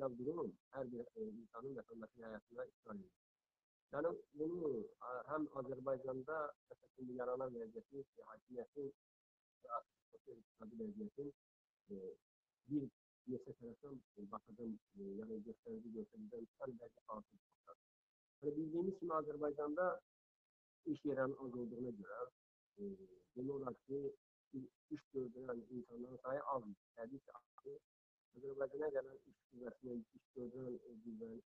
sosial durum hər bir e, insanın vətəndaşın həyatında işgal edir. Yəni bunu ə, həm Azərbaycanda məsələn yaranan vəziyyəti, hakimiyyətin və sosial-iqtisadi vəziyyətin e, bir neçə tərəfdən baxıdan, e, yəni göstərici göstəricidən sən bəzi artıq. Yəni bildiyimiz kimi Azərbaycanda iş yerinin az olduğuna görə e, demək olar ki, iş gördürən insanların sayı az. Təbii ki, azdır. Azərbaycana gələn iş qüvvəsinin iş gördürən qüvvənin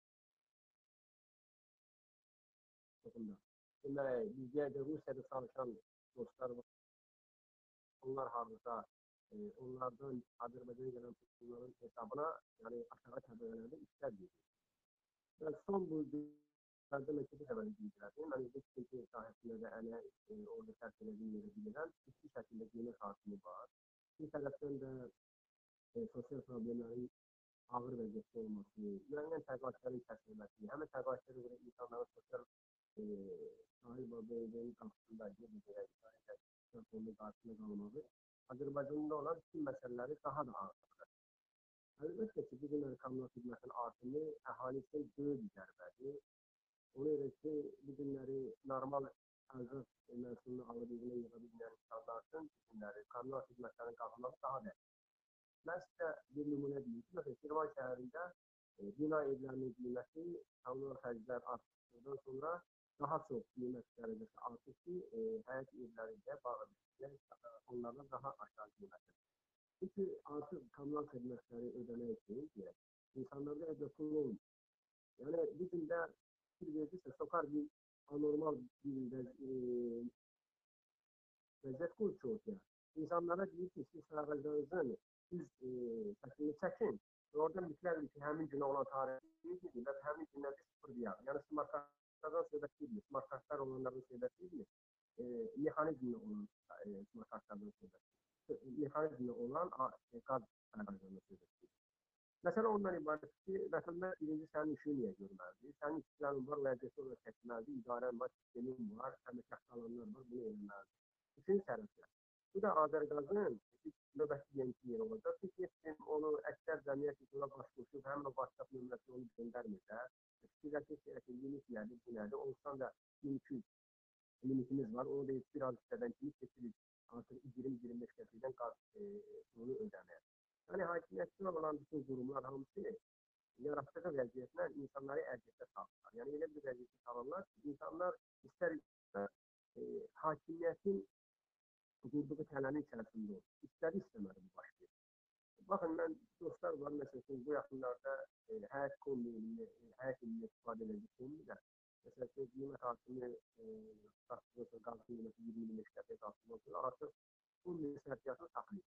toxumda. Demək, bizdə də Rusiyada çalışan dostlar var. Onlar hardasa e, onlardan Azərbaycana gələn pulların hesabına, yəni aşağı təbəqələrdə işlər gedir. Və son bu Məndə məktəbi xəbəri bildirdim. Mən özü tikinti sahəsində də ələ e, orada sərf elədiyim yeri bilirəm. İki şəkildə qiymət artımı var. Bir tərəfdən də e, sosial problemlərin ağır vəziyyətdə olması, müəyyən təqaüdlərin kəsilməsi, həmin təqaüdlərə görə insanların sosial sahib olduğu qarşısında gedəcək fondu qarşısında qalmağı Azərbaycanda olan bütün məsələləri daha da artırır. Əlbəttə ki, bu gün kommunal xidmətin artımı əhali üçün böyük bir zərbədir. Ona görə ki, bu günləri normal ərzaq məhsulunu alıb evinə yığa bilməyən insanlar üçün bu günləri kommunal xidmətlərin qalxması daha da. Sizə bir nümunə deyim ki, məsələn, Şirvan şəhərində e, bina evlərinin qiyməti kommunal xərclər artdıqdan sonra daha çox qiymət dərəcəsi artır ki, e, həyat evlərində bağlı onlardan daha aşağı qiymətdir. Çünki artıq kommunal xidmətləri ödəmək üçün deyək, insanlarda evdə pul olmur. Yəni gündə bir verirsə, sokar bir anormal bir vəz e, vəziyyət qurur. İnsanlara deyir ki, siz sərvəcənizdən siz e, şəklini çəkin. Oradan mütləq ki, həmin günə olan tarixiniz və həmin gündən sıfır deyər. Yəni smart kartlardan söhbət deyil, smart kartlar olanlardan söhbət deyil, e, mexanizmli olan e, smart kartlardan söhbət mexanizmli olan e, qaz sərvərlərdən söhbət deyil. Məsələ ondan ibarət ki, vətəndaş birinci sənin işini niyə görməlidir? Sənin işlərin var, vəziyyəti olaraq çəkməlidir, idarən var, sistemin var, əməkdaşlı alanlar var, bunu eləməlidir. Üçüncü tərəfdə. Bu da Azərqazın növbəti yeni yer olacaq. Çünki onu əksər cəmiyyət üzrə baş qoşub, həmin o WhatsApp nömrəsini onu göndərmirsə, fikirləşir ki, əgər limit nədir, bu nədir, ondan da 1200 limitimiz var, onu da bir az hissədən kimi keçirik. Artıq 20-25 qəpikdən qaz e, bunu ödəməyə. Yəni, hakimiyyətdə olan bütün qurumlar hamısı yaratdığı vəziyyətlə insanları əziyyətə salırlar. Yəni, elə bir vəziyyətə salırlar ki, insanlar istər e, hakimiyyətin qurduğu tələnin içərisində olur. İstər istəməli bu baş verir. Baxın, mən dostlar var, məsələn, bu yaxınlarda e, həyat kombinini, həyat ilini istifadə edəcək kombinlər. Məsələn, qiymət artımı, e, satılırsa, qaz qiyməti 20-25 qəpik artımı olsun, artıq kombinin sərfiyyatını saxlayır.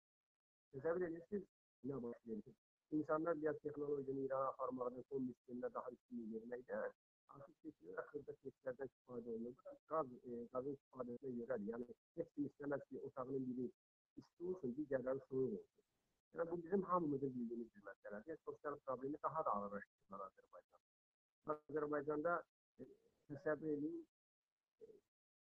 Təsəvvür edirsiniz, nə baş verir? İnsanlar biraz texnologiyani İrana aparmaqda, kombi sistemində daha üstünlük verməkdən, artıq seçilir, xırda seçkilərdən istifadə olunur. Qaz, e, qazın istifadəsinə görədir. Yəni, heç kim istəməz ki, otağının biri isti olsun, digərləri soyuq olsun. Yəni, bu bizim hamımızın bildiyimiz bir məsələdir. Sosial problemi daha da ağırlaşdırır Azərbaycan. Azərbaycanda e, təsəvvür edin, e,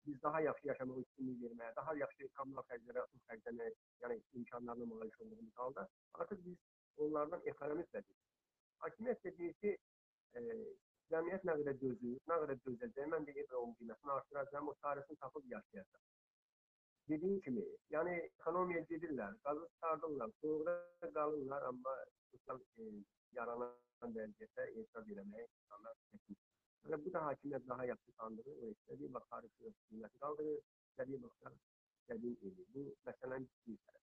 biz daha yaxşı yaşamaq üstünlük verməyə, daha yaxşı kommunal xərclərə xərcləməyə, yəni imkanlarına malik olduğumuz halda artıq biz onlardan ekonomik vəziyyət. Hakimiyyət də deyir ki, e, cəmiyyət nə qədər dözür, nə qədər dözəcək, mən də evə onun qiymətini artıracağam, o tarixini tapıb yaşayacaq. Dediyim kimi, yəni ekonomiya gedirlər, qazı çıxardırlar, soğuqda qalırlar, amma sosial e, yaranan vəziyyətə etiraz eləməyə insanlar çəkinir. Yəni, bu da hakimiyyət daha yaxşı tanıdığı, o istədiyi vaxt tarixi qiyməti qaldırır, istədiyi vaxtda istədiyi edir. Bu məsələnin bir tərəfi.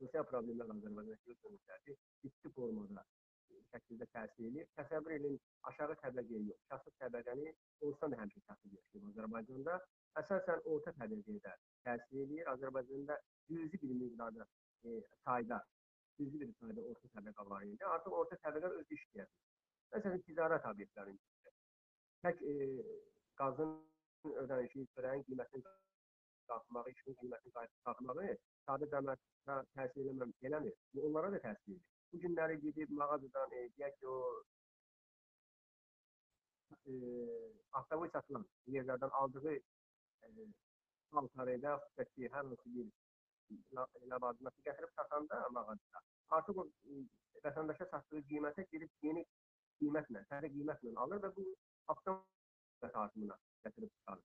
Sosial problemlər Azərbaycanda gördüyünüzdədir, ciddi formada şəkildə təsir edir. Təsəvvür edin, aşağı təbəqəyə yox, kasıb təbəqəni olsan da həmişə kasıb yaşayır Azərbaycanda. Əsasən orta təbəqəyə təsir edir. Azərbaycanda cüzi bir miqdarda e, sayda, cüzi bir sayda orta təbəqə var idi. Artıq orta təbəqə öz işləyir. Məsələn, ticarət obyektlərində tək e, qazın ödənişi, çörəyin qiymətinin qalxmağı, işin qiymətinin qalxmağı sadə cəmiyyətə təsir eləməm, eləmir. Bu onlara da təsir edir. Bu günləri gedib mağazadan, e, deyək ki, o e, avtomobil satılan yerlərdən aldığı e, paltarı və yaxud ki, hər hansı bir ləvazimatı gətirib satanda mağazada artıq o vətəndaşa satdığı qiymətə gedib yeni qiymətlə, təzə qiymətlə alır və bu avtomat artımına gətirib çıxarır.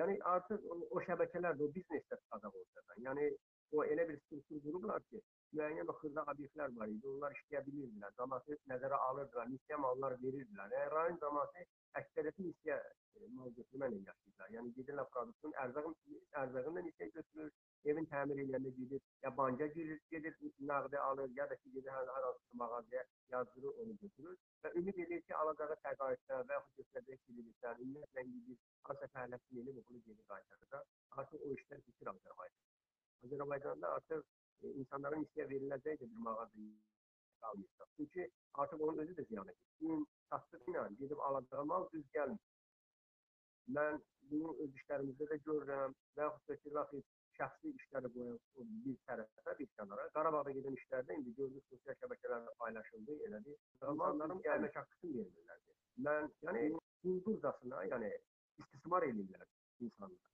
Yəni artıq o, o şəbəkələr də o biznesdə çıxacaq ortadan. Yəni o elə bir struktur qurublar ki, müəyyən o xırda obyektlər var idi. Onlar işləyə bilirdilər. Cəmaəti nəzərə alırdılar, missiya mallar verirdilər. Yəni rayon cəmaəti əksəriyyəti missiya mal götürməklə yaşayırlar. Yəni gedirlər produktun ərzağın ərzağını missiya götürür, evin təmir edəndə gedir, ya banka girir, gedir nağdı alır, ya da ki gedir hər, hər hansı mağazaya yazdırır, onu götürür və ümid edir ki, alacağı təqaüddən və yaxud götürəcəyi kreditdən ümumiyyətlə gedir, hansısa fəaliyyətini edib bunu geri qaytarır. Artıq o işlər bitir Azərbaycanda. Azərbaycanda artıq e, insanların işə veriləcəyi də bir mağaza qalmayacaq. Çünki artıq onun özü də ziyana gedir. Satdığı ilə gedib alacağı mal düz gəlmir. Mən bunu öz işlərimizdə də görürəm və yaxud da ki, vaxt şəxsi işləri qoyan bir tərəfə, bir kənara. Qarabağda gedən işlərdə indi gördük sosial şəbəkələrdə paylaşıldı, elədi. İnsanların gəlmək haqqını vermirlər. Mən, yəni quldurcasına, yəni istismar edirlər insanları.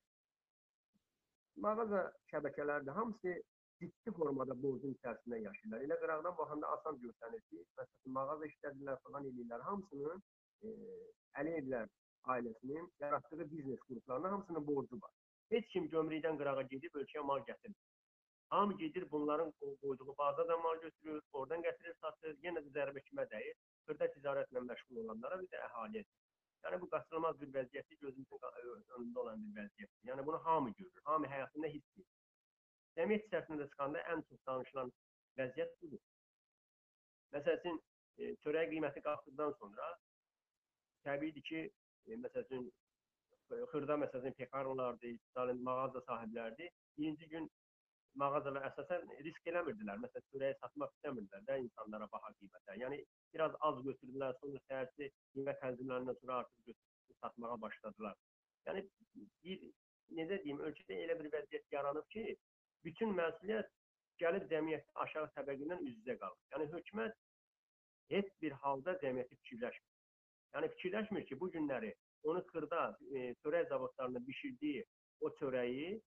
Mağaza şəbəkələri də hamısı ciddi formada borcun içərisində yaşayırlar. Elə qıraqdan baxanda asan görsənir ki, məsələn, mağaza işlədirlər, falan edirlər. Hamısının e, Əliyevlər ailəsinin yaratdığı biznes qruplarına hamısının borcu var. Heç kim gömrükdən qırağa gedib ölkəyə mal gətirmir. Hamı gedir bunların qoyduğu bazadan mal götürür, oradan gətirir, satır, yenə də zərbə kimə dəyir? Xırda ticarətlə məşğul olanlara bir də əhaliyə. Yəni bu qaçılmaz bir vəziyyətdir, gözümüzün önündə olan bir vəziyyətdir. Yəni bunu hamı görür, hamı həyatında hiss edir. Cəmiyyət içərisində çıxanda ən çox danışılan vəziyyət budur. Məsələn, e, çörək qiyməti qalxdıqdan sonra təbiidir ki, e, məsələn, xırda məsələn pekarlardır, mağaza sahibləridir. Birinci gün mağazalar əsasən risk eləmirdilər. Məsələn, çörəyi satmaq istəmirdilər də insanlara baha qiymətə. Yəni biraz az götürdülər, sonra səhərsi qiymət tənzimlərindən sonra artıq satmağa başladılar. Yəni bir necə deyim, ölkədə elə bir vəziyyət yaranıb ki, bütün məsuliyyət gəlib cəmiyyətdə aşağı təbəqədən üz-üzə qalır. Yəni hökumət heç bir halda cəmiyyəti fikirləşmir. Yəni fikirləşmir ki, bu günləri onu xırda e, çörək zavodlarında bişirdiyi o çörəyi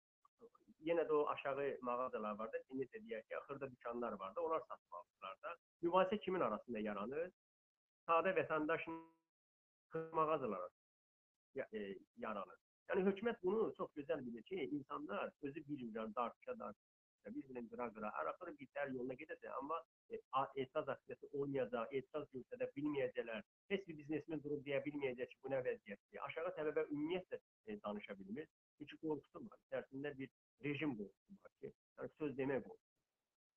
yenə də o aşağı mağazalar var da, necə deyək ki, xırda dükanlar var da, onlar satıb alırlar da. Mübahisə kimin arasında yaranır? Sadə vətəndaşın mağazalar e, yaranır. Yəni hökumət bunu çox gözəl bilir ki, insanlar özü bilmirlər, dartışa dartışa, bir-birini qıra-qıra, araxırı bitər yoluna gedəcək, amma e, etiraz aksiyası olmayacaq, etiraz göstərə bilməyəcəklər, heç bir biznesmen durub deyə bilməyəcək ki, bu nə vəziyyətdir. Aşağı təbəqə ümumiyyətlə e, danışa bilmir. Çünki qorxusu var, içərisində bir rejim qorxusu var ki, yəni söz demək qorxusu.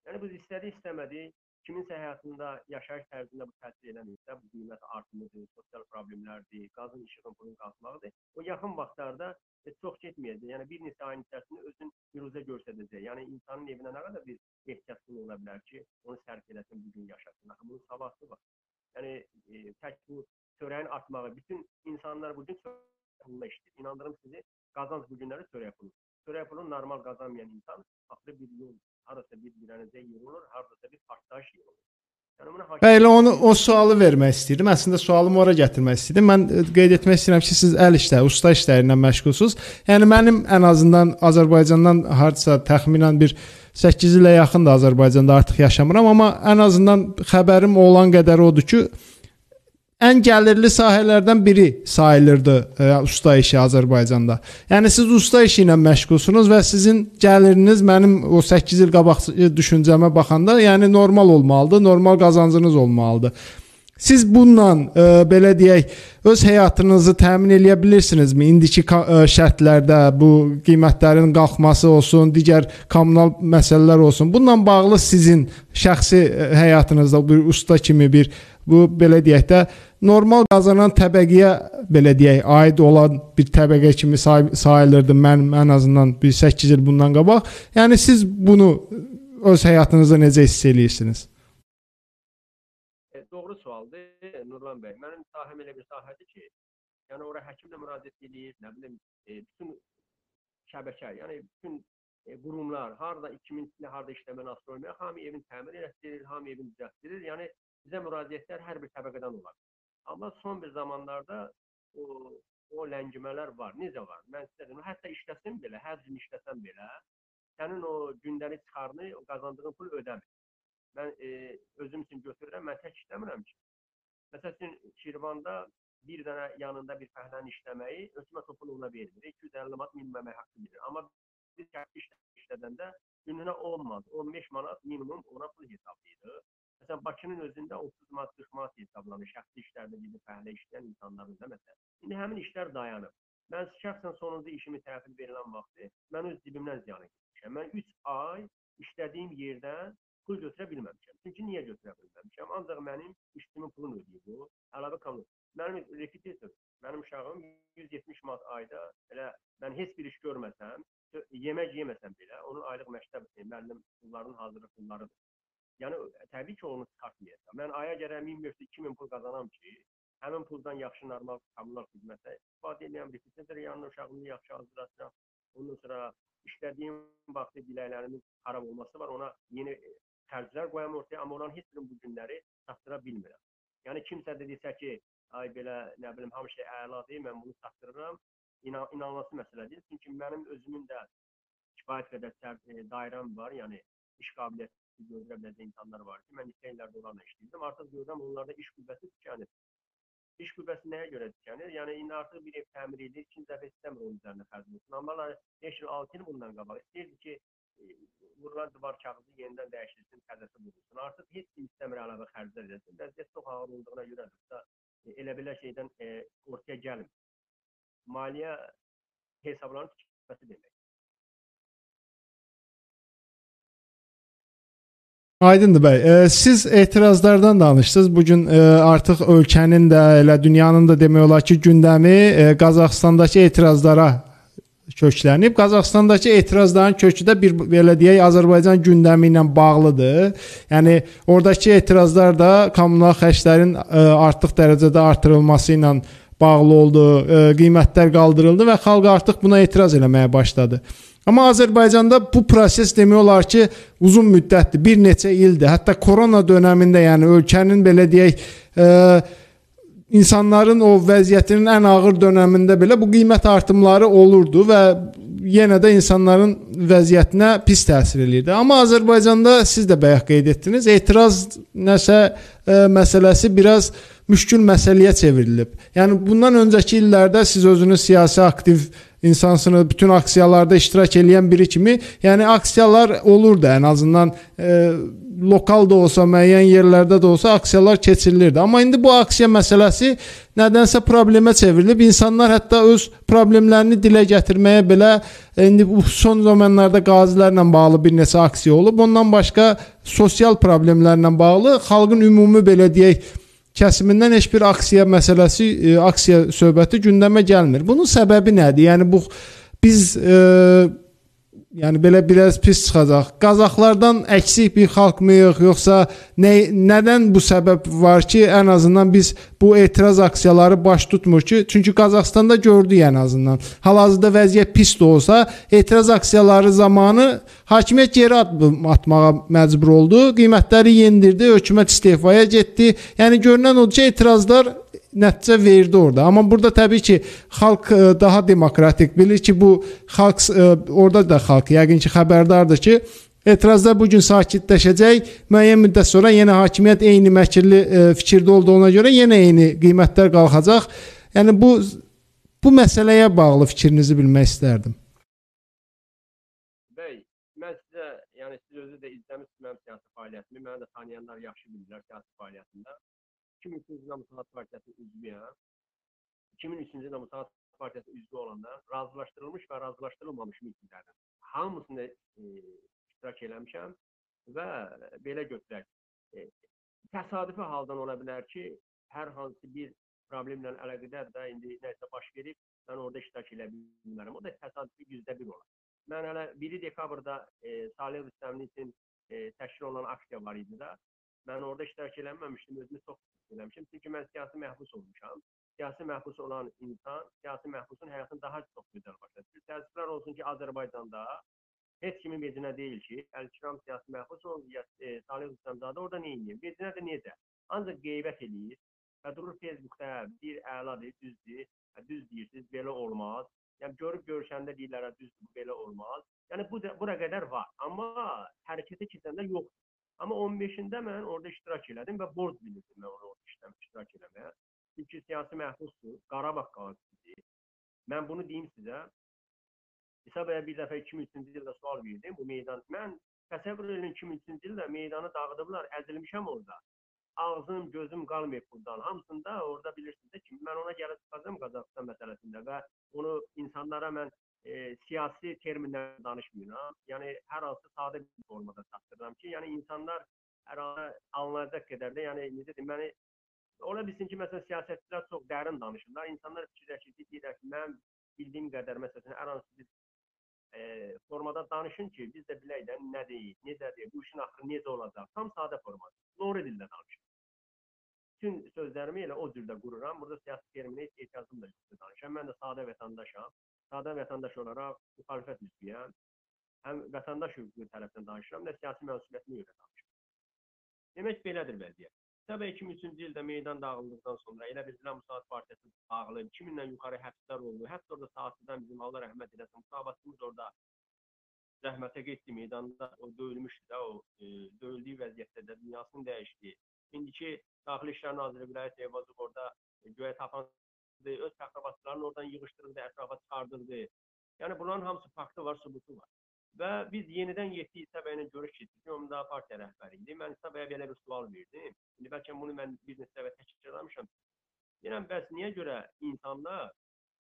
Yəni bu istədi istəmədi, kiminsə həyatında yaşayış tərzində bu təsir eləmirsə, bu qiymət artımıdır, sosial problemlərdir, qazın işığın pulun qalxmağıdır. O yaxın vaxtlarda e, çox getməyəcək. Yəni bir neçə ayın içərisində özün biruzə göstərəcək. Yəni insanın evinə nə qədər bir ehtiyacın ola bilər ki, onu sərf eləsin, bu gün yaşasın. Axı bunun savası var. Yəni e, tək bu çörəyin artmağı, bütün insanlar bu gün çörək işləyir. İnandırım sizi, qazanc bu günləri çörək pulu. Çörək pulunu normal qazanmayan insan axırı bir yol harasa bir birənəcə yer olur, hardasa bir partlayış yer olur. Yəni Bəli, onu o sualı vermək istəyirdim. Əslində sualımı ora gətirmək istəyirdim. Mən e, qeyd etmək istəyirəm ki, siz əl işləri, usta işləri ilə məşğulsunuz. Yəni mənim ən azından Azərbaycandan hardasa təxminən bir 8 ilə yaxındır Azərbaycanda artıq yaşamıram, amma ən azından xəbərim olan qədəri odur ki, ən gəlirli sahələrdən biri sayılırdı ə, e, usta işi Azərbaycanda. Yəni siz usta işi ilə məşğulsunuz və sizin gəliriniz mənim o 8 il qabaq düşüncəmə baxanda, yəni normal olmalıdır, normal qazancınız olmalıdır. Siz bununla ə, e, belə deyək, öz həyatınızı təmin edə bilirsinizmi? İndiki ə, e, şərtlərdə bu qiymətlərin qalxması olsun, digər kommunal məsələlər olsun. Bununla bağlı sizin şəxsi həyatınızda bir usta kimi bir bu belə deyək də normal qazanan təbəqəyə belə deyək, aid olan bir təbəqə kimi say sayılırdı mən ən azından bir 8 il bundan qabaq. Yəni siz bunu öz həyatınızda necə hiss edirsiniz? E, doğru sualdır Nurlan bəy. Mənim sahəm elə bir sahədir ki, yəni ora həkimlə müraciət edir, nə bilim, e, bütün şəbəkə, yəni bütün e, qurumlar harda 2000-də harda işləmə asılı olmayan hamı evin təmir etdirir, hamı evin düzəltdirir. Yəni bizə müraciətlər hər bir təbəqədən olar. Amma son bir zamanlarda o o ləngimələr var. Necə var? Mən sizə deyim, hətta işləsən belə, hər gün işləsən belə, sənin o gündəlik çıxarını, o qazandığın pul ödəmir. mən e, özüm üçün götürürəm, mən tək işləmirəm ki. Məsəl üçün Şirvanda bir dənə yanında bir fəhlənin işləməyi hökumət topunu ona vermir. 250 manat minimum əmək haqqı verir. Amma biz kənd iş işlədəndə gününə 10 manat, 15 manat minimum ona pul hesablayırıq. Məsələn, Bakının özündə 30 manat, 40 manat hesablanır şəxsi işlərdə bizim fəhlə işləyən insanların da məsələn. İndi həmin işlər dayanıb. Mən şəxsən sonuncu işimi təhvil verilən vaxtı mən öz cibimdən ziyan etmişəm. Mən 3 ay işlədiyim yerdən pul götürə bilməmişəm. Çünki niyə götürə bilməmişəm? Ancaq mənim işçimin pulunu ödəyir bu. Əlavə kommun. Mənim repetitor, mənim uşağım 170 manat ayda elə mən heç bir iş görməsəm, yemək yeməsəm belə, onun aylıq məktəb müəllim pullarının hazırlıq pullarıdır. Yəni təbii ki, onu çıxartmayacaq. Mən aya gərək 1500-2000 pul qazanam ki, həmin puldan yaxşı normal kommunal xidmətə istifadə edən repetitor yanına uşağımı yaxşı hazırlasam, ondan sonra işlədiyim vaxtı biləklərimin xarab olması var. Ona yeni xərclər qoyam ortaya, amma onların heç birini bu günləri çatdıra bilmirəm. Yəni kimsə də desə ki, ay belə nə bilim hamı şey əladır, mən bunu çatdırıram. İnan inanılması məsələ deyil. Çünki mənim özümün də kifayət qədər e, dairəm var. Yəni iş qabiliyyəti görə biləcək insanlar var ki, mən neçə illərdir onlarla işləyirdim. Artıq görürəm onlarda iş qüvvəsi tükənir. İş qüvvəsi nəyə görə tükənir? Yəni indi artıq bir ev təmir edir, ikinci dəfə istəmir onun üzərinə xərc etsin. Amma 5 il, 6 il bundan qabaq istəyirdi ki, vurulan divar kağızı yenidən dəyişilsin, təzəsi vurulsun. Artıq heç kim istəmir əlavə xərclər edəsin. Vəziyyət çox ağır olduğuna görə də e, elə belə şeydən e, ortaya gəlmir. Maliyyə hesablarının tikməsi demək. Aydındır bəy. E, siz etirazlardan danışdınız. Bu gün e, artıq ölkənin də, elə dünyanın da demək olar ki, gündəmi e, Qazaxstandakı etirazlara köklənib. Qazaxstandakı etirazların kökü də bir belə deyək Azərbaycan gündəmi ilə bağlıdır. Yəni oradakı etirazlar da kommunal xərclərin ə, e, artıq dərəcədə artırılması ilə bağlı oldu, ə, e, qiymətlər qaldırıldı və xalq artıq buna etiraz eləməyə başladı. Amma Azərbaycanda bu proses demək olar ki, uzun müddətdir, bir neçə ildir. Hətta korona dövründə, yəni ölkənin belə deyək, ə, e, insanların o vəziyyətinin ən ağır dövründə belə bu qiymət artımları olurdu və yenə də insanların vəziyyətinə pis təsir eləyirdi. Amma Azərbaycanda siz də bayaq qeyd etdiniz, etiraz nəsə ə, e, məsələsi biraz müşkül məsələyə çevrilib. Yəni bundan öncəki illərdə siz özünüz siyasi aktiv insansınız, bütün aksiyalarda iştirak edən biri kimi, yəni aksiyalar olurdu ən azından e, lokal da olsa, müəyyən yerlərdə də olsa aksiyalar keçirilirdi. Amma indi bu aksiya məsələsi nədənsə problemə çevrilib. İnsanlar hətta öz problemlərini dilə gətirməyə belə indi bu son zamanlarda qazilərlə bağlı bir neçə aksiya olub. Ondan başqa sosial problemlərlə bağlı xalqın ümumi belə deyək kəsimindən heç bir aksiya məsələsi, e, aksiya söhbəti gündəmə gəlmir. Bunun səbəbi nədir? Yəni bu biz e, yəni belə biraz pis çıxacaq. Qazaxlardan əksik bir xalqmıyıq, yoxsa nə nədən bu səbəb var ki, ən azından biz bu etiraz aksiyaları baş tutmur ki, çünki Qazaxstanda gördük ən azından. Hal-hazırda vəziyyət pis də olsa, etiraz aksiyaları zamanı hakimiyyət geri addım atmağa məcbur oldu. Qiymətləri yendirdi, hökumət istefaya getdi. Yəni görünən odur ki, etirazlar nəticə verdi orada. Amma burada təbii ki, xalq e, daha demokratik bilir ki, bu xalq e, orada da xalq yəqin ki, xəbərdardır ki, etirazlar bu gün sakitləşəcək. Müəyyən müddət sonra yenə hakimiyyət eyni məkirli e, fikirdə olduğuna görə yenə eyni qiymətlər qalxacaq. Yəni bu bu məsələyə bağlı fikrinizi bilmək istərdim. Bəy, mən sizə, yəni siz özü də izləmisiniz mənim siyasi fəaliyyətimi, məni də tanıyanlar yaxşı bilirlər siyasi fəaliyyətimdə. 2003-cü ildə Musavat Partiyası üzvüyəm. 2003-cü ildə Musavat Partiyası üzvü olanda razılaşdırılmış və razılaşdırılmamış mitinglərdən hamısında e, iştirak eləmişəm və belə götürək. E, təsadüfi haldan ola bilər ki, hər hansı bir problemlə əlaqədar da indi nəsə baş verib, mən orada iştirak edə bilmərəm. O da təsadüfi yüzdə bir olar. Mən hələ 1 dekabrda e, Salih Rüstəmli üçün e, təşkil olunan aksiya var idi də. Mən orada iştirak eləməmişdim, özümü çox eləmişəm. Çünki mən siyasi məhbus olmuşam. Siyasi məhbus olan insan siyasi məhbusun həyatını daha çox gözəl başa düşür. Təəssüflər olsun ki, Azərbaycanda heç kimin vecinə deyil ki, Əl-Kiram siyasi məhbus oldu, ya e, Salih Rüstəmzadə orada nə edir? Vecinə də necə? Ancaq qeybət eləyir və durur Facebookda bir əladır, düzdür, hə, düz deyirsiniz, belə olmaz. Yəni görüb görüşəndə deyirlər, düzdür, belə olmaz. Yəni bu da bura qədər var, amma hərəkətə keçəndə yoxdur. Amma 15-də mən orada iştirak elədim və borc bilirdim mən orada işləmək iştirak eləməyə. Çünki siyasi məhbusdur, Qarabağ qazisidir. Mən bunu deyim sizə. İsa bəyə bir dəfə 2003-cü ildə sual verdim bu meydan. Mən təsəvvür edin 2003-cü ildə meydanı dağıdıblar, əzilmişəm orada. Ağzım, gözüm qalmayıb burdan. Hamısında orada bilirsiniz ki, mən ona gəlib çıxacağam Qazaxıstan məsələsində və onu insanlara mən e, siyasi terminlər danışmıram. Yəni hər hansı sadə bir formada çatdırıram ki, yəni insanlar hər an anlayacaq qədər də, yəni necə deyim, məni ola bilsin ki, məsələn siyasətçilər çox dərin danışırlar. İnsanlar fikirləşir ki, deyirlər ki, mən bildiyim qədər məsələn hər hansı bir e, formada danışın ki, biz də bilək də nədir, necədir, bu işin axırı necə olacaq. Tam sadə formada. Doğru dildə danışın bütün sözlərimi elə o cürdə qururam. Burada siyasi terminə heç ehtiyacım da yoxdur danışam. Mən də sadə vətəndaşam. Sadə vətəndaş olaraq müxalifət üzvüyəm. Həm vətəndaş hüququ tərəfindən danışıram, nə siyasi məsuliyyətimi görə danışıram. Demək belədir vəziyyət. Təbii 2003-cü ildə meydan dağıldıqdan sonra elə bir İslam Müsaad Partiyası dağılıb, 2000-dən yuxarı həbslər oldu. Həbs orada saatçıdan bizim Allah rəhmət eləsin, müsabatımız orada zəhmətə getdi meydanda, o döyülmüşdü də, o e, döyüldüyü vəziyyətdə də dünyasını dəyişdi. İndiki Daxili İşlər Naziri Vilayət Eyvazov orada e, göyə tapandı, öz təxribatçılarını oradan yığışdırdı, ətrafa çıxardırdı. Yəni bunların hamısı faktı var, sübutu var. Və biz yenidən 7 İsa bəylə görüş keçirdik. O da partiya rəhbəri idi. Mən İsa bəyə belə bir sual verdim. İndi bəlkə bunu mən bir neçə dəfə təkrarlamışam. Deyirəm, bəs niyə görə insanlar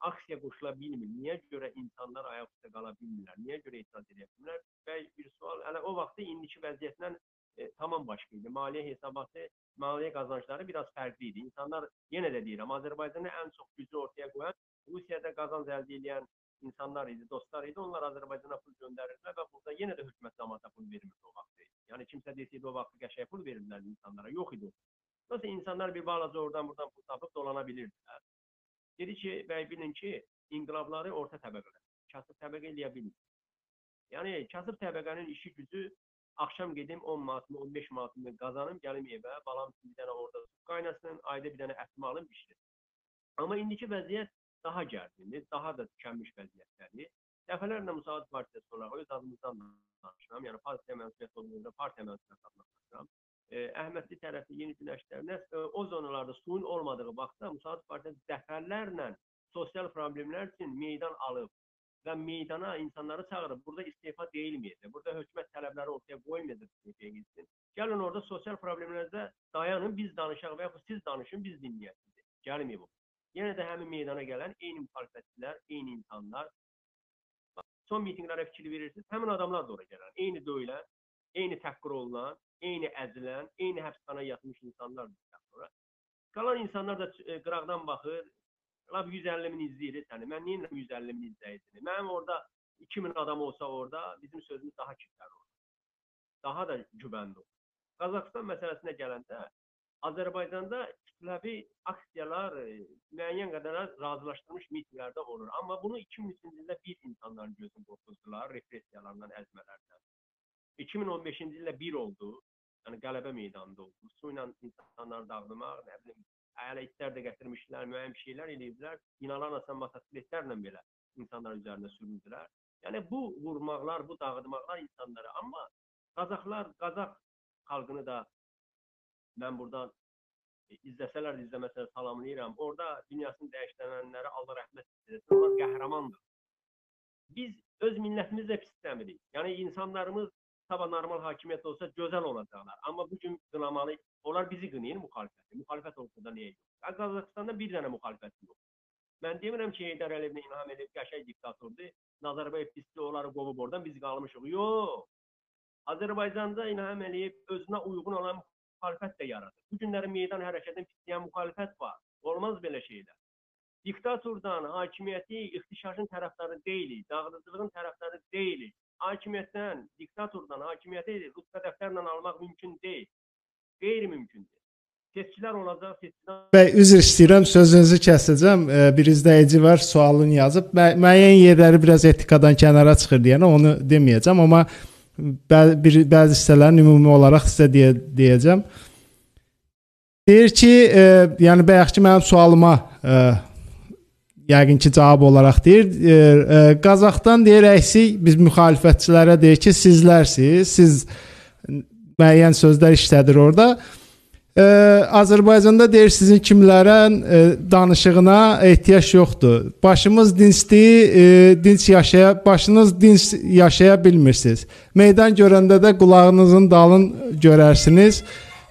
aksiya qoşula bilmir? Niyə görə insanlar ayaq üstə qala bilmirlər? Niyə görə etiraz edə bilmirlər? Bəy bir sual. Hələ o vaxtda indiki vəziyyətlə e, tamam başqa idi. Maliyyə hesabatı, maliyyə qazancları biraz fərqli idi. İnsanlar yenə də deyirəm, Azərbaycanda ən çox gücü ortaya qoyan Rusiyada qazanc əldə edən insanlar idi, dostlar idi. Onlar Azərbaycana pul göndərirdilər və burada yenə də hökumət cəmaata pul vermirdi o vaxt. Yəni kimsə desəydi o vaxt qəşəng pul verirdilər insanlara, yox idi. Nasıl insanlar bir balaca oradan buradan pul tapıb dolana bilirdilər. Dedi ki, bəy bilin ki, inqilabları orta təbəqələr, kasıb təbəqə eləyə bilmir. Yəni kasıb təbəqənin işi gücü Axşam gedim 10 manatımı, 15 manatımı qazanım, gəlim evə, balam üçün bir dənə orada qaynasın, ayda bir dənə ətimi alım, bişirim. Amma indiki vəziyyət daha gərgindir, daha da tükənmiş vəziyyətdədir. Dəfələrlə Müsaad Partiyası olaraq öz adımızdan danışıram. Yəni partiya məsuliyyəti olduğunda partiya məsuliyyəti adına danışıram. E, Əhmədli tərəfi Yeni Günəşlər e, o zonalarda suyun olmadığı vaxtda Müsaad Partiyası dəfələrlə sosial problemlər üçün meydan alıb və meydana insanları çağırıb. Burada istefa deyilməyəcək. Burada hökumət tələbləri ortaya qoymayacaq istefaya gitsin. Gəlin orada sosial problemlərdə dayanın, biz danışaq və yaxud siz danışın, biz dinləyək sizi. Gəlməyib bu. Yenə də həmin meydana gələn eyni müxalifətçilər, eyni insanlar. Son mitinqlərə fikir verirsiniz, həmin adamlar da ora gələn. Eyni döyülən, eyni təhqir olunan, eyni əzilən, eyni həbsxana yatmış insanlar da sonra. Qalan insanlar da e, qıraqdan baxır, lap 150 min izləyir səni. Mən niyə 150 min izləyicini? Mənim orada 2000 adam olsa orada bizim sözümüz daha kitlər olur. Daha da güvənli olur. Qazaxıstan məsələsinə gələndə Azərbaycanda kütləvi aksiyalar e, müəyyən qədər razılaşdırılmış mitinglərdə olur. Amma bunu 2003-cü ildə bir insanların gözünü qorxuzdular, repressiyalardan, əzmələrdən. 2015-ci ildə bir oldu. Yəni qələbə meydanında oldu. Su ilə insanları dağıtmaq, nə bilim, hələ itlər də gətirmişdilər, müəyyən bir şeylər eləyiblər. Binalarla sən motosikletlərlə belə insanlar üzərində süründülər. Yəni bu vurmaqlar, bu dağıtmaqlar insanlara, amma Qazaxlar, Qazax xalqını da mən buradan e, izləsələr də izləməsələr salamlayıram. Orada dünyasını dəyişdirənlərə Allah rəhmət etsin. Onlar qəhrəmandır. Biz öz millətimizlə pisləmirik. Yəni insanlarımız sabah normal hakimiyyət olsa gözəl olacaqlar. Amma bu gün qınamalı, onlar bizi qınayır müxalifəti. Müxalifət olsa da niyə yox? Qazaxıstanda bir dənə müxalifət yox. Mən demirəm ki, Heydər Əliyevlə İlham Əliyev qəşəng diktatordur. Nazarbayev pisli onları qovub oradan biz qalmışıq. Yox. Azərbaycanda İlham Əliyev özünə uyğun olan müxalifət də yaradır. Bu günlərin meydan hərəkətini pisləyən müxalifət var. Olmaz belə şeylər. Diktatordan hakimiyyəti ixtişaşın tərəfdarı deyilik, dağıdıcılığın tərəfdarı deyilik hakimiyyətdən, diktatordan hakimiyyəti rütbə dəftərlə almaq mümkün deyil. Qeyri-mümkündür. Seçkilər olacaq, seçkidən Bəy, üzr istəyirəm, sözünüzü kəsəcəm. Bir izləyici var, sualını yazıb. Müəyyən yerləri biraz etikadan kənara çıxır deyənə onu deməyəcəm, amma bəzi bir bəzi hissələrini ümumi olaraq sizə deyə, deyəcəm. Deyir ki, e, yəni bayaqki mənim sualıma e, yəqin ki, cavab olaraq deyir, e, e, Qazaxdan deyir əksi biz müxalifətçilərə deyir ki, sizlərsiz, siz müəyyən sözlər işlədir orada. Ə, Azərbaycanda deyir sizin kimlərin ə, danışığına ehtiyac yoxdur. Başımız dincdir, ə, dinc yaşaya, başınız dinc yaşaya bilmirsiniz. Meydan görəndə də qulağınızın dalın görərsiniz.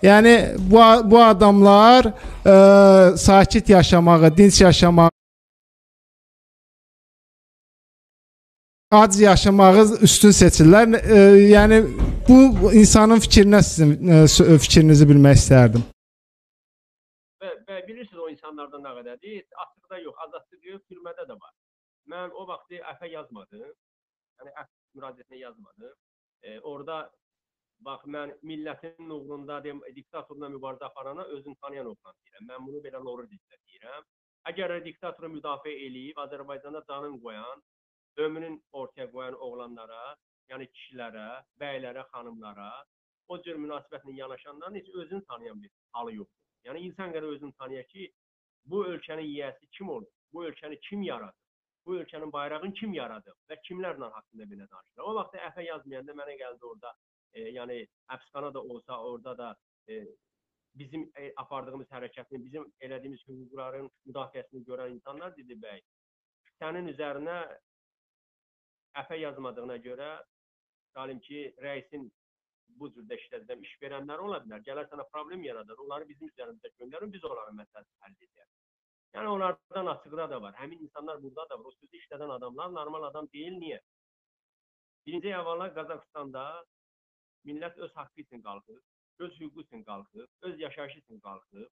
Yəni bu bu adamlar ə, sakit yaşamağı, dinc yaşamağı ac yaşamağı üstün seçirlər. E, yəni bu insanın fikrinə sizin e, sö- fikrinizi bilmək istərdim. Və, və bilirsiniz o insanlardan nə qədərdir? Açıqda yox, azadlıq yox, türmədə də var. Mən o vaxtı əfə yazmadım. Yəni əf müraciətinə yazmadım. E, orada bax mən millətin uğrunda deyim, diktatorla mübarizə aparana özünü tanıyan oğlan deyirəm. Mən bunu belə lorur dildə deyirəm. Əgər diktatoru müdafiə eləyib Azərbaycanda canın qoyan, ömrünün ortaya qoyan oğlanlara, yəni kişilərə, bəylərə, xanımlara o cür münasibətlə yanaşanların heç özünü tanıyan bir halı yoxdur. Yəni insan qədər özünü tanıya ki, bu ölkənin yiyəsi kim olur? Bu ölkəni kim yaradır? Bu ölkənin bayrağını kim yaradır və kimlərlə haqqında belə danışırlar. O vaxt əfə yazmayanda mənə gəldi orada, e, yəni həbsxana da olsa, orada da e, bizim e, apardığımız hərəkətin, bizim elədiyimiz hüquqların müdafiəsini görən insanlar dedi bəy, sənin üzərinə əfə yazmadığına görə salim ki, rəisin bu cürdə işlədən iş verənlər ola bilər. Gələr sənə problem yaradar. Onları bizim üzərimizdə göndərin, biz onların məsələsini həll edərik. Yəni onlardan açıqda da var. Həmin insanlar burada da var. O sözü işlədən adamlar normal adam deyil. Niyə? Birinci əvvəla Qazaxstanda millət öz haqqı üçün qalxır, öz hüququ üçün qalxır, öz yaşayışı üçün qalxır.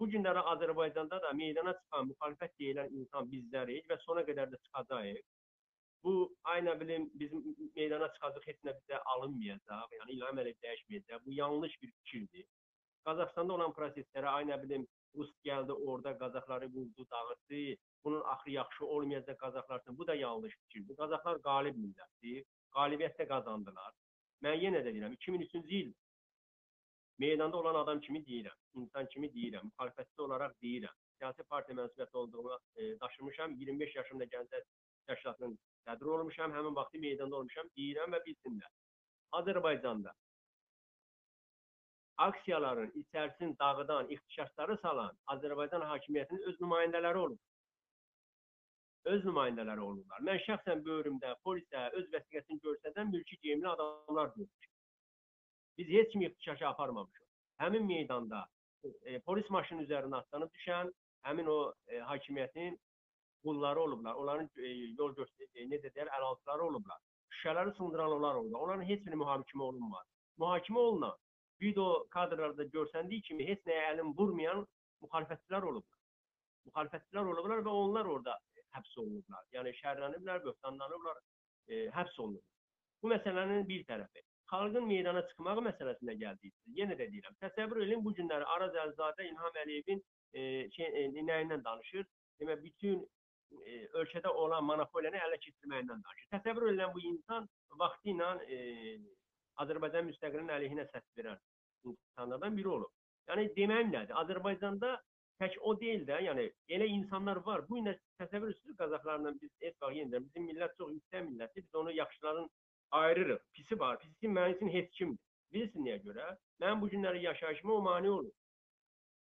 Bu günləri Azərbaycanda da meydana çıxan müxalifət deyilən insan bizlərik və sona qədər də çıxacağıq. Bu aynə bilim bizim meydana çıxacaq heç nə bizə alınmayacaq, yəni İlham Əliyev dəyişməyəcək. Bu yanlış bir fikirdir. Qazaxstanda olan proseslərə aynə bilim Rus gəldi orada Qazaxları vurdu, dağıtdı. Bunun axırı yaxşı olmayacaq Qazaxlar üçün. Bu da yanlış fikirdir. Qazaxlar qalib millətdir. Qalibiyyət də qazandılar. Mən yenə də deyirəm, 2003-cü il meydanda olan adam kimi deyirəm, insan kimi deyirəm, müxalifətçi olaraq deyirəm. Siyasi partiya mənsubiyyəti olduğumu e, daşımışam. 25 yaşımda Gəncə təşkilatının sədri olmuşam, həmin vaxtı meydanda olmuşam, deyirəm və bilsinlər. Azərbaycanda aksiyaların içərisini dağıdan, ixtişaşları salan Azərbaycan hakimiyyətinin öz nümayəndələri olub. Öz nümayəndələri olurlar. Mən şəxsən böyrümdə polisə öz vəsiqəsini görsədən mülki geyimli adamlar görmüşəm. Biz heç kimi ixtişaşa aparmamışıq. Həmin meydanda e, polis maşının üzərinə atlanıb düşən həmin o e, hakimiyyətin qulları olublar. Onların e, yol göstər e, necə deyər, əlaltıları olublar. Şüşələri sındıran onlar olublar. Onların heç biri mühakimə olunmaz. Mühakimə olunan video kadrlarda görsəndiyi kimi heç nəyə əlin vurmayan müxalifətçilər olublar. Müxalifətçilər olublar və onlar orada həbs olunublar. Yəni şərləniblər, böhtanlanıblar, e, həbs olunublar. Bu məsələnin bir tərəfi. Xalqın meydana çıxmağı məsələsinə gəldikdə, yenə də deyirəm, təsəvvür edin bu günləri Araz Əlzadə İlham Əliyevin e, şey, e, nəyindən danışır? Demək, bütün e, ölkədə olan monopoliyanı ələ keçirməyindən danışır. Təsəvvür edilən bu insan vaxtı ilə e, Azərbaycan müstəqilinin əleyhinə səs verən insanlardan biri olub. Yəni deməyim nədir? Azərbaycanda tək o deyil də, yəni elə insanlar var. Bu gün də təsəvvür edirsiniz Qazaxlarla biz heç vaxt yenə bizim millət çox yüksək millətdir. Biz onu yaxşıların ayırırıq. Pisi var. Pisi mənim üçün heç kimdir. Bilirsin niyə görə? Mən bu günləri yaşayışıma o mane olur.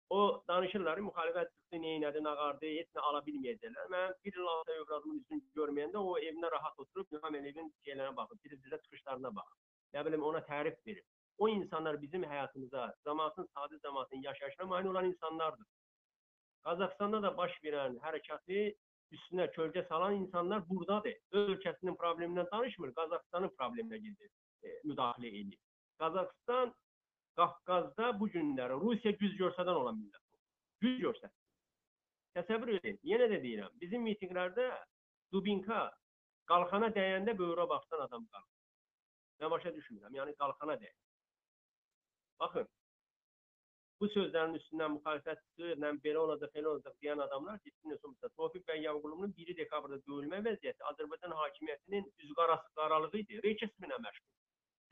O danışırlar, müxalifət çıxdı, neynədi, nağardı, heç nə ala bilməyəcəklər. Mən bir il altı övladımın üzünü görməyəndə o evində rahat oturub İlham Əliyevin şeylərinə baxıb, televiziyada çıxışlarına baxıb. Nə bilim ona tərif verir. O insanlar bizim həyatımıza, cəmaatın, sadə cəmaatın yaşayışına mane olan insanlardır. Qazaxstanda da baş verən hərəkatı üstünə kölgə salan insanlar burdadır. Öz ölkəsinin problemindən danışmır, Qazaxstanın probleminə gedir, e, müdaxilə edir. Qazaxstan Qafqazda bu günləri Rusiya güc göstərən olan millət. Güc göstər. Təsəvvür edin. Yenə də deyirəm, bizim mitinqlərdə Dubinka qalxana dəyəndə böyrə baxsan adam qalır. Mən başa düşmürəm. Yəni qalxana dəyər. Baxın, bu sözlərin üstündən müxalifət çıxır, belə olacaq, belə olacaq deyən adamlar ki, ümumiyyətlə Tofiq bəy Yanqulunun 1 dekabrda döyülmə vəziyyəti Azərbaycan hakimiyyətinin üz qarası qaralığı idi, reçesminə məşğul.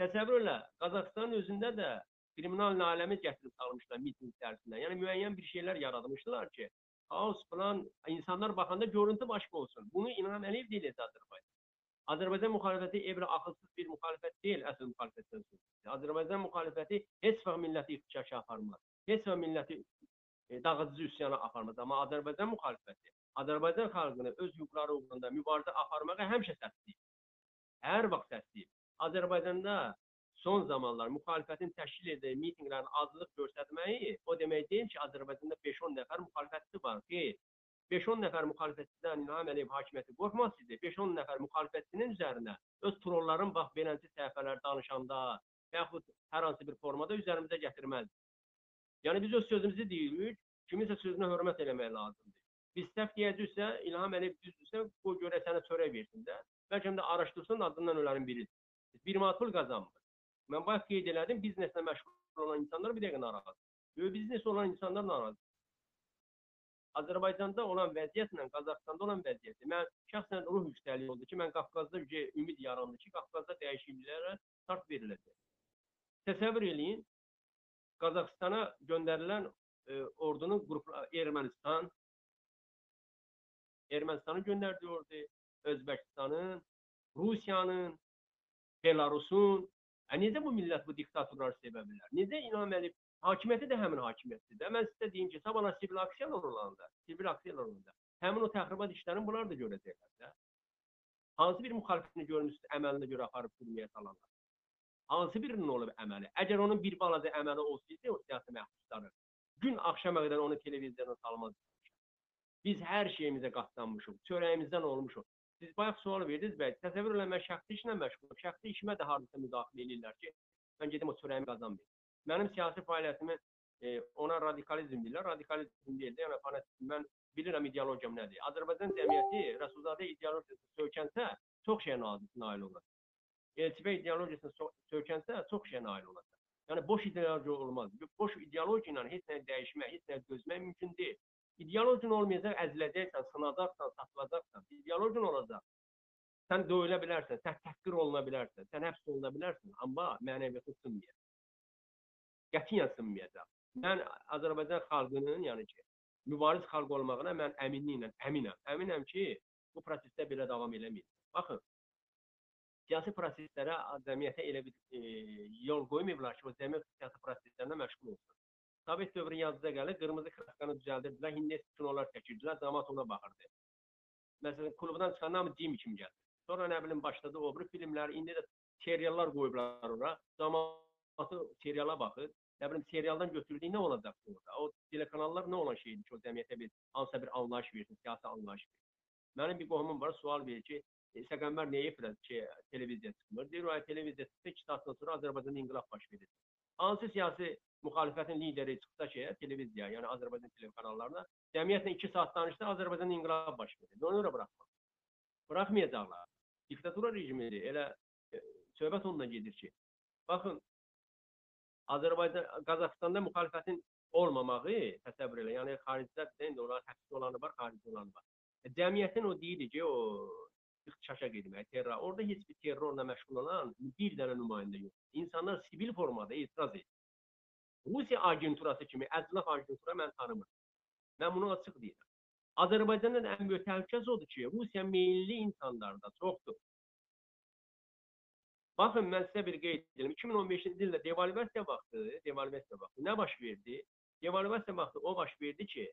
Təsəvvür elə, Qazaxıstanın özündə də kriminal naləmi gətirib salmışlar miting içərisində. Yəni müəyyən bir şeylər yaradmışdılar ki, xaos falan, insanlar baxanda görüntü başqa olsun. Bunu İlham Əliyev deyil Azərbaycan. Azərbaycan müxalifəti evlə axılsız bir müxalifət deyil, əsl müxalifətdən gedir. Azərbaycan müxalifəti heç vaxt milləti iftişaşa aparmaz. Heç vaxt milləti e, dağıdıcı üsyana aparmaz. Amma Azərbaycan müxalifəti Azərbaycan xalqını öz hüquqları uğrunda mübarizə aparmağa həmişə səsləyib. Hər vaxt səsləyib. Azərbaycanda son zamanlar müxalifətin təşkil etdiyi mitinqlərin azlıq göstərməyi o demək deyil ki, Azərbaycanda 5-10 nəfər müxalifətçi var. Xeyr. 5-10 nəfər müxalifətçidən İlham Əliyev hakimiyyəti qorxmaz idi. 5-10 nəfər müxalifətçinin üzərinə öz trolların bax beləncə səhifələr danışanda və yaxud hər hansı bir formada üzərimizə gətirməz. Yəni biz öz sözümüzü deyirik, kiminsə sözünə hörmət eləmək lazımdır. Biz səhv deyəcəksə, İlham Əliyev düzdürsə, qoy görə sənə çörək versin də. Bəlkə də araşdırsın, adından ölənin biridir. Bir manat pul qazanmır. Mən bayaq qeyd elədim, bizneslə məşğul olan insanlar bir dəqiqə narahat. Böyük biznes olan insanlar narahat. Azərbaycanda olan vəziyyətlə Qazaxstanda olan vəziyyəti mən şəxsən ruh yüksəliyi oldu ki, mən Qafqazda bir ümid yarandı ki, Qafqazda dəyişikliklərə start veriləcək. Təsəvvür eləyin, Qazaxstana göndərilən e, ordunun qrupları Ermənistan, Ermənistanın göndərdiyi ordu, Özbəkistanın, Rusiyanın, Belarusun. E, necə bu millət bu diktatorları sevə bilər? Necə İlham Əliyev hakimiyyəti də həmin hakimiyyətdir də. Mən sizə deyim ki, sabah sivil aksiyalar olanda, sivil aksiyalar olanda həmin o təxribat işlərini bunlar da görəcəklər də. Hansı bir müxalifətini görmüsünüz əməlinə görə aparıb sürməyə salanlar? Hansı birinin olub əməli? Əgər onun bir balaca əməli olsaydı, o siyasi məhbusları gün axşama qədər onu televiziyadan salmaz. Biz hər şeyimizə qatlanmışıq, çörəyimizdən olmuşuq. Siz bayaq sual verdiniz, bəli, təsəvvür eləyin, mən şəxsi işlə məşğulum. Şəxsi işimə də hardasa müdaxilə edirlər ki, mən gedim o çörəyimi qazanmayım. Mənim siyasi fəaliyyətimi e, ona radikalizm deyirlər. Radikalizm deyil də, yəni fanatizm. Mən bilirəm ideologiyam nədir. Azərbaycan cəmiyyəti Rəsulzadə ideologiyasına söykənsə, çox şeyə nail olar. Elçibə ideologiyasına söykənsə, çox şeyə nail olacaq. Yəni boş ideologiya olmaz. Boş ideologiya ilə heç nə dəyişmək, heç nə gözləmək mümkün deyil. İdeologiyan olmayacaq, əziləcəksən, sınacaqsan, satılacaqsan. İdeologiyan olacaq. Sən döyülə bilərsən, sən təhqir oluna bilərsən, sən həbs oluna bilərsən, amma mənəviyyatın sınmayacaq qətiyyən sınmayacaq. Mən Azərbaycan xalqının, yəni ki, mübariz xalq olmağına mən əminliklə əminəm. Əminəm ki, bu prosesdə belə davam eləməyəcək. Baxın, siyasi proseslərə cəmiyyətə elə bir e, yol qoymayıblar ki, o cəmiyyət siyasi proseslərlə məşğul olsun. Sovet dövrü yazıda gəlir, qırmızı kraskanı düzəldirdilər, hindi kinolar çəkirdilər, cəmaət ona baxırdı. Məsələn, klubdan çıxandan hamı Jimmy kimi gəldi. Sonra nə bilim başladı o biri filmlər, indi də seriallar qoyublar ora. Cəmaət atı seriala baxır. Nə bilim serialdan götürdüyü nə olacaq orada? O telekanallar nə olan şeydir ki, o cəmiyyətə bir hansısa bir anlayış versin, siyasi anlayış versin. Mənim bir qohumum var, sual verir ki, e, Səqənbər niyə efirə ki, televiziya çıxmır? Deyir, o televiziya çıxsa 2 saatdan sonra Azərbaycanda inqilab baş verir. Hansı siyasi müxalifətin lideri çıxsa ki, televiziya, yəni Azərbaycan telekanallarına, cəmiyyətlə 2 saat danışsa Azərbaycanda inqilab baş verir. Onu da buraxmaz. Buraxmayacaqlar. Diktatura rejimidir. Elə e, söhbət onunla gedir ki, baxın, Azərbaycan, Qazaxstanda müxalifətin olmamağı təsəvvür elə. Yəni xaricdə indi onlar həbsdə olanı var, xaricdə olanı var. E, cəmiyyətin o deyildi ki, o ixtişaşa getmək, terror. Orada heç bir terrorla məşğul olan bir dənə nümayəndə yox. İnsanlar sivil formada etiraz edir. Rusiya agenturası kimi əzlaf agentura mən tanımıram. Mən bunu açıq deyirəm. Azərbaycanın ən böyük təhlükəsi odur ki, Rusiya milli insanlarda çoxdur. Baxın, mən sizə bir qeyd edim. 2015-ci ildə devalvasiya vaxtı, devalvasiya vaxtı nə baş verdi? Devalvasiya vaxtı o baş verdi ki,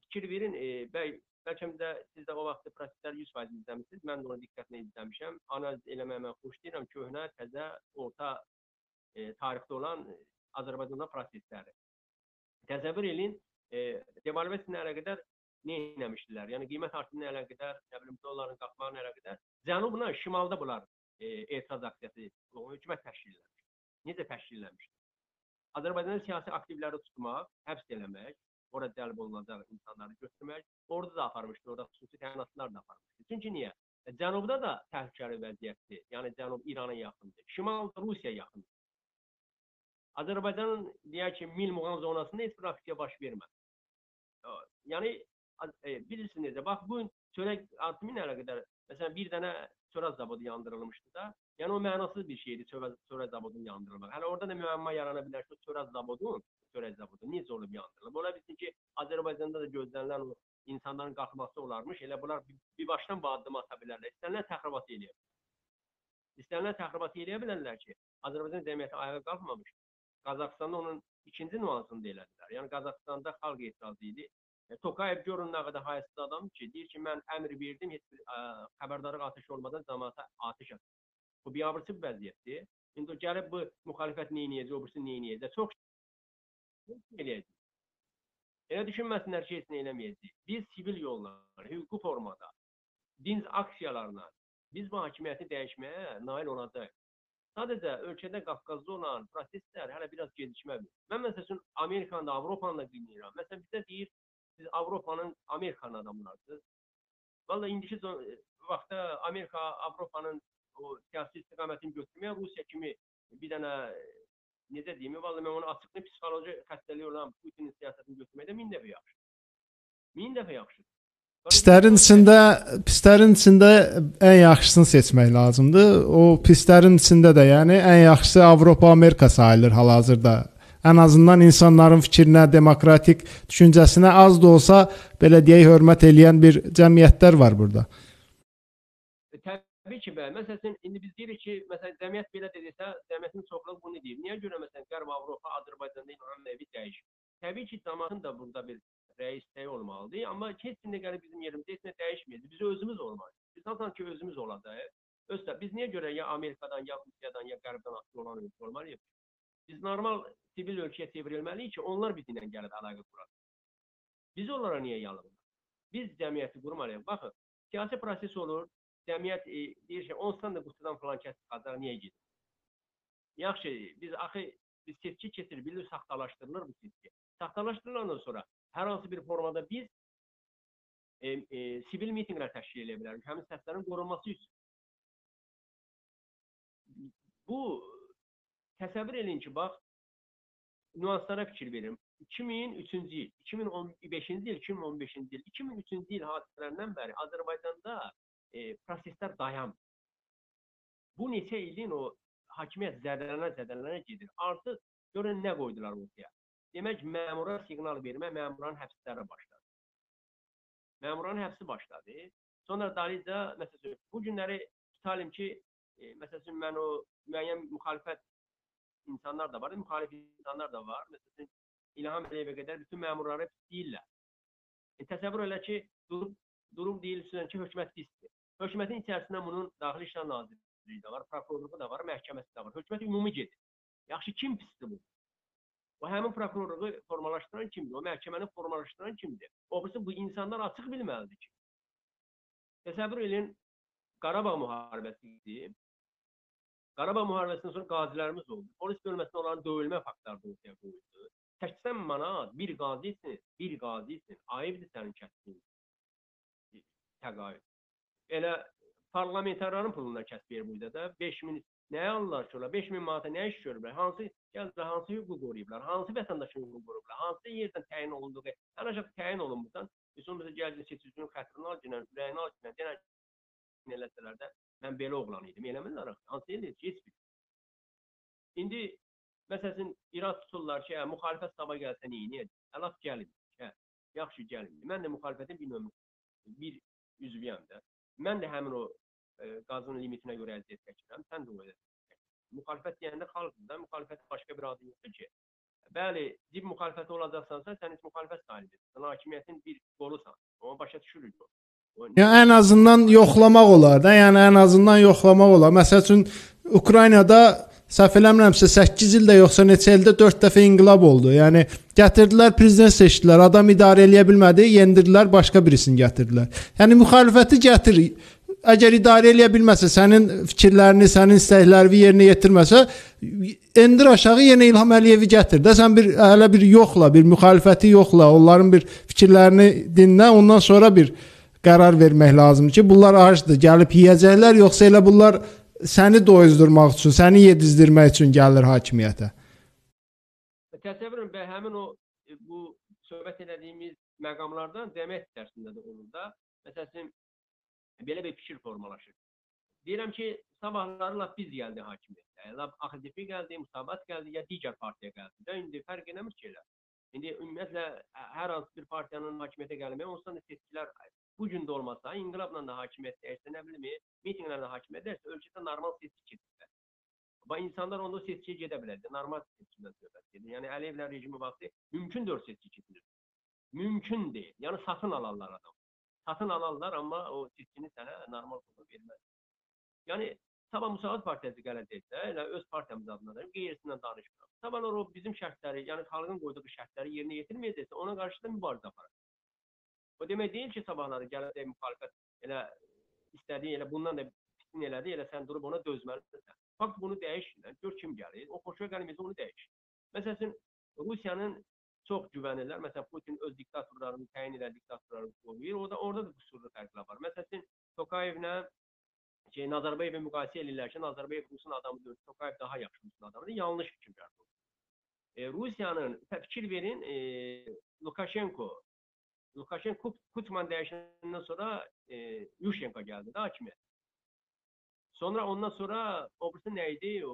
fikir verin, e, bəy, bəlkə də siz də o vaxtı prosesləri 100% izləmisiniz. Mən də onu diqqətlə izləmişəm. Analiz eləməyi mən xoşlayıram. Köhnə, təzə, orta e, tarixdə olan Azərbaycanda prosesləri. Təsəvvür edin, e, devalvasiya ilə əlaqədar nə etmişdilər? Yəni qiymət artımı ilə əlaqədar, nə bilim, dolların qalxmağı ilə əlaqədar cənubla şimalda bunlar e, etiraz aksiyası hökumət təşkil eləmiş. Necə təşkil eləmişdir? Azərbaycanın siyasi aktivləri tutmaq, həbs eləmək, ora cəlb olunacaq insanları götürmək, orada da aparmışdı, orada xüsusi təyinatlar da aparmışdı. Çünki niyə? E, cənubda da təhlükəli vəziyyətdir. Yəni cənub İrana yaxındır. Şimal Rusiya yaxındır. Azərbaycanın deyək ki, mil muğam zonasında heç bir aksiya baş vermədi. Yəni e, bilirsiniz də, bax bu gün çörək artımı ilə əlaqədar məsələn bir dənə çörək zavodu yandırılmışdı da. Yəni o mənasız bir şeydir çörək, çörək zavodunun yandırılması. Hələ orada da müəmma yarana bilər ki, çörək zavodunun, çörək zavodu necə olub yandırılıb? Ola bilsin ki, Azərbaycanda da gözlənilən o insanların qalxması olarmış. Elə bunlar bir, bir başdan bu addımı ata bilərlər. İstənilən təxribat eləyir. İstənilən təxribat eləyə bilərlər ki, Azərbaycan cəmiyyəti ayağa qalxmamış. Qazaxstanda onun ikinci nüansını da elədilər. Yəni Qazaxstanda xalq etirazı idi. E, Tokayev görün nə qədər hayasız adam ki, deyir ki, mən əmr verdim, heç bir ə, xəbərdarlıq atış olmadan cəmaata atış atır. Bu biabırçı bir vəziyyətdir. İndi gəlib bu müxalifət nə edəcək, o birisi nə edəcək? Çox eləyəcək. Elə düşünməsinlər ki, heç nə eləməyəcək. Biz sivil yolla, hüquqi formada, dinc aksiyalarla biz bu hakimiyyəti dəyişməyə nail olacağıq. Sadəcə ölkədə Qafqazda olan proseslər hələ biraz gecikməlidir. Mən məsələn Amerikanı da, Avropanı da dinləyirəm. Məsələn bizə deyir, siz Avropanın, Amerikanın adamlarsınız. Vallahi indiki zo- vaxtda Amerika, Avropanın o siyasi istiqamətini götürməyə Rusiya kimi bir dənə e, necə deyim, vallahi mən onu açıqlı psixoloji xəstəliyi olan Putinin siyasətini götürməkdə min dəfə yaxşı. Min dəfə yaxşı. Pislərin içində pislərin içində ən yaxşısını seçmək lazımdır. O pislərin içində də, yəni ən yaxşısı Avropa, Amerika sayılır hal-hazırda. Ən azından insanların fikrinə, demokratik düşüncəsinə az da olsa belə deyək hörmət eləyən bir cəmiyyətlər var burada. E, Təbii ki, bəli. Məsələn, indi biz deyirik ki, məsələn, cəmiyyət belə dedirsə, cəmiyyətin çoxluğu bunu deyir. Niyə görə məsələn Qərb Avropa, Azərbaycanda İlham Əliyevi dəyişir? Təbii ki, cəmiyyətin də burada bir rəis dəyi olmalıdır, amma heç kimdə gəlib bizim yerimizdə heç nə dəyişməyəcək. Biz özümüz olmalıyıq. Biz zaten ki özümüz olacağıq. Özdə biz niyə görə ya Amerikadan, ya Rusiyadan, ya Qərbdən asılı olan ölkə olmalıyıq? Biz normal sivil ölkəyə çevrilməliyik ki, onlar bizimlə gəlib əlaqə qurasın. Biz onlara niyə yalvarırıq? Biz cəmiyyəti qurmalıyıq. Baxın, siyasi proses olur, cəmiyyət e, deyir ki, onsan da qutudan falan kəs çıxacaq, niyə gedir? Yaxşı, biz axı biz seçki keçir, bilir saxtalaşdırılır bu seçki. Saxtalaşdırılandan sonra hər hansı bir formada biz e, e, sivil mitinqlər təşkil edə bilərik. Həmin səslərin qorunması üçün. Bu təsəvvür edin ki, bax nüanslara fikir verin. 2003-cü il, 2015-ci il, 2015-ci il, 2003-cü il hadisələrindən bəri Azərbaycanda e, proseslər dayanmır. Bu neçə ilin o hakimiyyət zədələnə zədələnə gedir. Artıq görün nə qoydular ortaya. Demək məmura siqnal vermə, məmurların həbsləri başladı. Məmurların həbsi başladı. Sonra dalica məsələn bu günləri tutalım ki, e, məsələn mən o müəyyən müxalifət insanlar da var, müxalif insanlar da var. Məsələn İlham Əliyevə qədər bütün məmurları deyirlər. E, təsəvvür elə ki, durub durub deyilsin ki, hökumət pisdir. Hökumətin içərisində bunun Daxili İşlər Nazirliyi də var, prokurorluğu da var, məhkəməsi də var. Hökumət ümumi gedir. Yaxşı kim pisdir bu? O həmin prokurorluğu formalaşdıran kimdir? O məhkəməni formalaşdıran kimdir? Oxusu bu insanlar açıq bilməlidir ki. Təsəvvür edin Qarabağ müharibəsi idi. Qarabağ müharibəsindən sonra qazilərimiz oldu. Polis bölməsində onların döyülmə faktları ortaya qoyuldu. 80 manat bir qazi üçün, bir qazi üçün ayıbdır sənin kəsbin. Təqaüd. Elə parlamentarların pulundan kəsb verir burada da 5000 nəyə alırlar ki, ola 5000 manata nə iş görüblər? Hansı gəldilər, hansı hüququ qoruyublar? Hansı vətəndaşın hüququnu qoruyublar? Hansı yerdən təyin olunduğu, ən aşağı təyin olunmusan, sonra bizə gəldin seçicinin xətrini al, günə, ürəyini al, günə, denə eləsələr də mən belə oğlan idim, eləmirlər axı. Hansı eləyir? Heç bir. İndi məsələn irad tuturlar ki, hə, müxalifət sabah gəlsə nə edəcək? Əlaf gəlin. Hə, yaxşı gəlin. Mən də müxalifətin bir nömrə bir üzvüyəm də. Mən də həmin o qazın limitinə görə əziyyət çəkirəm, sən də o əziyyət. Müxalifət deyəndə xalqdır da, müxalifət başqa bir adı yoxdur ki. Bəli, dib müxalifəti olacaqsansa, sən heç müxalifət sahibisən. Sən hakimiyyətin bir qolusan. Onu başa düşürük o Yəni ən azından yoxlamaq olar da, yəni ən azından yoxlamaq olar. Məsəl üçün Ukraynada səhv eləmirəmsə 8 ildə yoxsa neçə ildə 4 dəfə inqilab oldu. Yəni gətirdilər prezident seçdilər, adam idarə eləyə bilmədi, yendirdilər, başqa birisini gətirdilər. Yəni müxalifəti gətir. Əgər idarə eləyə bilməsə, sənin fikirlərini, sənin istəklərini yerinə yetirməsə, endir aşağı yenə İlham Əliyevi gətir. Də sən bir hələ bir yoxla, bir müxalifəti yoxla, onların bir fikirlərini dinlə, ondan sonra bir qərar vermək lazımdır ki, bunlar acdır, gəlib yeyəcəklər, yoxsa elə bunlar səni doyuzdurmaq üçün, səni yedizdirmək üçün gəlir hakimiyyətə. Təsəvvür edin, bə- həmin o e, bu söhbət etdiyimiz məqamlardan cəmiyyət içərisində də olur da. Məsələn, belə bir fikir formalaşır. Deyirəm ki, sabahları lap biz gəldi hakimiyyətə. Lap AXDP gəldi, Musabat gəldi, ya digər partiya gəldi. də indi fərq eləmir ki elə. İndi ümumiyyətlə ə- hər hansı bir partiyanın hakimiyyətə gəlməyi, ondan da seçkilər bu gün də olmasa, inqilabla da hakimiyyət dəyişsə, nə bilim, mitinqlərlə hakimiyyət dəyişsə, ölkədə normal seçki keçirsə. Və insanlar onda o seçkiyə gedə bilərdi. Normal seçkidən söhbət gedir. Yəni Əliyevlər rejimi vaxtı mümkün dörd seçki keçirir. Mümkün deyil. Yəni satın alarlar adam. Satın alarlar, amma o seçkini sənə normal forma verməz. Yəni Sabah Müsavat Partiyası gələcəksə, elə öz partiyamız adına da qeyrisindən danışmıram. Sabahlar o bizim şərtləri, yəni xalqın qoyduğu şərtləri yerinə yetirməyəcəksə, ona qarşı da mübarizə aparır. O demək deyil ki, sabahları gələcək müxalifət elə istədiyi elə bundan da pisin elədi, elə sən durub ona dözməlisən. Fakt bunu dəyişirlər. Gör kim gəlir. O xoşuna gəlməyəcək onu dəyişir. Məsələn, Rusiyanın çox güvənirlər. Məsələn, Putin öz diktatorlarını təyin edən diktatorları qoyur. O da orada da qüsurlu fərqlər var. Məsələn, Tokayevlə şey Nazarbayevi müqayisə edirlər ki, Nazarbayev Rusun adamıdır, Tokayev daha yaxşı Rusun adamıdır. Yanlış fikirlər bu. E, Rusiyanın fikir verin, e, Lukashenko Lukashenko Kutman dəyişəndən sonra e, Yushchenko gəldi də hakimiyyət. Sonra ondan sonra o birisi nə idi? O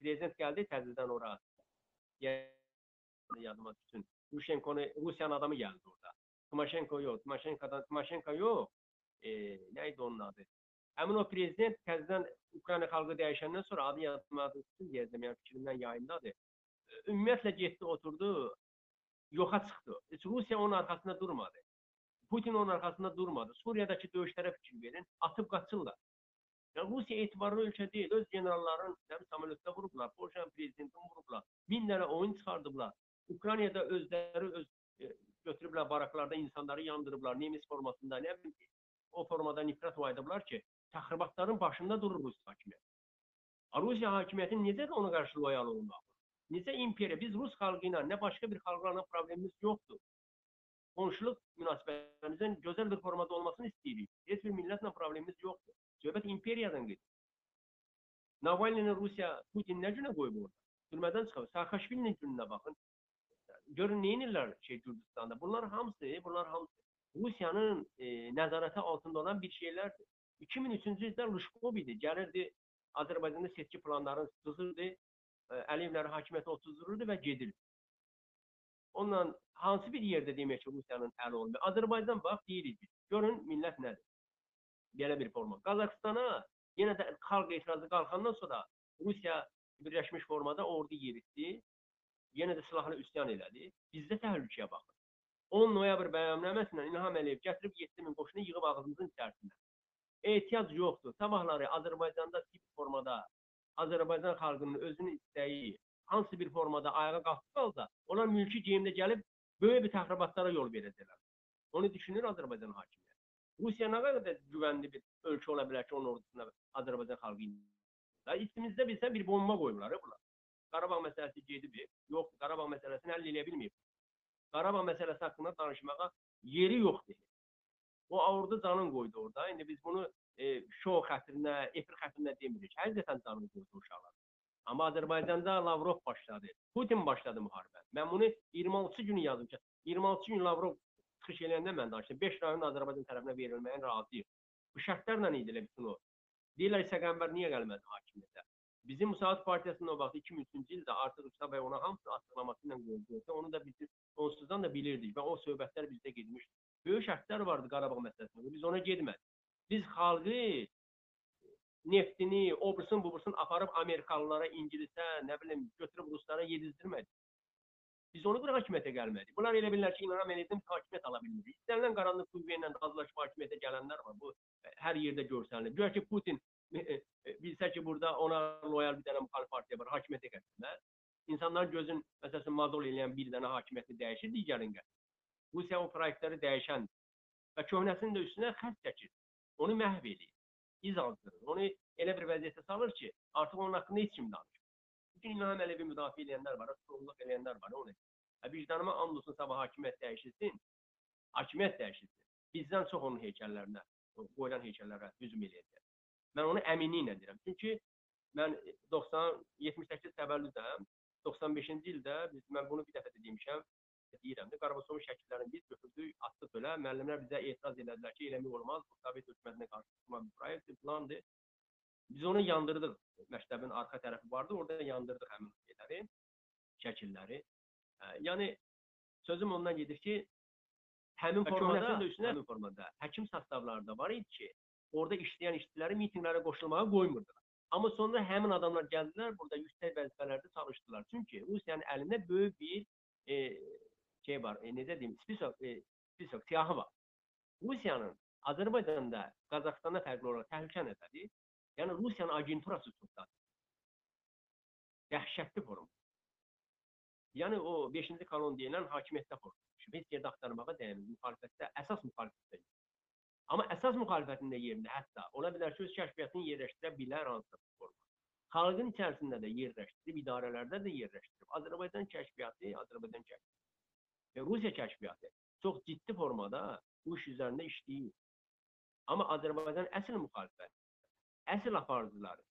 prezident gəldi təzədən ora. Yəni yadıma düşsün. Yushchenko Rusiyanın adamı gəldi orada. Tymoshenko yox, Tymoshenko'dan Tymoshenko yox. E, nə idi onun adı? Həmin o prezident təzədən Ukrayna xalqı dəyişəndən sonra adı yadıma düşsün deyəcəm, yəni fikrimdən yayındadır. Ümumiyyətlə getdi, oturdu, yoxa çıxdı. Heç Rusiya onun arxasında durmadı. Putin onun arxasında durmadı. Suriyadakı döyüşlərə fikir verin, atıb qaçırlar. Yəni Rusiya etibarlı ölkə deyil. Öz generalların samolyotda vurublar, Polşanın prezidentini vurublar. Min dənə oyun çıxardıblar. Ukraynada özləri öz e, götürüblər baraklarda insanları yandırıblar, Nemis formasında, nə bilim o formada nifrət oynadıblar ki, təxribatların başında durur Rusiya hakimiyyəti. Rusiya hakimiyyəti necə ona qarşı loyal olmalı? Necə imperiya? Biz Rus xalqı ilə nə başqa bir xalqlarla problemimiz yoxdur. Qonşuluq münasibətlərimizin gözəl bir formada olmasını istəyirik. Heç bir millətlə problemimiz yoxdur. Söhbət imperiyadan gedir. Navalnyini Rusiya Putin nə günə qoyub orada? Türmədən çıxıb. Saakashvilinin gününə baxın. Görün nə edirlər şey Gürcüstanda. Bunlar hamısı, bunlar hamısı Rusiyanın e, nəzarəti altında olan bir şeylərdir. 2003-cü ildə Lışkov idi. Gəlirdi Azərbaycanda seçki planlarını sızırdı. Əliyevlər hakimiyyəti otuzdururdu və gedirdi. Onunla hansı bir yerdə demək ki, Rusiyanın əli olmuyor. Azərbaycan bax deyirik biz. Görün millət nədir? Belə bir forma. Qazaxstana yenə də xalq etirazı qalxandan sonra Rusiya birləşmiş formada ordu yeritdi. Yenə də silahlı üsyan elədi. Bizdə təhlükəyə baxın. 10 noyabr bəyannaməsindən İlham Əliyev gətirib 7000 qoşunu yığıb ağzımızın içərisində. Ehtiyac yoxdur. Sabahları Azərbaycanda tip formada Azərbaycan xalqının özünün istəyi hansı bir formada ayağa qalxıb qalsa, onlar mülki geyimdə gəlib böyük bir təxribatlara yol verəcəklər. Onu düşünür Azərbaycan hakimiyyəti. Rusiya nə qədər güvənli bir ölkə ola bilər ki, onun ordusuna Azərbaycan xalqı Da içimizdə bilsə bir bomba qoyublar bunlar. Qarabağ məsələsi gedib, yoxdur. Qarabağ məsələsini həll edə bilməyib. Qarabağ məsələsi haqqında danışmağa yeri yoxdur. O orada canın qoydu orada. İndi biz bunu e, şou xətrinə, efir xətrinə demirik. Həqiqətən canın qoydu uşaqlar. Amma Azərbaycanda Lavrov başladı. Putin başladı müharibə. Mən bunu 26 günü yazdım ki, 26 gün Lavrov çıxış eləyəndə mən danışdım. 5 rayon Azərbaycan tərəfinə verilməyə razıyıq. Bu şərtlərlə idi elə bütün o. Deyirlər Səqəmbər niyə gəlmədi hakimiyyətə? Bizim Müsavat Partiyasının o vaxt 2003-cü ildə artıq Rüstəm bəy ona hamısını açıqlaması ilə qoydu. Onu da biz onsuzdan da bilirdik və o söhbətlər bizdə getmişdi. Böyük şərtlər vardı Qarabağ məsələsində. Biz ona getmədik. Biz xalqı neftini, obrusunu, bubursunu aparıb Amerikalılara, İngilisə, nə bilim, götürüb ruslara yedizdirmədik. Biz onu qura hakimiyyətə gəlmədik. Bunlar elə bilirlər ki, İlham Əliyevdən hakimiyyət ala bilmirik. İstənilən qaranlıq qüvvə ilə razılaşıb hakimiyyətə gələnlər var. Bu hər yerdə görsənilir. Gör ki, Putin bilsə ki, burada ona loyal bir dənə müxalif partiya var, hakimiyyətə gətirsinlər. İnsanların gözün məsələn mazol eləyən bir dənə hakimiyyəti dəyişir, digərini gətirir. Rusiya o proyektləri dəyişən və köhnəsinin də üstünə xətt çəkir. Onu məhv edir, iz aldırır. Onu elə bir vəziyyətə salır ki, artıq onun haqqında heç kim danışmır. Bütün İlham Əliyevi müdafiə edənlər var, sorumluluq edənlər var, onu. Vicdanıma and olsun sabah hakimiyyət dəyişilsin, hakimiyyət dəyişilsin. Bizdən çox onun heykəllərinə, qoyulan heykəllərə hücum eləyəcək. Mən onu əminliklə deyirəm. Çünki mən 90 78 təvəllüdəm. 95-ci ildə biz mən bunu bir dəfə də demişəm, deyirəm də Qarabasovun şəkillərini biz götürdük, atdıq belə. Müəllimlər bizə etiraz elədilər ki, eləmək olmaz. Bu Sovet hökumətinə qarşı çıxma bir proyektdir, plandır. Biz onu yandırdıq. Məktəbin arxa tərəfi vardı, orada yandırdıq həmin şeyləri, şəkilləri. Yəni sözüm ondan gedir ki, həmin formada, də üstünə- həmin formada həkim sastavları da var idi ki, orada işləyən işçiləri mitinqlərə qoşulmağa qoymurdular. Amma sonra həmin adamlar gəldilər, burada yüksək vəzifələrdə çalışdılar. Çünki Rusiyanın əlində böyük bir e, şey var, e, necə deyim, spisok, e, spisok siyahı var. Rusiyanın Azərbaycanda, Qazaxstanda fərqli olaraq təhlükə nədir? Yəni Rusiyanın agenturası çoxdadır. Dəhşətli forum. Yəni o 5-ci kolon deyilən hakimiyyətdə formalaşıb. Heç yerdə axtarmağa dəyməz. Müxalifətdə, əsas müxalifətdə. Amma əsas müxalifətin də yerində hətta ola bilər ki, öz kəşfiyyatını yerləşdirə bilər hansısa forma. Xalqın içərisində də yerləşdirib, idarələrdə də yerləşdirib. Azərbaycan kəşfiyyatı, Azərbaycan kəşfiyyatı və Rusiya kəşfiyyatı çox ciddi formada bu iş üzərində işləyir. Amma Azərbaycan əsl müxalifət, əsl aparıcıları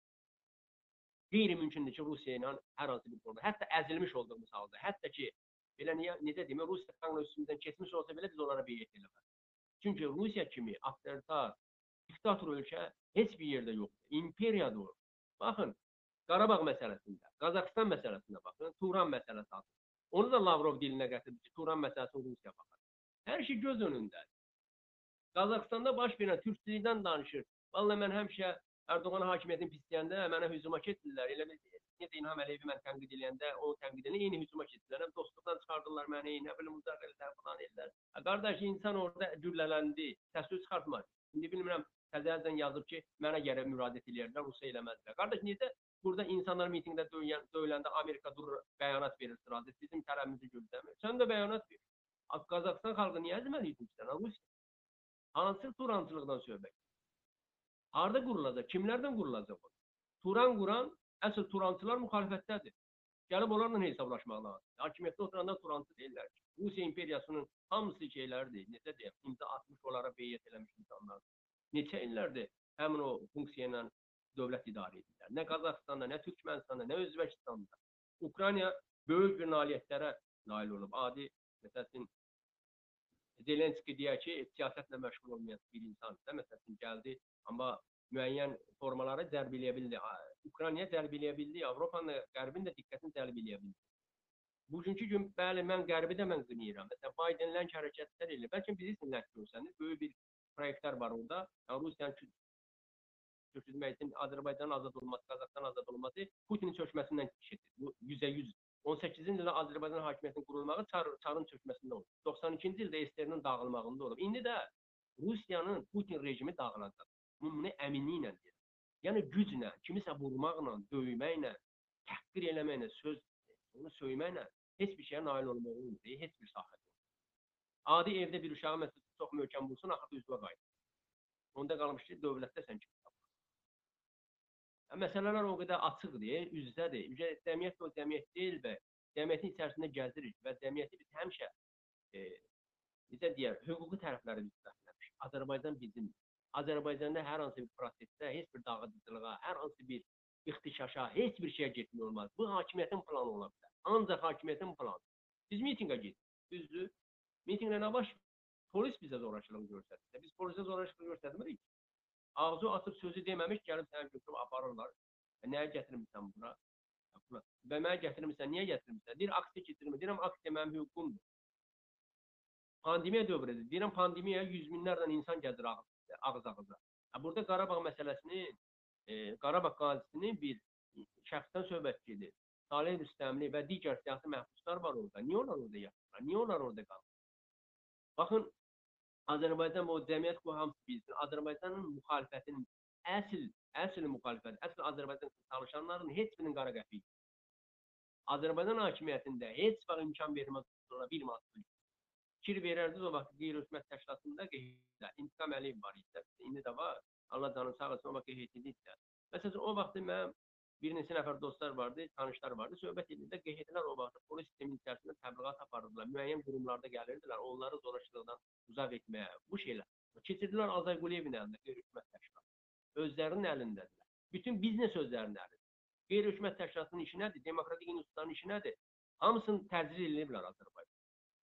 qeyri-mümkündür ki, Rusiya ilə hər hansı bir formada, hətta əzilmiş olduğumuz halda, hətta ki, belə niyə, necə deyim, Rusiya qanun üstündən keçmiş olsa belə biz onlara beyət eləməz. Çünki Rusiya kimi avtoritar, diktator ölkə heç bir yerdə yoxdur. İmperiyadır. Baxın, Qarabağ məsələsində, Qazaxstan məsələsində baxın, Turan məsələsi adı. Onu da Lavrov dilinə gətirdi ki, Turan məsələsini Rusiya baxır. Hər şey göz önündədir. Qazaxstanda baş verən türkçülükdən danışır. Vallahi mən həmişə Erdoğan hakimiyyətini pisləyəndə mənə hücuma keçdilər. Elə bir necə İlham Əliyevi mən tənqid edəndə, o tənqid edəndə eyni hücuma keçdilər. Dostluqdan çıxardılar məni, nə bilim uzaq ellər falan ellər. Qardaş insan orada güllələndi, səs çıxartmadı. İndi bilmirəm təzədən yazıb ki, mənə gərək müraciət eləyərlər, Rusiya eləməzdilər. Qardaş necə burada insanlar mitinqdə döyən, döyüləndə Amerika durur, bəyanat verir sırada, bizim tərəfimizi gözləmir. Sən də bəyanat ver. Qazaxstan xalqı niyə əzməli etmişsən? Rusiya. Hansı turancılıqdan söhbət? Harda qurulacaq? Kimlərdən qurulacaq? Turan quran əsl turancılar müxalifətdədir. Gəlib onlarla hesablaşmaq lazım. Hakimiyyətdə oturanda turancı deyirlər ki, Rusiya imperiyasının hamısı şeylərdir. Necə deyim, imza atmış onlara beyyət eləmiş insanlar. Neçə illərdir həmin o funksiya ilə dövlət idarə edirlər. Nə Qazaxstanda, nə Türkmənistanda, nə Özbəkistanda. Ukrayna böyük bir nailiyyətlərə nail olub. Adi məsələn Zelenski deyək ki, siyasətlə məşğul olmayan bir insandır. Məsələn gəldi, amma müəyyən formaları cəlb eləyə bildi. Ukraynaya cəlb eləyə bildi, Avropanın, Qərbin də diqqətini cəlb eləyə bildi. Bugünkü gün bəli mən Qərbi də mən qınayıram. Məsələn Biden lənk hərəkətlər eləyir. Bəlkə bizi lənk görsəniz, böyük bir proyektlər var orada. Yəni Rusiyanın köçürmək üçün Azərbaycanın azad olması, Qazaxıstan azad olması Putinin çökməsindən keçir. Bu 100%. 18-ci ildə Azərbaycan hakimiyyətinin qurulmağı çar, çarın çökməsində olub. 92-ci ildə SSR-nin dağılmağında olub. İndi də Rusiyanın Putin rejimi dağılacaq. Bu bunu əminliklə deyir. Yəni güclə, kimisə vurmaqla, döyməklə, təhqir eləməklə, söz onu söyməklə heç bir şeyə nail olmaq olmur, heç bir sahədə. Adi evdə bir uşağı məsələn çox möhkəm vursun, axırda üzvə qayıdır. Onda qalmış ki, dövlətdə sən kim tapırsan. Ya, Məsələlər o qədər açıqdır, üzdədir. Ücə cəmiyyət o cəmiyyət deyil və cəmiyyətin içərisində gəzirik və cəmiyyəti biz həmişə e, necə deyər, hüquqi tərəfləri biz dəstəkləmişik. Azərbaycan bizim Azərbaycanda hər hansı bir prosesdə heç bir dağıdıcılığa, hər hansı bir ixtişaşa, heç bir şeyə getmək olmaz. Bu hakimiyyətin planı ola bilər. Ancaq hakimiyyətin planı. Biz mitinqə getdik. Düzdür? Mitinqlə nə baş? Polis bizə zorakılıq göstərdi. Biz polisə zorakılıq göstərmirik. Ağzı açıb sözü deməmiş gəlib səni götürüb aparırlar. E, nəyə gətirmisən bura? Və mənə gətirmisən, niyə gətirmisən? Deyir, aksiya keçirmə. Deyirəm, aksiya mənim hüququmdur. Pandemiya dövrüdür. Deyirəm, pandemiyaya yüz minlərlə insan gəlir ağız ağız ağıza. Ha, Burada Qarabağ məsələsini, e, Qarabağ qazisinin bir şəxsdən söhbət gedir. Salih Rüstəmli və digər siyasi məhbuslar var orada. Niyə onlar orada yatırlar? Niyə onlar orada qalır? Baxın, Azərbaycan o cəmiyyət bu hamısı bilsin. Azərbaycanın müxalifətinin əsl, əsl müxalifət, əsl Azərbaycan çalışanların heç birinin qara qəpiyi. Azərbaycan hakimiyyətində heç vaxt imkan verməz sonra bir manat fikir verərdiniz o vaxt qeyri-hökumət təşkilatında qeyddə İntiqam Əliyev var idi. İndi də var. Allah canını sağ olsun, o vaxt qeydində idi. Məsələn, o vaxt mənim bir neçə nəfər dostlar vardı, tanışlar vardı. Söhbət edildi, qeydlər o vaxt polis sisteminin içərisində təbliğat aparırdılar. Müəyyən qurumlarda gəlirdilər, onları zorakılıqdan uzaq etməyə, bu şeylər. Keçirdilər Azay Quliyevin əlində qeyri-hökumət təşkilatı. Özlərinin əlindədirlər. Bütün biznes özlərinin əlində. Qeyri-hökumət təşkilatının işi nədir? Demokratik institutların işi nədir? Hamısını təcrid edirlər Azərbaycan.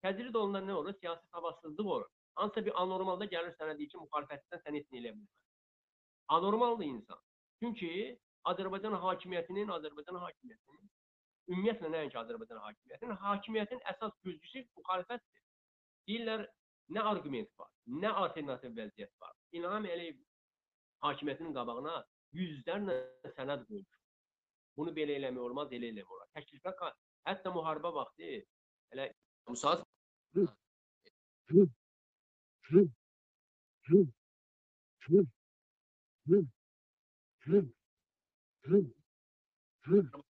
Təcrid olunan nə olur? Siyasi savadsızlıq olur. Hansısa bir anormalda gəlir sənə deyir ki, müxalifətdən sən nə eləyə bilməz. Anormaldır insan. Çünki Azərbaycan hakimiyyətinin, Azərbaycan hakimiyyətinin ümumiyyətlə nəinki Azərbaycan hakimiyyətinin, hakimiyyətin əsas güzgüsü müxalifətdir. Deyirlər, Nə arqument var, nə alternativ vəziyyət var. İlham Əliyev hakimiyyətinin qabağına yüzlərlə sənəd qoymuş. Bunu belə eləmək olmaz, elə eləmək olar. Təklifə qa- hətta müharibə vaxtı elə müsaat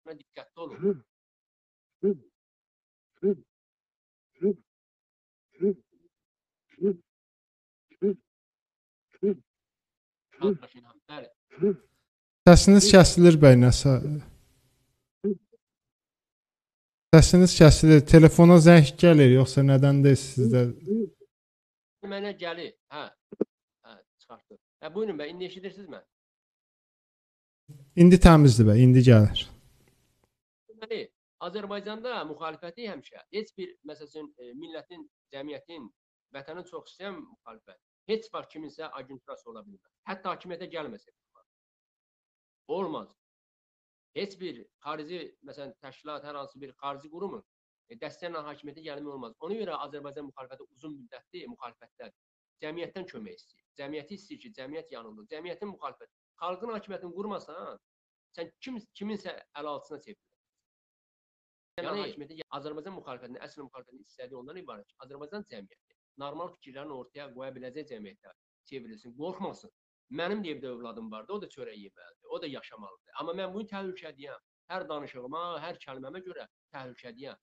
buna diqqətli olun. Səsiniz kəsilir bəy nəsə. Səsiniz kəsilir. Telefona zəng gəlir yoxsa nədəndir sizdə? Mənə gəlir. Hə. Hə, çıxartdı. Hə, buyurun bəy, indi eşidirsiniz mən? İndi təmizdir bəy, indi gəlir. Deməli, Azərbaycanda müxalifəti həmişə heç bir məsələn e, millətin, cəmiyyətin, vətənin çox istəyən müxalifət heç vaxt kiminsə agenturası ola bilməz. Hətta hakimiyyətə gəlməsə. də. Olmaz. Heç bir xarici, məsələn, təşkilat, hər hansı bir xarici qurumun e, dəstəklə hakimiyyətə gəlmək olmaz. Ona görə Azərbaycan müxalifəti uzun müddətli müxalifətdədir. Cəmiyyətdən kömək istəyir. Cəmiyyəti istəyir ki, cəmiyyət yanında, cəmiyyətin müxalifəti. Xalqın hakimiyyətini qurmasan, sən kim kiminsə əl altına çevrilir. Yəni hakimiyyəti Azərbaycan müxalifətinin əsl müxalifətinin istədiyi ondan ibarət ki, Azərbaycan cəmiyyəti normal fikirlərini ortaya qoya biləcək cəmiyyətə çevrilsin, qorxmasın. Mənim də evdə övladım vardı, o da çörək yeməlidir, o da yaşamalıdır. Amma mən bunu təhlükədiyəm. Hər danışığıma, hər kəlməmə görə təhlükədiyəm.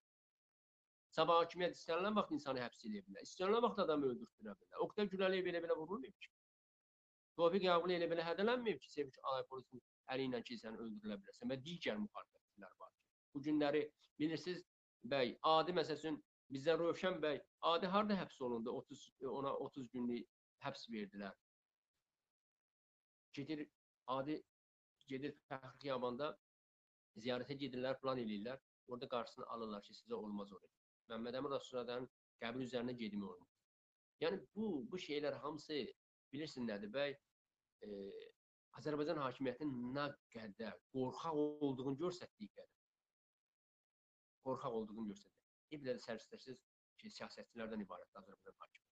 Sabah hakimiyyət istənilən vaxt insanı həbs edə bilər. İstənilən vaxt adamı öldürtdürə bilər. Oqtay Güləliyev belə belə vurulmayıb ki. Tofiq Yağlı elə belə hədələnməyib ki, Sevinç Alay polisin əli ilə ki, sən öldürülə bilərsən və digər müxalifətçilər var. Bu günləri bilirsiniz, bəy, adi məsələn bizdən Rövşən bəy adi harda həbs olundu? 30 ona 30 günlük həbs verdilər. Gedir adi gedir Fəxri Xiyabanda ziyarətə gedirlər, plan eləyirlər. Orada qarşısını alırlar ki, sizə olmaz oraya. Məmməd Əmin Rəsulzadənin qəbri üzərinə getmək olmaz. Yəni bu bu şeylər hamısı bilirsin nədir bəy? E, Azərbaycan hakimiyyətinin nə qədər qorxaq olduğunu göstərdiyi qədər. Qorxaq olduğunu göstərdi. Bir də sərsərsiz ki, siyasətçilərdən ibarətdir Azərbaycan hakimiyyəti.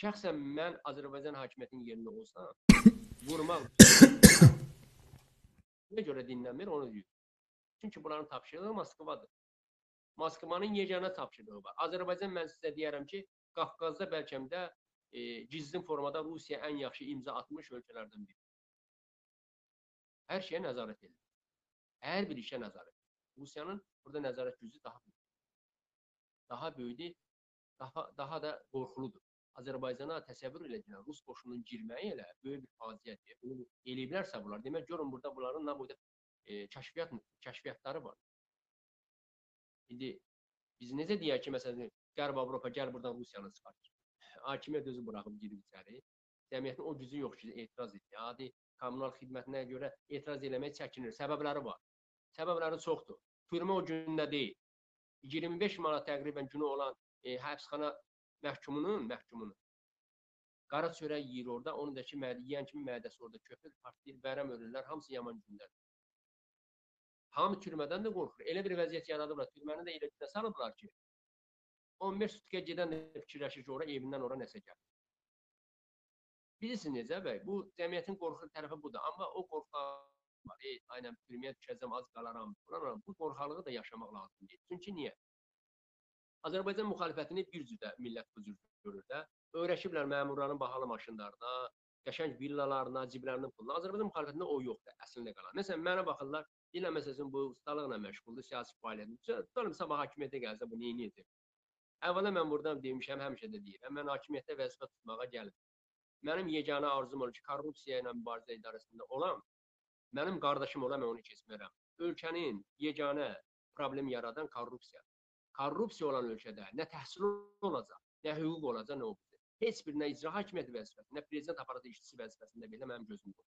Şəxsən mən Azərbaycan hakimiyyətinin yerində olsam, vurmaq nə görə dinləmir onu deyir. Çünki bunların tapşırığı Moskvadır. Moskvanın yeganə tapşırığı var. Azərbaycan mən sizə deyərəm ki, Qafqazda bəlkə də e, gizlin formada Rusiya ən yaxşı imza atmış ölkələrdən biri. Hər şeyə nəzarət edir. Hər bir işə nəzarət. Rusiyanın burada nəzarət gücü daha böyük. Daha böyükdür, daha daha da qorxuludur. Azərbaycana təsəvvür edilən Rus qoşununun girməyi elə böyük bir faciədir. Bunu eləyiblərsə bunlar, demək görün burada bunların nə boyda e, kəşfiyyat kəşfiyyatları var. İndi biz necə deyək ki, məsələn, Qərb Avropa gəl buradan Rusiyanı çıxart. Hakimiyyət özü buraxıb girib içəri. Cəmiyyətin o gücü yox ki, etiraz etsin. Adi kommunal xidmətinə görə etiraz eləmək çəkinir. Səbəbləri var. Səbəbləri çoxdur. Türmə o gündə deyil. 25 manat təqribən günü olan e, həbsxana məhkumunun, məhkumunun qara çörək yeyir orada, onu da ki, mədə yeyən kimi mədəsi orada köpür, partlayır, bərəm ölürlər, hamısı yaman gündər. Hamı türmədən də qorxur. Elə bir vəziyyət yaradıblar, türməni də elə günə salıblar ki, 15 sutka gedən də fikirləşir ki, ora evindən ora nəsə gəlir. Bilirsiniz necə bəy, bu cəmiyyətin qorxu tərəfi budur. Amma o qorxu var. Ey, aynən türməyə düşəcəm, az qalaram. Falan, bu qorxalığı da yaşamaq lazım deyil. Çünki niyə? Azərbaycan müxalifətini bir cüdə millət bu cür görür də. Öyrəşiblər məmurların bahalı maşınlarına, qəşəng villalarına, ciblərinin puluna. Azərbaycan müxalifətində o yoxdur, əslində qalan. Məsələn, mənə baxırlar, deyirlər məsələn bu ustalıqla məşğuldur, siyasi fəaliyyətlə. Tutalım sabah hakimiyyətə gəlsə bu nə edəcək? Əvvəla mən buradan demişəm, həmişə də deyirəm. Mən hakimiyyətdə vəzifə tutmağa gəldim. Mənim yeganə arzum odur ki, korrupsiya ilə mübarizə idarəsində olan mənim qardaşım ola mən onu keçmərəm. Ölkənin yeganə problemi yaradan korrupsiya. Korrupsiya olan ölkədə nə təhsil olacaq, nə hüquq olacaq, nə olacaq. Heç bir nə icra hakimiyyəti vəzifəsində, nə prezident aparatı işçisi vəzifəsində belə mənim gözüm yox.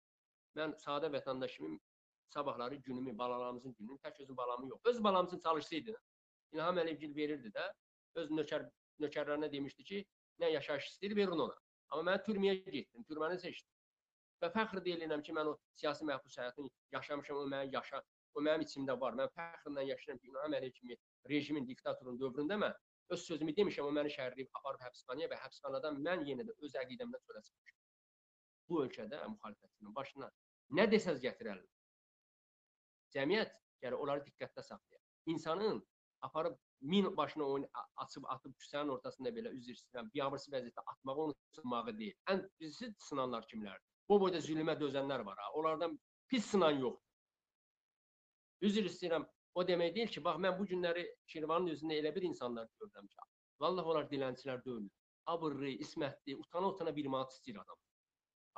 Mən sadə vətəndaş kimi sabahları günümü, balalarımızın gününü tək özüm balamı yox. Öz balam üçün çalışsaydı, İlham Əliyevgil verirdi də, öz nökər nökərlərinə demişdi ki, nə yaşayış istəyir, verin ona. Amma mən türməyə getdim, türməni seçdim. Və fəxr deyirəm ki, mən o siyasi məhbus həyatını yaşamışam, o mənim yaşa, o mənim içimdə var. Mən fəxrlə yaşayıram ki, İlham Əliyev kimi rejimin, diktatorun dövründə mən öz sözümü demişəm, o məni şəhərləyib aparıb həbsxanaya və həbsxanadan mən yenə də öz əqidəmdən çölə çıxmışam. Bu ölkədə müxalifətçinin başına nə desəz gətirərlər. Cəmiyyət gərək onları diqqətdə saxlayır. İnsanın aparıb min başına oyun açıb atıb küçənin ortasında belə üzr istəyirəm, biabırsı vəziyyətdə atmağı onu sınmağı deyil. Ən bizi sınanlar kimlərdir? Bu boyda zülmə dözənlər var ha. Onlardan pis sınan yox. Üzr istəyirəm. O demək deyil ki, bax mən bu günləri Şirvanın özündə elə bir insanlar görürəm ki, vallahi onlar dilənçilər deyil. Abırlı, ismətli, utana-utana bir manat istəyir adam.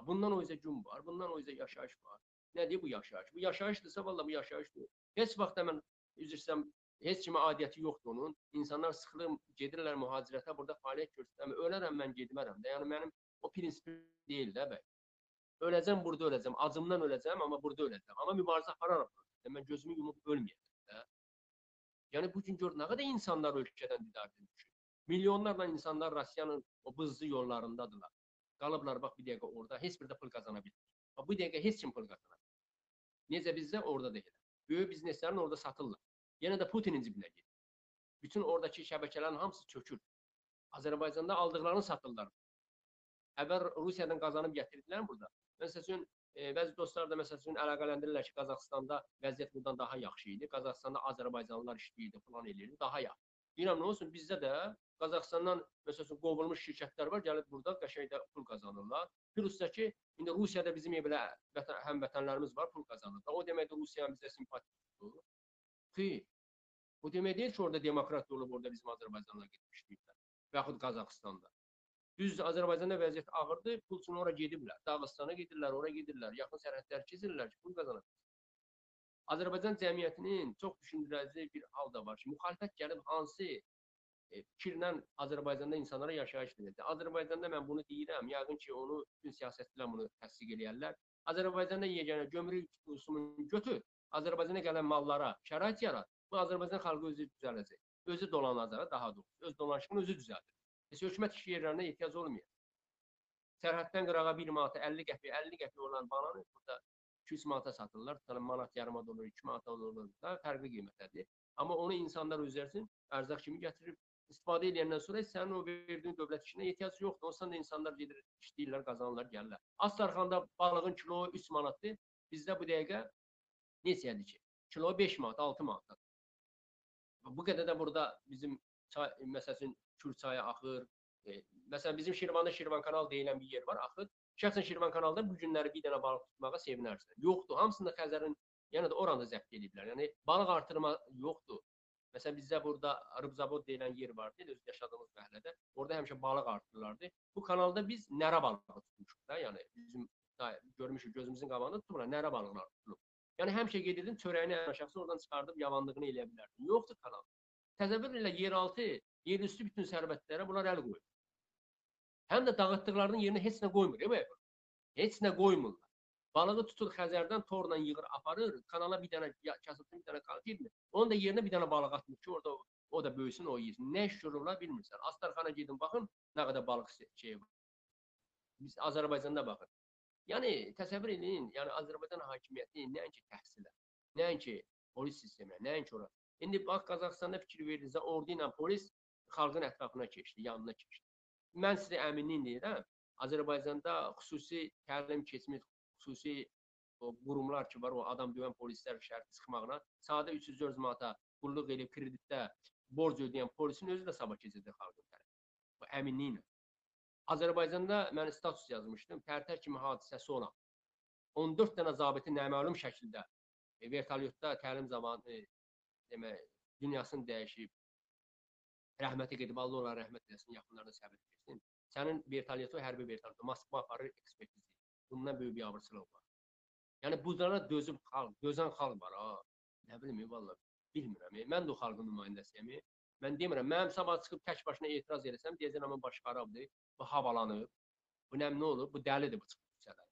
Bundan o üzə gün var, bundan o üzə yaşayış var. Nədir bu yaşayış? Bu yaşayışdırsa vallahi bu yaşayışdır. Heç vaxt mən üzr istəyirəm, heç kimə adiyyəti yoxdur onun. İnsanlar sıxılır, gedirlər mühacirətə, burada fəaliyyət göstərmə. Ölərəm mən getmərəm də. Yəni mənim o prinsipim deyil də bəy. Öləcəm burada öləcəm, acımdan öləcəm, amma burada öləcəm. Amma mübarizə apararam. öləcəm. Mən gözümü yumub ölməyəcəm də. Yəni bu gün gör nə qədər insanlar ölkədən didar düşür. Milyonlarla insanlar Rusiyanın o bızlı yollarındadılar. Qalıblar bax bir dəqiqə orada, heç bir də pul qazana bilmir. Bax bu dəqiqə heç kim pul qazana bilmir. Necə bizdə orada da elə. Böyük bizneslərin orada satırlar. Yenə də Putinin cibinə gedir. Bütün oradakı şəbəkələrin hamısı çökür. Azərbaycanda aldıqlarını satırlar. Əvvəl Rusiyadan qazanıb gətirdilər burada. Məsəl üçün e, bəzi dostlar da məsəl üçün əlaqələndirirlər ki, Qazaxstanda vəziyyət buradan daha yaxşı idi. Qazaxstanda Azərbaycanlılar işləyirdi, falan eləyirdi, daha yaxşı. Deyirəm nə olsun bizdə də Qazaxstandan məsəl üçün qovulmuş şirkətlər var, gəlib burada qəşəngdə pul qazanırlar. Plus da ki, indi Rusiyada bizim belə vətən, həmvətənlərimiz var, pul qazanırlar. O deməkdir Rusiyanın bizə simpatiyasıdır. Xeyr. O demək deyil ki, orada demokrat olub orada bizim Azərbaycanla getmişdilər. Və yaxud Qazaxstanda. Düz Azərbaycanda vəziyyət ağırdır, pul üçün ora gediblər. Dağıstana gedirlər, ora gedirlər, yaxın sərhədlər keçirlər ki, pul qazanır. Azərbaycan cəmiyyətinin çox düşündürəci bir hal da var ki, müxalifət gəlib hansı e, fikirlə Azərbaycanda insanlara yaşayış verir. Azərbaycanda mən bunu deyirəm, yəqin ki, onu bütün siyasətçilər bunu təsdiq eləyərlər. Azərbaycanda yeganə gömrük rüsumunu götür, Azərbaycana gələn mallara şərait yarat. Bu Azərbaycan xalqı özü düzələcək. Özü dolanacaq daha doğrusu. Öz dolanışını özü düzəldir. Heç hökumət iş yerlərinə ehtiyac olmayacaq. Sərhəddən qırağa 1 manata 50 qəpik, 50 qəpik olan bananı burada 200 manata satırlar. Tutalım manat yarıma olur, 2 manata olur. Da fərqli qiymətlədir. Amma onu insanlar özlərsin ərzaq kimi gətirib istifadə edəndən sonra sənin o verdiyin dövlət işinə ehtiyac yoxdur. Onsan da insanlar gedir, işləyirlər, qazanırlar, gəlirlər. Astarxanda balığın kilo 3 manatdır. Bizdə bu dəqiqə neçədir ki? Kilo 5 manat, 6 manat. Bu qədər də burada bizim çay, məsəl üçün Kür çayı axır. E, məsələn bizim Şirvanda Şirvan kanal deyilən bir yer var, axır. Şəxsən Şirvan kanalda bu günləri bir dənə balıq tutmağa sevinərsən. Yoxdur. Hamısında Xəzərin yəni də oranda zəbt ediblər. Yəni balıq artırma yoxdur. Məsələn bizdə burada Rıbzabod deyilən yer var, deyil, öz yaşadığımız məhəllədə. Orada həmişə balıq artırırlardı. Bu kanalda biz nərə balığı tutmuşuq da, yəni bizim da, görmüşük gözümüzün qabağında tutublar, nərə balıqlar tutulub. Yəni həmişə gedirdin çörəyini aşağısı oradan çıxardıb yavandığını eləyə bilərdin. Yoxdur kanal. Təsəvvür elə yeraltı, yerüstü bütün sərvətlərə bunlar əl qoyur. Həm də dağıtdıqlarının yerinə heç nə qoymur, değil mi? Heç nə qoymurlar. Balığı tutur Xəzərdən torla yığır, aparır, kanala bir dənə kasıbdan bir dənə qalıb girmir. Onun da yerinə bir dənə balıq atmır ki, orada o, da böyüsün, o yesin. Nə iş görürlər bilmirsən. Astarxana gedin baxın, nə qədər balıq şey var. Biz Azərbaycanda baxın. Yəni təsəvvür edin, yəni Azərbaycan hakimiyyəti nəinki təhsilə, nəinki polis sisteminə, nəinki ora. İndi bax Qazaxstanda fikir verdinizsə, ordu ilə polis xalqın ətrafına keçdi, yanına keçdi. Mən sizə əminlik deyirəm, Azərbaycanda xüsusi təlim keçmiş, xüsusi o qurumlar ki var, o adam döyən polislər şərt çıxmağına sadə 300-400 manata qulluq edib kreditdə borc ödəyən polisin özü də sabah keçəcək xalqın tərəfindən. Bu əminliklə. Azərbaycanda mən status yazmışdım, tərtər kimi hadisəsi olan 14 dənə zabiti naməlum şəkildə e, vertolyotda təlim zamanı demək dünyasını dəyişib rəhmətə gedib Allah onlara rəhmət eləsin, yaxınlarına səbir versin. Sənin vertolyotu hərbi vertolyot Moskva aparır ekspertiz. Bundan böyük bir abırsızlıq var. Yəni bunlara dözüb xalq, dözən xalq var ha. Nə bilim, vallahi bilmirəm. Mən də o xalqın nümayəndəsiyəm. Mən demirəm, mənim sabah çıxıb tək başına etiraz etsəm, deyəcəm amma baş xarabdır, bu havalanıb, bu nə nə olub, bu dəlidir bu çıxıb küçələrə.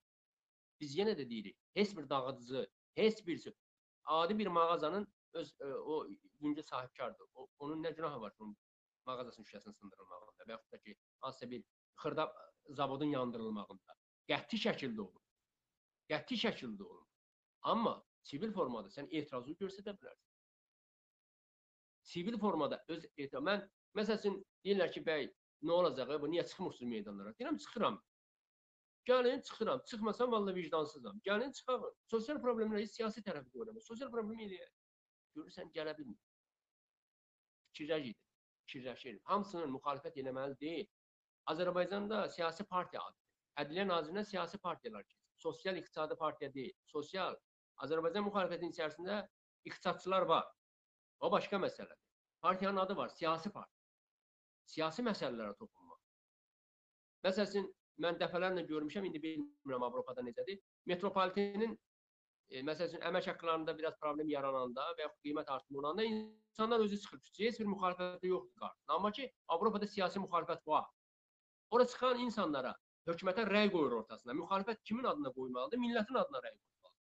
Biz yenə də deyirik, heç bir dağıdıcı, heç bir adi bir mağazanın öz e, o yüngül sahibkardır. O, onun nə günahı var ki, onun mağazasının şüşəsinin sındırılmağında və yaxud da ki, hansısa bir xırda zavodun yandırılmağında qəti şəkildə olur. Qəti şəkildə olur. Amma sivil formada sən etirazı göstərə bilərsən. Sivil formada öz etiraz mən Məsəl üçün deyirlər ki, bəy, nə olacaq? Bu niyə çıxmırsınız meydanlara? Deyirəm, çıxıram. Gəlin, çıxıram. Çıxmasam vallahi vicdansızam. Gəlin, çıxaq. Sosial problemləri siyasi tərəfi qoyuram. Sosial problemi eləyək. Görürsən, gələ bilmir. Fikirləş idi. Fikirləşir. Hamısının müxalifət eləməli deyil. Azərbaycanda siyasi partiya adı. Ədliyyə Nazirinə siyasi partiyalar keçir. Sosial iqtisadi partiya deyil. Sosial. Azərbaycan müxalifətinin içərisində iqtisadçılar var. O başqa məsələdir. Partiyanın adı var, siyasi partiya. Siyasi məsələlərə toxunmaq. Məsəl üçün mən dəfələrlə görmüşəm, indi bilmirəm Avropada necədir. Metropolitenin e, məsəl üçün əmək haqqlarında biraz problem yarananda və yaxud qiymət artımı olanda insanlar özü çıxır küçəyə, heç bir müxalifəti yoxdur qarşısında. Amma ki, Avropada siyasi müxalifət var. Ora çıxan insanlara hökumətə rəy qoyur ortasına. Müxalifət kimin adına qoymalıdır? Millətin adına rəy qoymalıdır.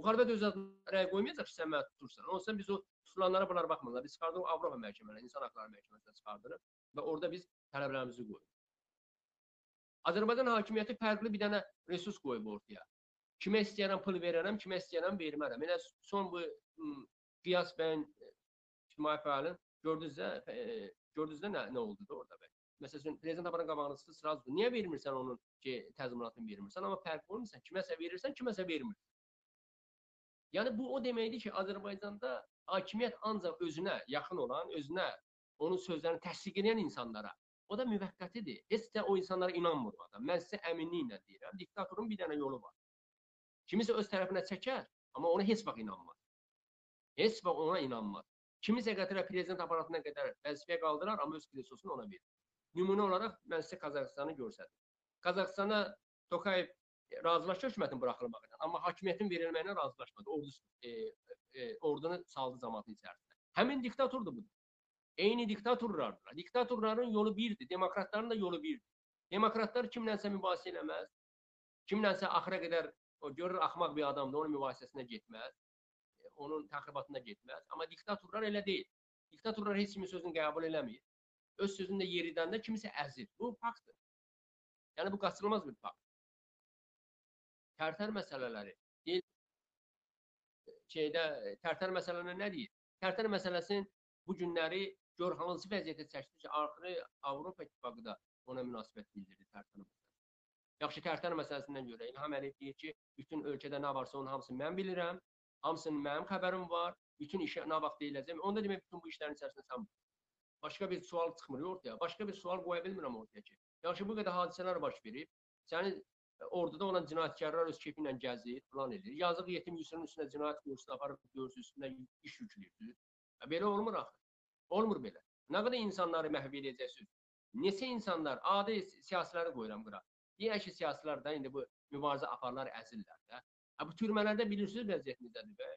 Müxalifət öz adına rəy qoymayacaq ki, sən məni tutursan. Onsa biz o tutulanlara bunlar baxmırlar. Biz çıxardıq Avropa məhkəməsinə, İnsan Haqları Məhkəməsinə çıxardırıq və orada biz tələblərimizi qoyuruq. Azərbaycan hakimiyyəti fərqli bir dənə resurs qoyub ortaya. Kimə istəyirəm pul verərəm, kimə istəyirəm vermərəm. Elə son bu Qiyas bəyin ictimai fəalin gördünüz də, gördünüz də nə, nə oldu da orada bəy. Məsələn, prezident aparan qabağınızda sırası niyə vermirsən onun ki, təzminatını vermirsən, amma fərq olmursan, kiməsə verirsən, kiməsə vermirsən. Yəni bu o deməkdir ki, Azərbaycanda hakimiyyət ancaq özünə yaxın olan, özünə onun sözlərini təsdiq edən insanlara O da müvəqqətidir. Heç də o insanlara inanmır adam. Mən sizə əminliklə deyirəm, diktatorun bir dənə yolu var. Kimisə öz tərəfinə çəkər, amma ona heç vaxt inanmaz. Heç vaxt ona inanmaz. Kimisə gətirər prezident aparatına qədər vəzifəyə qaldırar, amma öz kresosunu ona verir. Nümunə olaraq mən sizə Qazaxıstanı göstərdim. Qazaxstana Tokayev razılaşdı hökumətin buraxılmağı ilə, amma hakimiyyətin verilməyinə razılaşmadı. Ordu e, e, ordunu saldı cəmaatın içərisinə. Həmin diktatordur bu. Eyni diktatorlardır. Diktatorların yolu birdir, demokratların da yolu birdir. Demokratlar kimlənsə mübahisə eləməz. Kimlənsə axıra qədər o görür axmaq bir adamdır, onun mübahisəsinə getməz. e, Onun təxribatına getməz. Amma diktatorlar elə deyil. Diktatorlar heç kimin sözünü qəbul eləmir. Öz sözündə yeridəndə kimisə əzir. Bu faktdır. Yəni bu qaçılmaz bir fakt. Tərtər məsələləri deyil şeydə tərtər məsələləri nə deyir? Tərtər məsələsinin bu günləri gör hansı vəziyyətə çəkdi ki, axırı Avropa İttifaqı da ona münasibət bildirdi tərtər məsələsi. Yaxşı tərtər məsələsindən görə İlham Əliyev deyir ki, bütün ölkədə nə varsa onun hamısını mən bilirəm, hamısının mənim xəbərim var, bütün işə nə vaxt deyiləcəm. Onda demək bütün bu işlərin içərisində sən başqa bir sual çıxmır ortaya. Başqa bir sual qoya bilmirəm ortaya ki. Yaxşı bu qədər hadisələr baş verib. Sənin e, orduda olan cinayətkarlar öz kefi ilə gəzir, plan edir. Yazıq yetim Yusufun üstünə cinayət qursuna aparıb görsün üstünə iş yükləyir. Belə olmur axı. Olmur belə. Nə qədər insanları məhv edəcəksiniz? Neçə insanlar, adi siyasiləri qoyuram qıra. Deyək ki, siyasilər də indi bu mübarizə aparlar, əzirlər də. Ha, bu türmələrdə bilirsiniz vəziyyət necədir?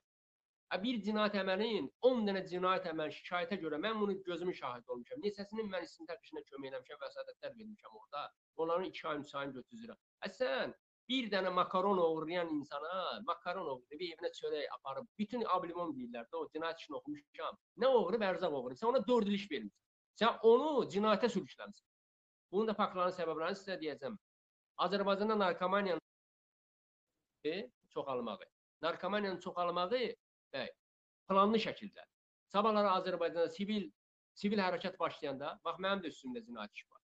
Ha, bir cinayət əməlin 10 dənə cinayət əməl şikayətə görə mən bunu gözümün şahidi olmuşam. Neçəsinin mən istintaq işinə kömək eləmişəm, vəsatətlər vermişəm orada. Onların 2 ay, 3 ayını götürürəm. Ha, sən bir dənə makaron oğurlayan insana makaron oğurlayıb evinə çörək aparıb bütün ablimon deyirlər də o cinayət işini oxumuşam. Nə oğurub ərzaq oğurub. Sən ona 4 il iş vermisən. Sən onu cinayətə sürükləmisən. Bunun da faktların səbəblərini sizə deyəcəm. Azərbaycanda narkomaniyanın çoxalmağı. Narkomaniyanın çoxalmağı bəy, planlı şəkildə. Sabahları Azərbaycanda sivil sivil hərəkət başlayanda, bax mənim də üstümdə cinayət işi var.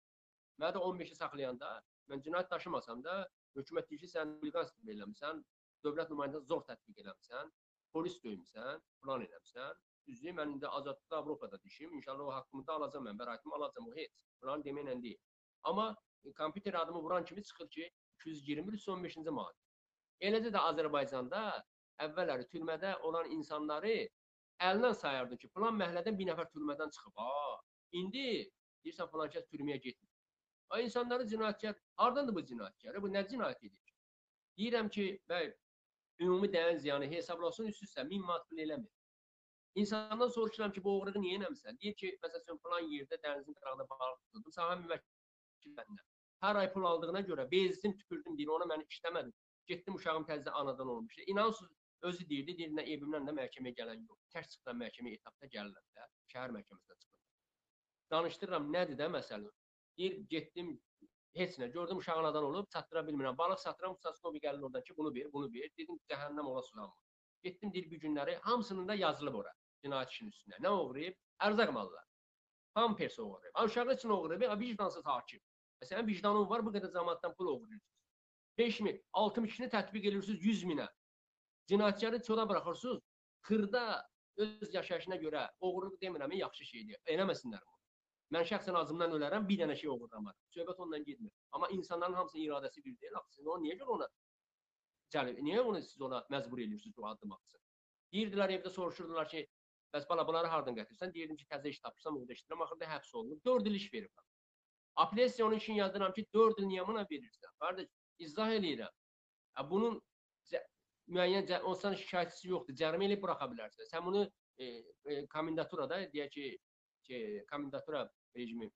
Məni də 15-i saxlayanda, mən cinayət daşımasam da, hökumət deyir ki, sən huliqan istifadə eləmisən, dövlət nümayəndəsi zor tətbiq eləmisən, polis döymüsən, plan eləmisən. Düzdür, mən indi azadlıqda Avropada dişim, inşallah o haqqımı da alacam mən, bəraətimi alacam o heç. Plan deməklə deyil. Amma kompüter adımı vuran kimi çıxır ki, 221 son 5-ci maddə. Eləcə də Azərbaycanda əvvəlləri türmədə olan insanları əlindən sayardın ki, plan məhəllədən bir nəfər türmədən çıxıb. Ha, indi deyirsən falan kəs türməyə getmir. O insanları cinayətkar, hardandır bu cinayətkar? Bu nə cinayət edir? Deyirəm ki, bəy, ümumi dəyən ziyanı hesablasın üst-üstə 1000 manat pul eləmir. İnsandan soruşuram ki, bu oğruğu niyə eləmirsən? Deyir ki, məsələn, falan yerdə dənizin qırağında balıq tutdum, sahə müvəkkil məndən. Hər ay pul aldığına görə bezdim, tüpürdüm, deyir, ona mən işləmədim. Getdim uşağım təzə anadan olmuşdu. İnansız özü deyirdi, deyir, nə evimdən də məhkəməyə gələn yox. Tərs çıxdan məhkəməyə etapda gəlirlər də, şəhər məhkəməsinə çıxır. Danışdırıram, nədir də məsələn? Deyir, getdim, heç nə, gördüm uşaq anadan olub, çatdıra bilmirəm. Balıq satıram, Saskovi gəlir oradan ki, bunu ver, bunu ver. Dedim, cəhənnəm ola sulanmır. Getdim, deyir, bir günləri hamısının da yazılıb ora cinayət işinin üstünə. Nə uğrayıb? Ərzaq mallar. Pampers oğurlayıb. Uşağı üçün oğurlayıb, a, vicdansız hakim. Məsələn, vicdanın var, bu qədər cəmaatdan pul oğurlayırsınız. 5 min, 62-ni tətbiq edirsiniz 100 minə. Cinayətkarı çölə buraxırsınız, xırda öz yaşayışına görə oğurluq demirəm, yaxşı şeydir. Eləməsinlər bunu. Mən şəxsən ağzımdan ölərəm, bir dənə şey oğurlamaram. Söhbət ondan getmir. Amma insanların hamısının iradəsi bir deyil. Axı siz onu niyə görə ona cəlb, niyə onu siz ona məcbur edirsiniz bu addım atsın? Deyirdilər evdə soruşurdular ki, bəs bala bunları hardan gətirsən? Deyirdim ki, təzə iş tapırsam orada işləyirəm. Axırda həbs olunub. 4 il iş veriblər. Apellyasiya onun için yazdıram ki, 4 il niyə buna verirsən? Qardaş, izah eləyirəm. Bunun müəyyən onsan şikayətçisi yoxdur. Cərimə eləyib buraxa bilərsən. Sən bunu e, e, komendaturada deyək ki, ki komendatura rejimi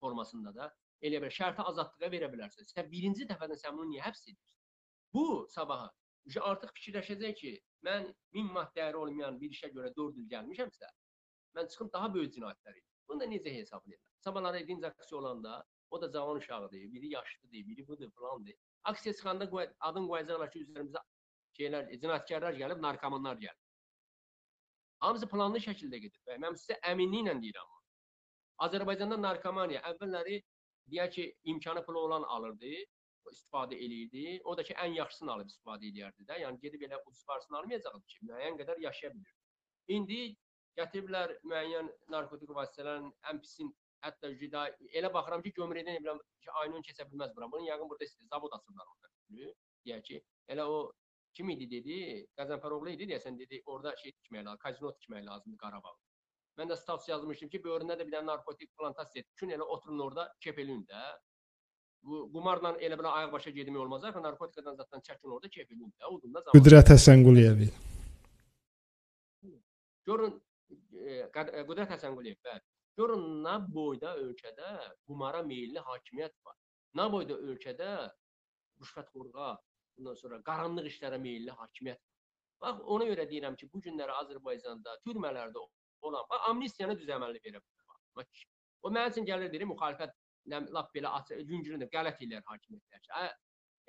formasında da elə bir şərti azadlığa verə bilərsən. Sən birinci dəfədən sən bunu niyə həbs edirsən? Bu sabaha artıq fikirləşəcək ki, mən 1000 manat dəyəri olmayan bir işə görə 4 il gəlmişəmsə, mən çıxım daha böyük cinayətlər edirəm. Bunu da necə hesab edirəm? Sabahları edinci aksiya olanda o da cavan uşaqdır, biri yaşlıdır, biri budur filandır. Aksiya çıxanda adın qoyacaqlar ki, üzərimizə şeylər, cinayətkarlar gəlib, narkomanlar gəlib. Hamısı planlı şəkildə gedir. Və mən sizə əminliklə deyirəm. Azərbaycanda narkomaniya əvvəlləri deyək ki, imkanı pulu olan alırdı, istifadə eləyirdi. O da ki, ən yaxşısını alıb istifadə edərdi də. Yəni gedib elə ucuz parasını almayacaqdı ki, müəyyən qədər yaşaya bilir. İndi gətiriblər müəyyən narkotik vasitələrin ən pisin hətta qida elə baxıram ki, gömrəkdən ebiləm ki, ayının keçə bilməz bura. Bunu yəqin burada istəyir, zavod açıblar orada. Deyək ki, elə o kim idi dedi, Qəzənfəroğlu idi deyəsən dedi, orada şey tikmək lazım, kazino tikmək lazımdır Qarabağda. Mən də status yazmışdım ki, böyründə də bir dənə narkotik plantasiya tikün, elə oturun orada kef eləyin də. Qumarla elə belə ayaq başa getmək olmaz. Axı narkotikadan zaten çəkin orada eləyin də. Odunda zaman. Qüdrət Həsənquliyev. Görün e, e, Qüdrət Həsənquliyev, bəli. Görün nə boyda ölkədə qumara meylli hakimiyyət var. Nə boyda ölkədə rüşvətxorluğa, bundan sonra qaranlıq işlərə meylli hakimiyyət. Bax ona görə deyirəm ki, bu günləri Azərbaycanda türmələrdə olan, bax amnistiyanı düz əməlli verə bilər. O mənim üçün gəlir deyir, müxalifət nə lap belə açıq, yüngülündə qələt eləyər hakimiyyətlər. ki, Ə,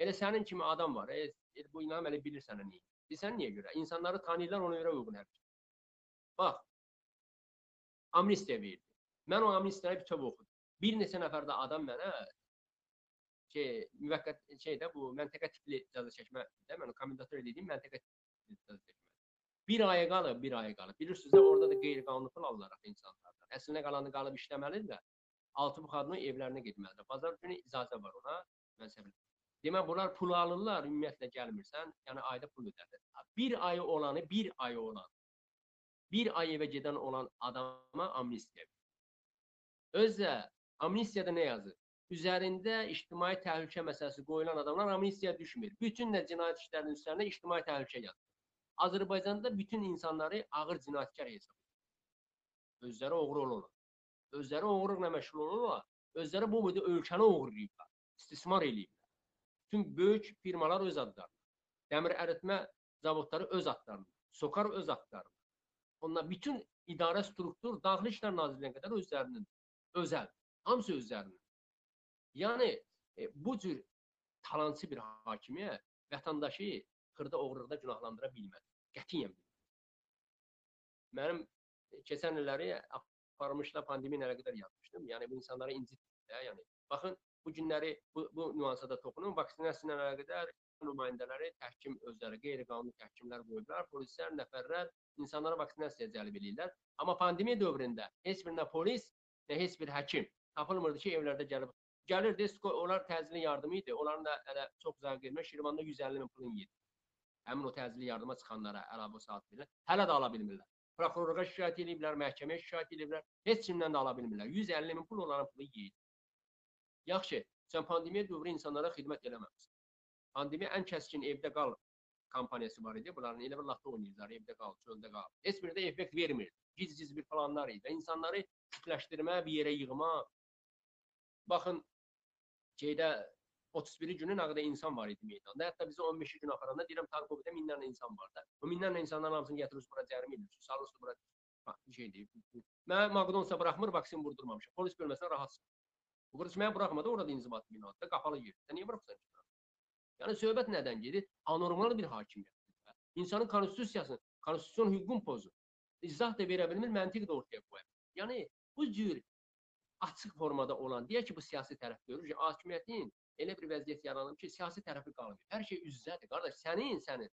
elə sənin kimi adam var. E, e, bu inan elə bilirsən nə. Bilirsən niyə görə? İnsanları tanıyırlar, ona görə uyğun hərəkət. Bax, amnistiya verdi. Mən o amnistiyaya bütöv oxudum. Bir neçə nəfər də adam mənə şey, müvəqqət şeydə bu məntəqə tipli cəza çəkmə də mən o komendator dediyim məntəqə tipli cəza çəkmə. Bir aya qalıb, bir aya qalıb. Bilirsiniz də orada da qeyri-qanuni pul alırlar insanlardan. Əslinə qalanı qalıb işləməlidir. Altı bu xadının evlərinə getməlidir. Bazar günü icazə var ona. Mən səbir. Demək bunlar pul alırlar, ümumiyyətlə gəlmirsən, yəni ayda pul ödədir. Bir ayı olanı, bir ayı olan, bir ay evə gedən olan adama amnistiya verir. Özdə amnistiyada nə yazır? Üzərində ictimai təhlükə məsələsi qoyulan adamlar amnistiya düşmür. Bütün də cinayət işlərinin üzərində ictimai təhlükə yazır. Azərbaycanda bütün insanları ağır cinayətkar hesab edir. Özləri oğru olurlar. Özləri oğurluqla məşğul olurlar. Özləri bu boyda ölkəni oğurlayıblar. İstismar eləyiblər. Bütün böyük firmalar öz adlarında. Dəmir əritmə zavodları öz adlarında. Sokar öz adlarında. Onlar bütün idarə struktur Daxili İşlər Nazirliyinə qədər özlərinin özəl. Hamısı özlərinin. Yəni e, bu cür talancı bir hakimiyyət vətəndaşı xırda oğurluqda günahlandıra bilməz. Qətiyyən bilməz. Mənim e, keçən illəri aparmışlar pandemiya ilə qədər yazmışdım. Yəni bu insanları incitdir də, yəni. Baxın bu günləri bu, bu nüansa da toxunun. Vaksinasiya ilə əlaqədar nümayəndələri təhkim özləri qeyri-qanuni təhkimlər qoyublar, polislər, nəfərlər insanları vaksinasiyaya cəlb eləyirlər. Amma pandemiya dövründə heç bir nə polis, nə heç bir həkim tapılmırdı ki, evlərdə gəlib gəlirdi, onlar təcili yardım idi. Onların da elə çox uzağa getmə Şirvanda 150 min pulun yedi. Həmin o təcili yardıma çıxanlara əlavə saat verirlər. Hələ də ala bilmirlər. Prokurora şikayət ediblər, məhkəməyə şikayət ediblər. Heç kimdən də ala bilmirlər. 150 min pul onların pulu yeyir. Yaxşı, sən pandemiya dövrü insanlara xidmət eləməmisən. Pandemiya ən kəskin evdə qal kampaniyası var idi. Bunların elə bir laxta oynayırlar, evdə qal, çöldə qal. Heç biri də effekt vermir. Giz-giz bir planlar idi. İnsanları kütləşdirmə, bir yerə yığma. Baxın, şeydə 31 günü nə qədər insan var idi meydanda. Hətta bizi 15 gün axırında deyirəm Tarkovda minlərlə insan var da. O minlərlə insanların hamısını gətirirsiniz bura cərimə edirsiniz. Salırsınız bura şey deyib. Mən McDonald's-a buraxmır, vaksin vurdurmamışam. Polis bölməsinə rahatsın. Bu qırış mənə buraxmadı, orada inzibat binasında qapalı yer. Sən niyə buraxsan ki? Yəni söhbət nədən gedir? Anormal bir hakimiyyətdir. İnsanın konstitusiyasını, konstitusion hüququn pozur. İzah da verə bilmir, məntiq də ortaya qoya bilmir. Yəni bu cür açıq formada olan, deyək ki, bu siyasi tərəf görür ki, hakimiyyətin elə bir vəziyyət yaranıb ki, siyasi tərəfi qalmır. Hər şey üz-üzədir. Qardaş, sənin, sənin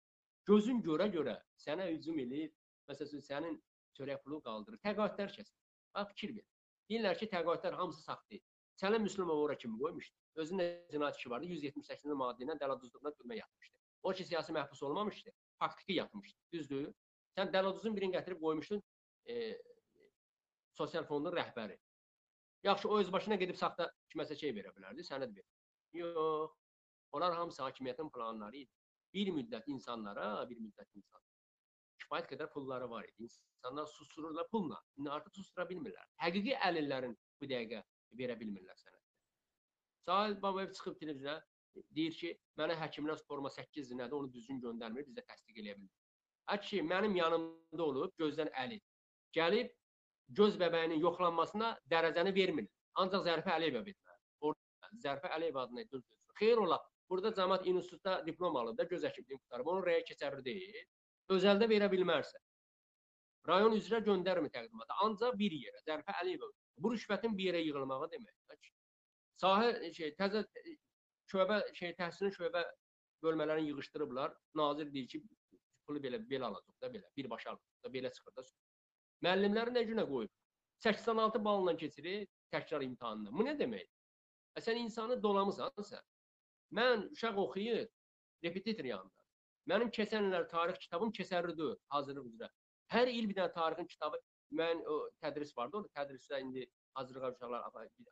gözün görə-görə sənə hücum eləyir. Məsələn, sənin çörək pulu qaldırır. Təqaüdlər kəsir. Bax fikir ver. Deyirlər ki, təqaüdlər hamısı saxtadır. Sələm Müslümov ora kimi qoymuşdu. Özünün cinayət işi vardı. 178-ci maddə ilə dələduzluqla türmə yatmışdı. O ki siyasi məhbus olmamışdı. Faktiki yatmışdı. Düzdür? Sən dələduzun birini gətirib qoymuşdun e, sosial fondun rəhbəri. Yaxşı, o öz başına gedib saxta kiməsə şey verə bilərdi, sənəd ver. Yox. Onlar hamısı hakimiyyətin planları idi. Bir müddət insanlara, bir müddət insan. Kifayət qədər pulları var idi. İnsanlar sustururlar pulla. İndi artıq sustura bilmirlər. Həqiqi əlillərin bu dəqiqə verə bilmirlər sənəd. Sahil Babayev çıxıb televiziyaya deyir ki, mənə həkimlər forma 8 nədir, onu düzgün göndərmir, bizə təsdiq eləyə bilmir. Əki mənim yanımda olub gözdən əli. Gəlib göz bəbəyinin yoxlanmasına dərəcəni vermir. Ancaq Zərifə Əliyevə verirlər. Orada Zərifə Əliyev adına gözləyir. Xeyr ola. Burada Cəmiyyət İnstitutda diplom alıb da göz həkimliyi qutarıb. Onun rəyə keçərli deyil. Özəldə verə bilmərsə. Rayon üzrə göndərmir təqdimata. Ancaq bir yerə Zərifə Əliyevə. Bu rüşvətin bir yerə yığılmağı deməkdir. Sahə şey təzə şöbə şey təhsilin şöbə bölmələrini yığışdırıblar. Nazir deyir ki, pulu belə belə alacaq da belə, birbaşa alacaq da belə çıxır da. Müəllimləri nə günə qoyub? 86 balla keçirir təkrar imtahanını. Bu nə deməkdir? E, sən insanı dolamısan sən. Mən uşaq oxuyur, repetitor yanında. Mənim keçən illər tarix kitabım keçərlidir hazırlıq üzrə. Hər il bir dənə tarixin kitabı mən o tədris vardı, o tədrisdə indi hazırlığa uşaqlar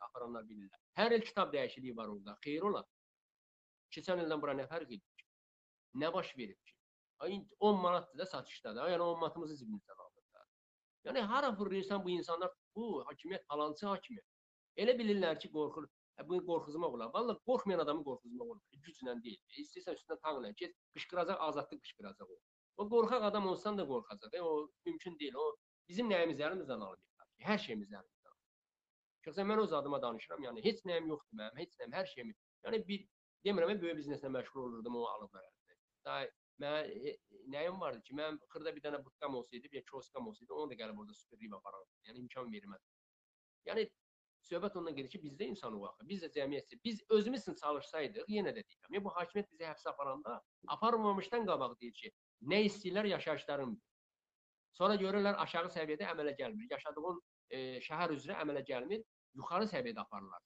aparanlar bilirlər. Hər il kitab dəyişikliyi var orada. Xeyir ola. Keçən ildən bura nə fərq edir ki? Nə baş verib ki? Ay 10 manatdır da satışdadır. Yəni 10 manatımızı cibimizdən alırlar. Yəni hara fırlayırsan bu insanlar bu hakimiyyət falançı hakimiyyət. Elə bilirlər ki, qorxur. Hə, bu qorxuzmaq olar. Valla qorxmayan adamı qorxuzmaq olur. Güclə deyil. İstəyirsən üstündən tanqla get, qışqıracaq, azadlıq qışqıracaq o. O qorxaq adam olsan da qorxacaq. E, o mümkün deyil. O bizim nəyimiz əlimizdən alıb. Hər şeyimiz əlimizdən. Şəxsən mən öz adıma danışıram. Yəni heç nəyim yoxdur mənim, heç nəyim, hər şeyimi. Yəni bir demirəm, böyük bizneslə məşğul olurdum, o alıb verərdi. Daha mən e, nəyim vardı ki, mən xırda bir dənə butkam olsaydı, bir kioskam olsaydı, onu da gəlib orada süpürlüyüb aparardım. Yəni imkan verməz. Yəni söhbət ondan gedir ki, bizdə insan var. Biz də cəmiyyətçi, biz özümüz üçün çalışsaydıq, yenə də deyirəm. Yəni bu hakimiyyət bizi həbsə aparanda aparmamışdan qabaq deyir ki, nə istəyirlər yaşayışların. Sonra görürlər aşağı səviyyədə əmələ gəlmir. Yaşadığın e, şəhər üzrə əmələ gəlmir, yuxarı səviyyədə aparırlar.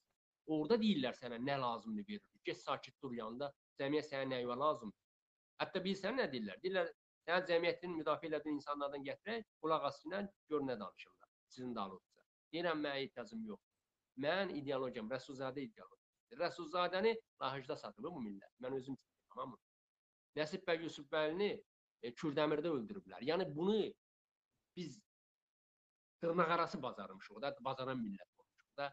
Orada deyirlər sənə nə lazımdır verir. Get sakit dur yanında, cəmiyyət sənə nə lazımdır. Hətta bilirsən nə deyirlər? Deyirlər, sən cəmiyyətin müdafiə elədiyin insanlardan gətirək, qulaq asınlar, gör nə danışırlar. Sizin dalınızca. Deyirəm, mənə ehtiyacım yoxdur. Mən ideologiyam, Rəsulzadə ideologiyası. Rəsulzadəni lahıcda satıb bu millət. Mən özüm tamam mı? Nəsib bəy Yusufbəyini e, Kürdəmirdə öldürüblər. Yəni bunu biz dırnaq arası bacarmışıq da, bacaran millət olmuşuq da.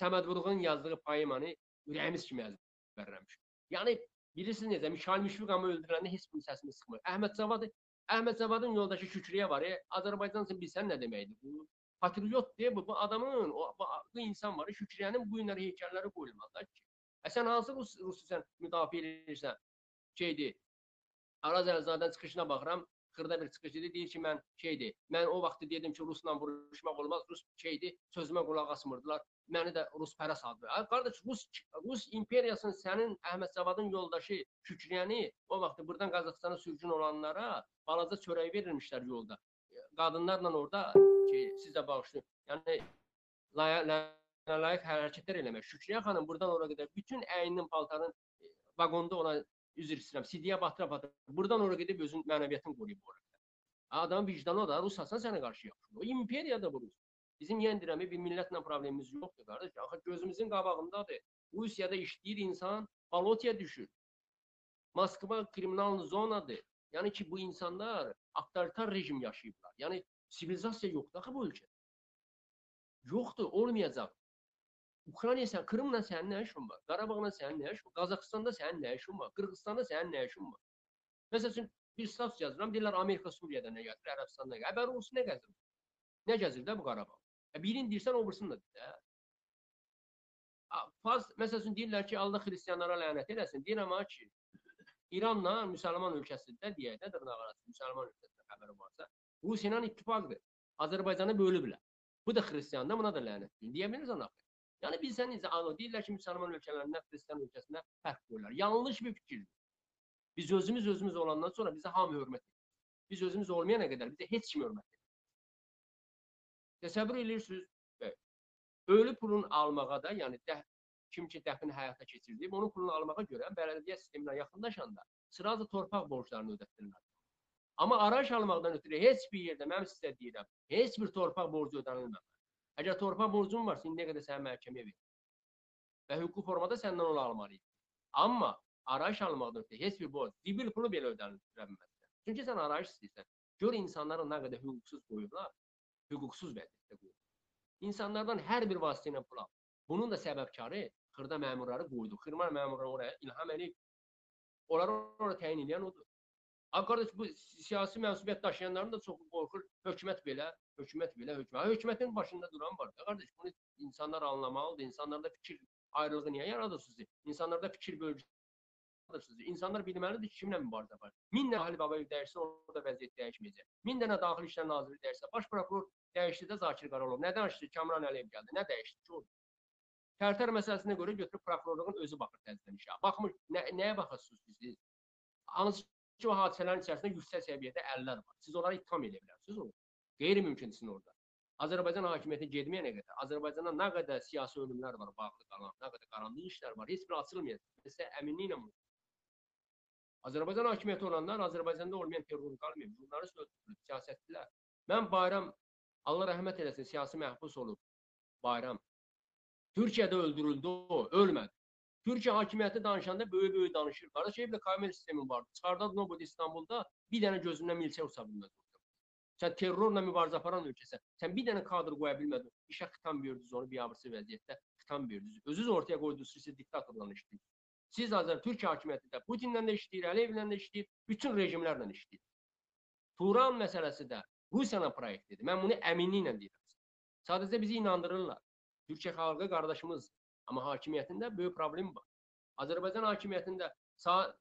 Səməd Vurğunun yazdığı poemanı ürəyimiz kimi əzbərləmişik. Yəni bilirsiniz necə Mişal Müşfiqamı öldürəndə heç bir səsini sıxmır. Əhməd Cavad Əhməd Cavadın yoldaşı Şükriyə var. E, Azərbaycan üçün bilsən nə deməkdir bu? Patriot diye bu, bu adamın o bu, bu insan var. Şükriye'nin bu günləri heykəlləri qoyulmalıdır ki. E sən hansı Rus, Rusu sən müdafiə edirsən? Şeydir. Araz Əlzadən çıxışına baxıram. Xırda bir çıxış idi. Deyir ki, mən şeydir. Mən o vaxt dedim ki, Rusla vuruşmaq olmaz. Rus şeydir. Sözümə qulaq asmırdılar. Məni də Rus pərəs adlı. Ay qardaş, Rus Rus imperiyasının sənin Əhməd Savadın yoldaşı Şükriyəni o vaxt buradan Qazaxstana sürgün olanlara balaca çörək verilmişlər yolda qadınlarla orada ki, siz də bağışlayın. Yəni layiq hərəkətlər eləmək. Şükriyə xanım buradan ora qədər bütün əyninin, paltarın e, vaqonda ona üzr istəyirəm, sidiyə batıra batıra. Buradan ora gedib özün mənəviyyatını qoruyub ora. Adam vicdanı da Rus Hasan sənə qarşı yaxşı. O imperiyada bu Rus. Bizim yendirəmi bir millətlə problemimiz yoxdur qardaş. Axı gözümüzün qabağındadır. Rusiyada işləyir insan, balotaya düşür. Moskva kriminal zonadır. Yəni ki, bu insanlar avtoritar rejim yaşayıblar. Yəni sivilizasiya yoxdur axı bu ölkədə. Yoxdur, olmayacaq. Ukrayna sən, Krımla sənin nə işin var? Qarabağla sənin nə işin var? Qazaxıstanda sənin nə işin var? Qırğızstanda sənin nə işin var? Məsəl üçün bir status yazıram, deyirlər Amerika Suriyada nə gəzir, Ərəbistan nə gəzir. Əbər Rus nə gəzir? Nə gəzir də bu Qarabağ? E, birini deyirsən, o birisini də deyir. Faz, məsəl üçün deyirlər ki, Allah xristianlara lənət eləsin. Deyirəm ha ki, İranla müsəlman ölkəsində deyək də dırnaq arası müsəlman ölkəsində xəbəri varsa, Rusiya ilə ittifaqdır. Azərbaycanı bölüblər. Bu da xristiandır, buna da lənət deyin. Deyə bilirsən axı. Yəni bilsən necə deyirlər ki, müsəlman ölkələrində xristian ölkəsində fərq qoyurlar. Yanlış bir fikirdir. Biz özümüz özümüz olandan sonra bizə hamı hörmət edir. Biz özümüz olmayana qədər bizə heç kim hörmət edir. Təsəvvür edirsiniz, ölü pulun almağa da, yəni dəh, kim ki dəfn həyata keçirdib, onun pulunu almağa görə bələdiyyə sisteminə yaxınlaşanda sırada torpaq borclarını ödətdirirlər. Amma araç almaqdan ötürü heç bir yerdə mən sizə deyirəm, heç bir torpaq borcu ödənilmir. Əgər torpaq borcun varsa, indiyə qədər səni məhkəməyə ver. Və hüquqi formada səndən onu almalıyıq. Amma araç almaqdan ötürü heç bir borc, zibil pulu belə ödənilməz. Çünki sən araç istəyirsən. Gör insanları nə qədər hüquqsuz qoyublar, hüquqsuz vəziyyətdə qoyub. İnsanlardan hər bir vasitə ilə pul al. Bunun da səbəbkarı xırda məmurları qoydu. Xırda məmurları oraya ilham edib, onları oraya təyin edən odur. Abi qardaş bu siyasi məsuliyyət daşıyanların da çoxu qorxur. Hökumət belə, hökumət belə, hökumət. Hökumətin başında duran var. da Qardaş bunu insanlar anlamalıdır. İnsanlarda fikir ayrılığı niyə yaradırsınız? İnsanlarda fikir bölgüsü yaradırsınız. İnsanlar bilməlidir ki, kimlə mübarizə var. Min dənə Ali Babayev dəyişsə, orada vəziyyət dəyişməyəcək. Min dənə Daxili İşlər Naziri dəyişsə, baş prokuror dəyişdi də Zakir Qaralov. Nə dəyişdi? Kamran Əliyev gəldi. Nə dəyişdi ki, orada? Tərtər məsələsinə görə götürüb prokurorluğun özü baxır təzədən işə. Baxmır, nə, nəyə baxırsınız siz? Hansı ki, o hadisələrin içərisində yüksək səviyyədə əllər var. Siz onları ittiham edə bilərsiniz onu. Qeyri-mümkündür sizin orada. Azərbaycan hakimiyyəti getməyənə qədər, Azərbaycanda nə qədər siyasi ölümlər var, bağlı qalan, nə qədər qaranlıq işlər var, heç biri açılmayacaq. Sizə əminliklə bunu. Azərbaycan hakimiyyəti olanlar Azərbaycanda olmayan terror qalmayıb, jurnalist öldürülüb, siyasətçilər. Mən Bayram, Allah rəhmət eləsin, siyasi məhbus olub. Bayram. Türkiyədə öldürüldü o, ölmədi. Türkiyə hakimiyyəti danışanda böyük-böyük danışır. Qardaş, evdə kamera sistemi vardı. Çıxardad Nobod İstanbulda bir dənə gözündən milçə uça bilmədi. Sən terrorla mübarizə aparan ölkəsən. Sən bir dənə kadr qoya bilmədin. İşə xitam verdiniz onu biabırsı vəziyyətdə xitam verdiniz. Özünüz ortaya qoydunuz, siz diktatorla işləyirsiniz. Siz Azər Türkiyə hakimiyyəti də Putinlə də işləyir, Əliyevlə də işləyir, bütün rejimlərlə işləyir. Turan məsələsi də Rusiyanın proyektidir. Mən bunu əminliklə deyirəm. Sadəcə bizi inandırırlar. Türkiyə xalqı qardaşımız, amma hakimiyyətində böyük problem var. Azərbaycan hakimiyyətində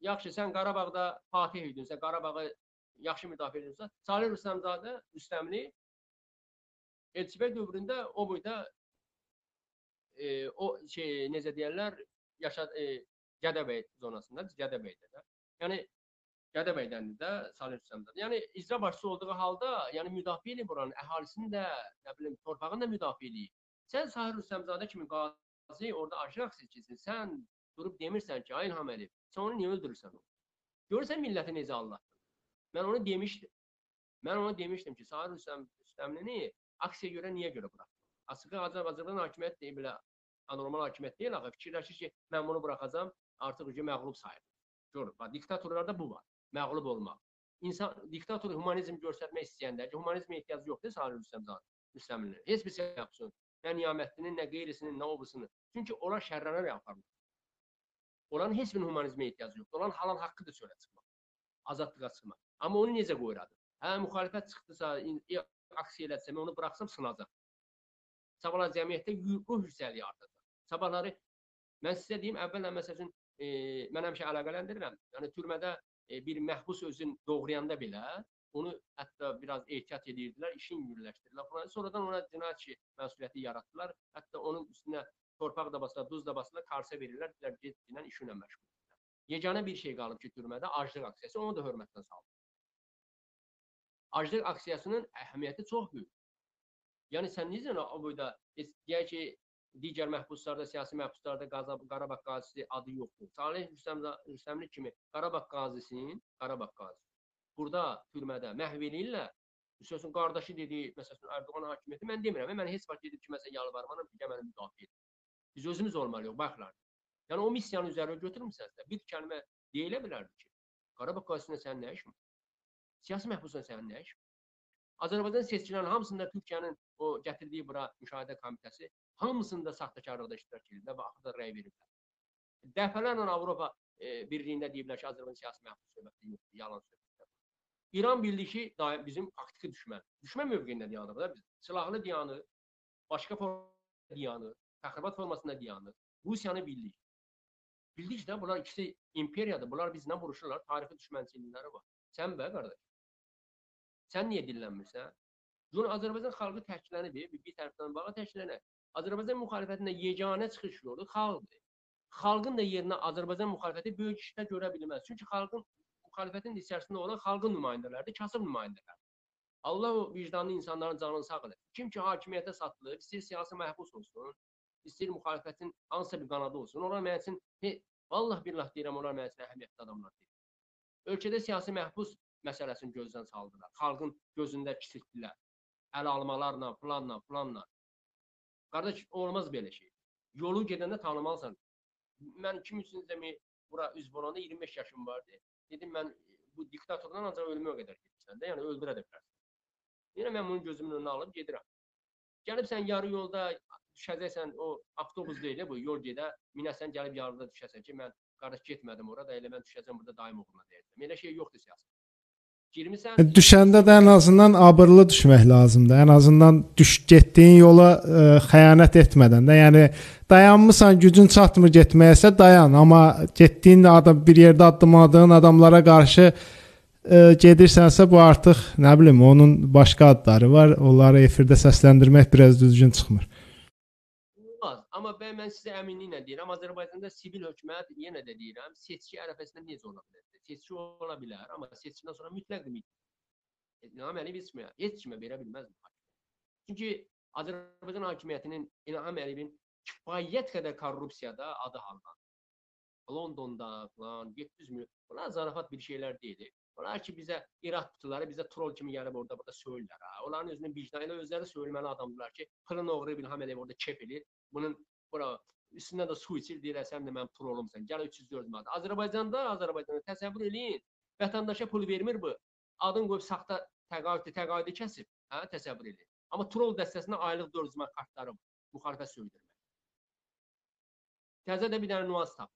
yaxşı sən Qarabağda Fatih idin, sən Qarabağı yaxşı müdafiə edirsən. Salih Rüstəmzadə, Rüstəmli Elçibəy dövründə o boyda e, o şey necə deyirlər, yaşa e, Gədəbəy zonasında, Gədəbəydə də. Yəni Gədəbəydəndir də Salih Rüstəmzadə. Yəni icra başçısı olduğu halda, yəni müdafiə edir buranın əhalisini də, nə bilim, torpağını da müdafiə edir. Sən Salih Rüstəmzadə kimi qazi orada aşırı seçilsin. Sən durub demirsən ki, ay İlham Əliyev, sən onu niyə öldürürsən? Görürsən milləti necə aldatdın? Mən onu demişdim. Mən ona demişdim ki, Sahir Rüstəm Rüstəmlini aksiya görə niyə görə buraxdın? Asıqı Azərbaycan hakimiyyət deyil belə anormal hakimiyyət deyil axı. Fikirləşir ki, mən bunu buraxacam, artıq ucu məğlub sayılır. Gör, bax diktatorlarda bu var. Məğlub olmaq. İnsan diktator humanizm göstərmək istəyəndə ki, humanizmə ehtiyacı yoxdur Sahir Rüstəm Rüstəmlinin. Heç bir şey yapsın. Nə niyamətlinin, nə qeyrisinin, nə obusunu. Çünki onlar şərrənə aparır. Onların heç bir humanizmə ehtiyacı yoxdur. Onların halal haqqıdır çölə çıxmaq. Azadlığa çıxmaq. Amma onu necə qoyuradı? Hə, müxalifət çıxdısa, aksiya elədirsə, mən onu buraxsam sınacaq. Sabahlar cəmiyyətdə ruh yüksəliyi artacaq. Sabahları mən sizə deyim, əvvəllə məsəl üçün e, mən həmişə əlaqələndirirəm. Yəni türmədə e, bir məhbus özün doğrayanda belə onu hətta biraz ehtiyat edirdilər, işin yüngülləşdirdilər falan. Sonradan ona cinayət məsuliyyəti yaratdılar. Hətta onun üstünə torpaq da basırlar, duz da basırlar, karsə verirlər, deyirlər get-gedən işinlə məşğul. Yeganə bir şey qalıb ki, türmədə aclıq aksiyası, onu da hörmətlə saldı. Aclıq aksiyasının əhəmiyyəti çox böyük. Yəni sən necə o boyda deyək ki, digər məhbuslarda, siyasi məhbuslarda Qaza, Qarabağ qazisi adı yoxdur. Salih Rüstəmli kimi Qarabağ qazisinin, Qarabağ qazisi burada türmədə məhv eləyirlər. Sözün qardaşı dediyi, məsələn, Erdoğan hakimiyyəti mən demirəm. Mən heç vaxt gedib kiməsə yalvarmaram ki, məni müdafiə edin. Biz özümüz olmalıyıq, baxlar. Yəni o missiyanı üzərinə götürmüsənsə, bir kəlmə deyilə bilərdi ki, Qarabağ qazisində sənin nə işin var? Siyasi məhbusla sənin nə işin var? Azərbaycan seçkilərinin hamısında Türkiyənin o gətirdiyi bura müşahidə komitəsi hamısında saxtakarlıqda iştirak edirlər və axırda rəy veriblər. Dəfələrlə Avropa e, Birliyində deyiblər ki, Azərbaycan siyasi məhbus söhbəti yoxdur, yalan söhbət. İran bildi ki, bizim faktiki düşmən. Düşmən mövqeyində dayanır da biz. Silahlı dayanır, başqa formada dayanır, təxribat formasında dayanır. Rusiyanı bildik. Bildik də bunlar ikisi imperiyadır. Bunlar bizlə vuruşurlar. Tarixi düşmənçilikləri var. Sən bə qardaş. Sən niyə dillənmirsən? Bunu Azərbaycan xalqı təklənib, bir, tərəfdən baxa təklənə. Azərbaycan müxalifətində yeganə çıxış yolu xalqdır. Xalqın da yerinə Azərbaycan müxalifəti böyük işlər görə bilməz. Çünki xalqın müxalifətin içərisində olan xalqın nümayəndələridir, kasıb nümayəndələr. Allah o vicdanlı insanların canını sağ eləsin. Kim ki hakimiyyətə satılıb, istəyir siyasi məhbus olsun, istəyir müxalifətin hansısa bir qanadı olsun, onlar mənim üçün he, vallah billah deyirəm, onlar mənim üçün əhəmiyyətli adamlar deyil. Ölkədə siyasi məhbus məsələsini gözdən saldılar. Xalqın gözündə kiçiltdilər. Əl almalarla, planla, planla. Qardaş, olmaz belə şey. Yolu gedəndə tanımalısan. Mən 2003-cü bura üzv olanda 25 yaşım vardı. Dedim mən bu diktatordan ancaq ölümə qədər gedirsən də, yəni öldürə də bilərsən. Yenə mən bunu gözümün önünə alıb gedirəm. Gəlibsən yarı yolda düşəcəksən, o avtobus deyil bu, yol gedə, minəsən gəlib yarıda düşəsən ki, mən qardaş getmədim ora da elə mən düşəcəm burada daim uğruna deyəcəm. Elə şey yoxdur siyasət. Girmisən. Düşəndə də ən azından abırlı düşmək lazımdır. Ən azından düş getdiyin yola ə, xəyanət etmədən də. Yəni dayanmısan, gücün çatmır getməyəsə dayan, amma getdiyin adam bir yerdə addımladığın adamlara qarşı ə, gedirsənsə bu artıq nə bilim onun başqa adları var. Onları efirdə səsləndirmək biraz düzgün çıxmır. Amma mən, mən sizə əminliklə deyirəm, Azərbaycanda sivil hökumət yenə də deyirəm, seçki ərəfəsində necə ola bilər? Seçki ola bilər, amma seçkidən sonra mütləq. İlham Əliyev heç kimə, heç kimə verə bilməz bu. Çünki Azərbaycan hakimiyyətinin İlham Əliyevin kifayət qədər korrupsiyada adı hallanır. Londonda falan 700 milyon. Bunlar zarafat bir şeylər deyil. Onlar ki bizə İraq qutuları bizə troll kimi gəlib orada burada söylürlər ha. Onların özünün vicdanı ilə özləri söyləməli adamdılar ki, pırın oğru İlham Əliyev orada kef edir. Bunun bura üstündə də su içir deyir, sən də mənim trollumsan. Gəl 304 manat. Azərbaycanda, Azərbaycanda təsəvvür eləyin. Vətəndaşa pul vermir bu. Adın qoyub saxta təqaüdü, təqaüdü kəsib, hə, təsəvvür eləyin. Amma troll dəstəsinə aylıq 400 manat kartları var. Müxalifət söydürmək. Təzə də bir dənə nüans tap.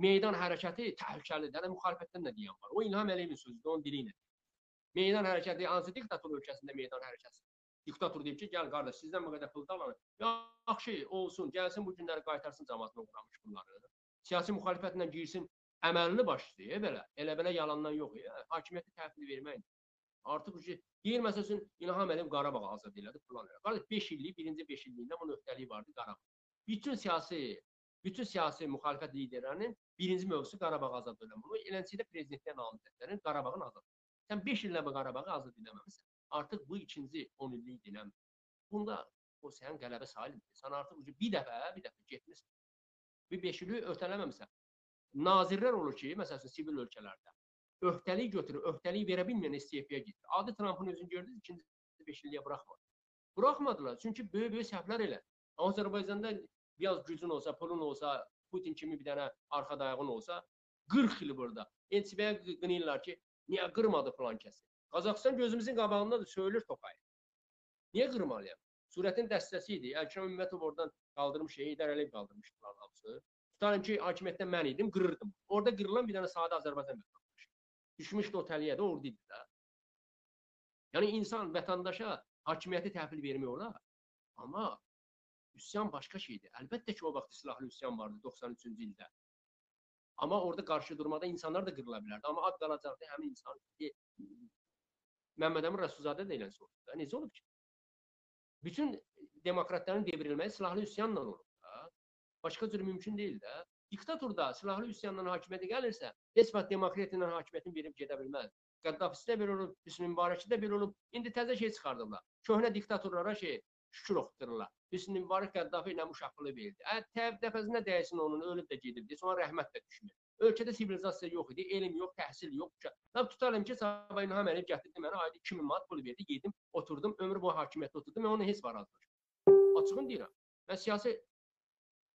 Meydan hərəkəti təhlükəlidir. Yəni müxalifətdən də deyən var. O İlham Əliyevin sözüdür, onun dili ilə. Meydan hərəkəti hansı diktator ölkəsində meydan hərəkəti? Diktator deyib ki, gəl qardaş, sizdən bu qədər pul da alın. Yaxşı, olsun, gəlsin bu günləri qaytarsın cəmaatına uğramış bunları. Siyasi müxalifətlə girsin, əməlli başlayır belə. Elə belə yalandan yox ya. Hakimiyyəti təhvil vermək. Artıq ki, deyir məsələn İlham Əliyev Qarabağ azad elədi, plan elədi. Qardaş 5 illik, birinci 5 illiyində bunun öhdəliyi vardı Qarabağ. Bütün siyasi bütün siyasi müxalifət liderlərinin birinci mövzusu Qarabağ azad eləmək. Bunu eləncədə prezidentdən namizədlərin Qarabağın azad. Sən 5 illə bu Qarabağı azad eləməmisən. Artıq bu ikinci 10 illik dinəm. Bunda o sənin qələbə sayılmır. Sən artıq bir dəfə, bir dəfə getmisən. Bir 5 ili ötələməmisən. Nazirlər olur ki, məsələn, sivil ölkələrdə öhdəlik götürür, öhdəlik verə bilməyən istefaya gedir. Adi Trampın özünü gördünüz, ikinci 5 illiyə buraxmadı. Buraxmadılar, çünki böyük-böyük səhvlər elə. Azərbaycanda biraz gücün olsa, pulun olsa, Putin kimi bir dənə arxa dayağın olsa, 40 il burada. NTV-yə qınayırlar ki, niyə qırmadı falan kəsi? Qazaxıstan gözümüzün qabağındadır, söyülür Tokay. Niyə qırmalıyam? Surətin dəstəsi idi. Əlkəm Ümmətov oradan qaldırmış şeyi, İdər Əliyev qaldırmışdılar hamısı. Tutarım ki, hakimiyyətdə mən idim, qırırdım. Orada qırılan bir dənə sadə Azərbaycan vətəndaşı. Düşmüşdü o təliyə də, orada idi də. Yəni insan vətəndaşa hakimiyyəti təhvil vermək olar. Amma üsyan başqa şeydir. Əlbəttə ki, o vaxt silahlı üsyan vardı 93-cü ildə. Amma orada qarşı durmada insanlar da qırıla bilərdi. Amma ad qalacaqdı həmin insan. Məmməd Əmin Rəsulzadə də eləsi oldu. Necə olub ki? Bütün demokratların devrilməyi silahlı üsyanla olub da. Başqa cür mümkün deyil də. Diktator da silahlı üsyanla hakimiyyətə gəlirsə, heç vaxt demokratiya ilə hakimiyyətin verib gedə bilməz. Qəddafisi də belə olub, Hüsnü Mübarəki də belə olub. İndi təzə şey çıxardıblar. Köhnə diktatorlara şey şükür oxutdururlar. Hüsnü Mübarək Qəddafi ilə uşaqlığı verdi. Ə, təv dəfəsinə dəysin onun, ölüb də gedibdi. Sonra rəhmət də düşmür. Ölkədə sivilizasiya yox idi, elm yox, təhsil yox. Mən tutarım ki, Sabah İlham Əliyev gətirdi mənə ayda 2000 manat pul verdi, yedim, oturdum, ömrü boyu hakimiyyətdə oturdum, mən onu heç var azmışam. Açığın deyirəm. Mən siyasi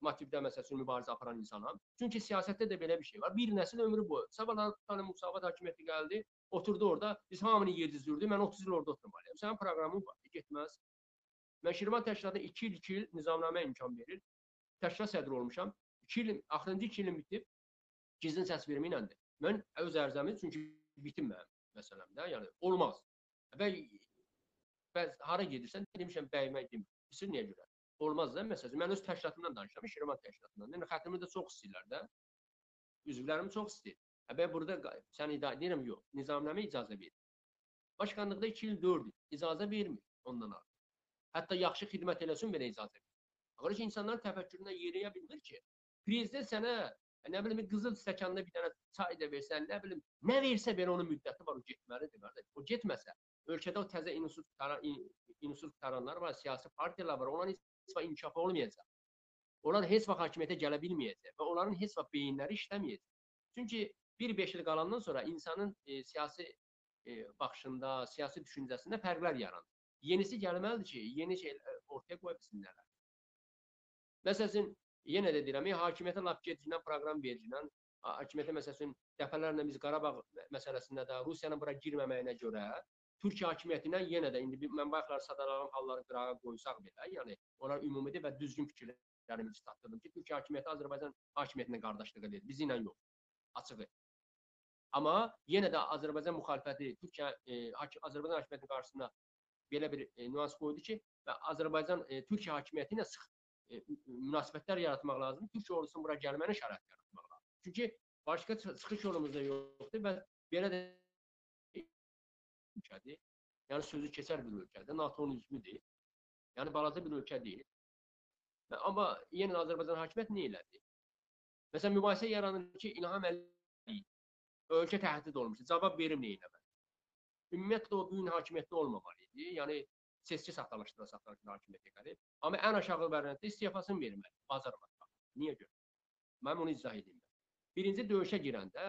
motivdə məsələn mübarizə aparan insanam. Çünki siyasətdə də belə bir şey var. Bir nəsil ömrü boyu. Sabah tutanım Musavat hakimiyyəti gəldi, oturdu orada, biz hamını yedizdirdi. Mən 30 il orada oturmalıyam. Sənin proqramın var, getməz. Mən Şirvan təşkilatına 2 il, 2 il nizamnamə imkan verir. Təşkilat sədri olmuşam. 2 il, axırıncı 2 ilim bitib gizlin səs vermə iləndir. Mən öz ərzəmi çünki bitim mənim məsələmdə, yəni olmaz. Və bəz hara gedirsən demişəm bəyimə demir. Bilirsən niyə görə? Olmaz da məsələn mən öz təşkilatımdan danışıram, Şirvan təşkilatından. Yəni xətimi də çox istəyirlər də. Üzvlərim çox istəyir. Əbə burada sən idarə edirəm yox. Nizamnamə icazə verir. Başkanlıqda 2 il, 4 il icazə vermir ondan artıq. Hətta yaxşı xidmət eləsin belə icazə vermir. Amma ki insanların təfəkkürünə yeriyə bilmir ki, prezident sənə nə bilim qızıl stəkanda bir dənə çay da versən, nə bilim nə versə belə onun müddəti var, o getməlidir qardaş. O getməsə, ölkədə o təzə institut qutaran institut qutaranlar var, siyasi partiyalar var, onların heç vaxt inkişafı olmayacaq. Onlar heç vaxt hakimiyyətə gələ bilməyəcək və onların heç vaxt beyinləri işləməyəcək. Çünki 1-5 il qalandan sonra insanın e, siyasi e, baxışında, siyasi düşüncəsində fərqlər yaranır. Yenisi gəlməlidir ki, yeni şey ortaya qoya bilsinlər. Məsəl üçün yenə də deyirəm, hakimiyyətə lap gecindən proqram vericindən, hakimiyyətə məsəl üçün dəfələrlə biz Qarabağ məsələsində də Rusiyanın bura girməməyinə görə Türkiyə hakimiyyətindən yenə də indi mən bayaqlar sadalanan halları qırağa qoysaq belə, yəni onlar ümumi və düzgün fikirlərimi çatdırdım ki, Türkiyə hakimiyyəti Azərbaycan hakimiyyətinə qardaşlıq edir, bizi ilə yox. Açığı. Amma yenə də Azərbaycan müxalifəti Türkiyə e, Azərbaycan hakimiyyətinin qarşısına belə bir e, nüans qoydu ki, və Azərbaycan e, Türkiyə hakimiyyəti ilə sıx e, münasibətlər yaratmaq lazımdır. Türkiyə ordusunun bura gəlməyinə şərait yaratmaq lazımdır. Çünki başqa çıxış yolumuz da yoxdur və belə də ölkədir. Yəni sözü keçər bir ölkədir. NATO-nun üzvüdür. Yəni balaca bir ölkə deyil. Amma yenə Azərbaycan hakimiyyəti nə elədi? Məsələn, mübahisə yaranır ki, İlham Əliyev ölkə təhdid olmuşdur. Cavab verim nə eləməli? Ümumiyyətlə o bu gün hakimiyyətdə olmamalı idi. Yəni seçki saxtalaşdıra saxtalaşdıra hakimiyyətə gəlir. Amma ən aşağı variantda istefasını verməli, bacarmaqla. Niyə görə? Mən onu izah edeyim. Birinci döyüşə girəndə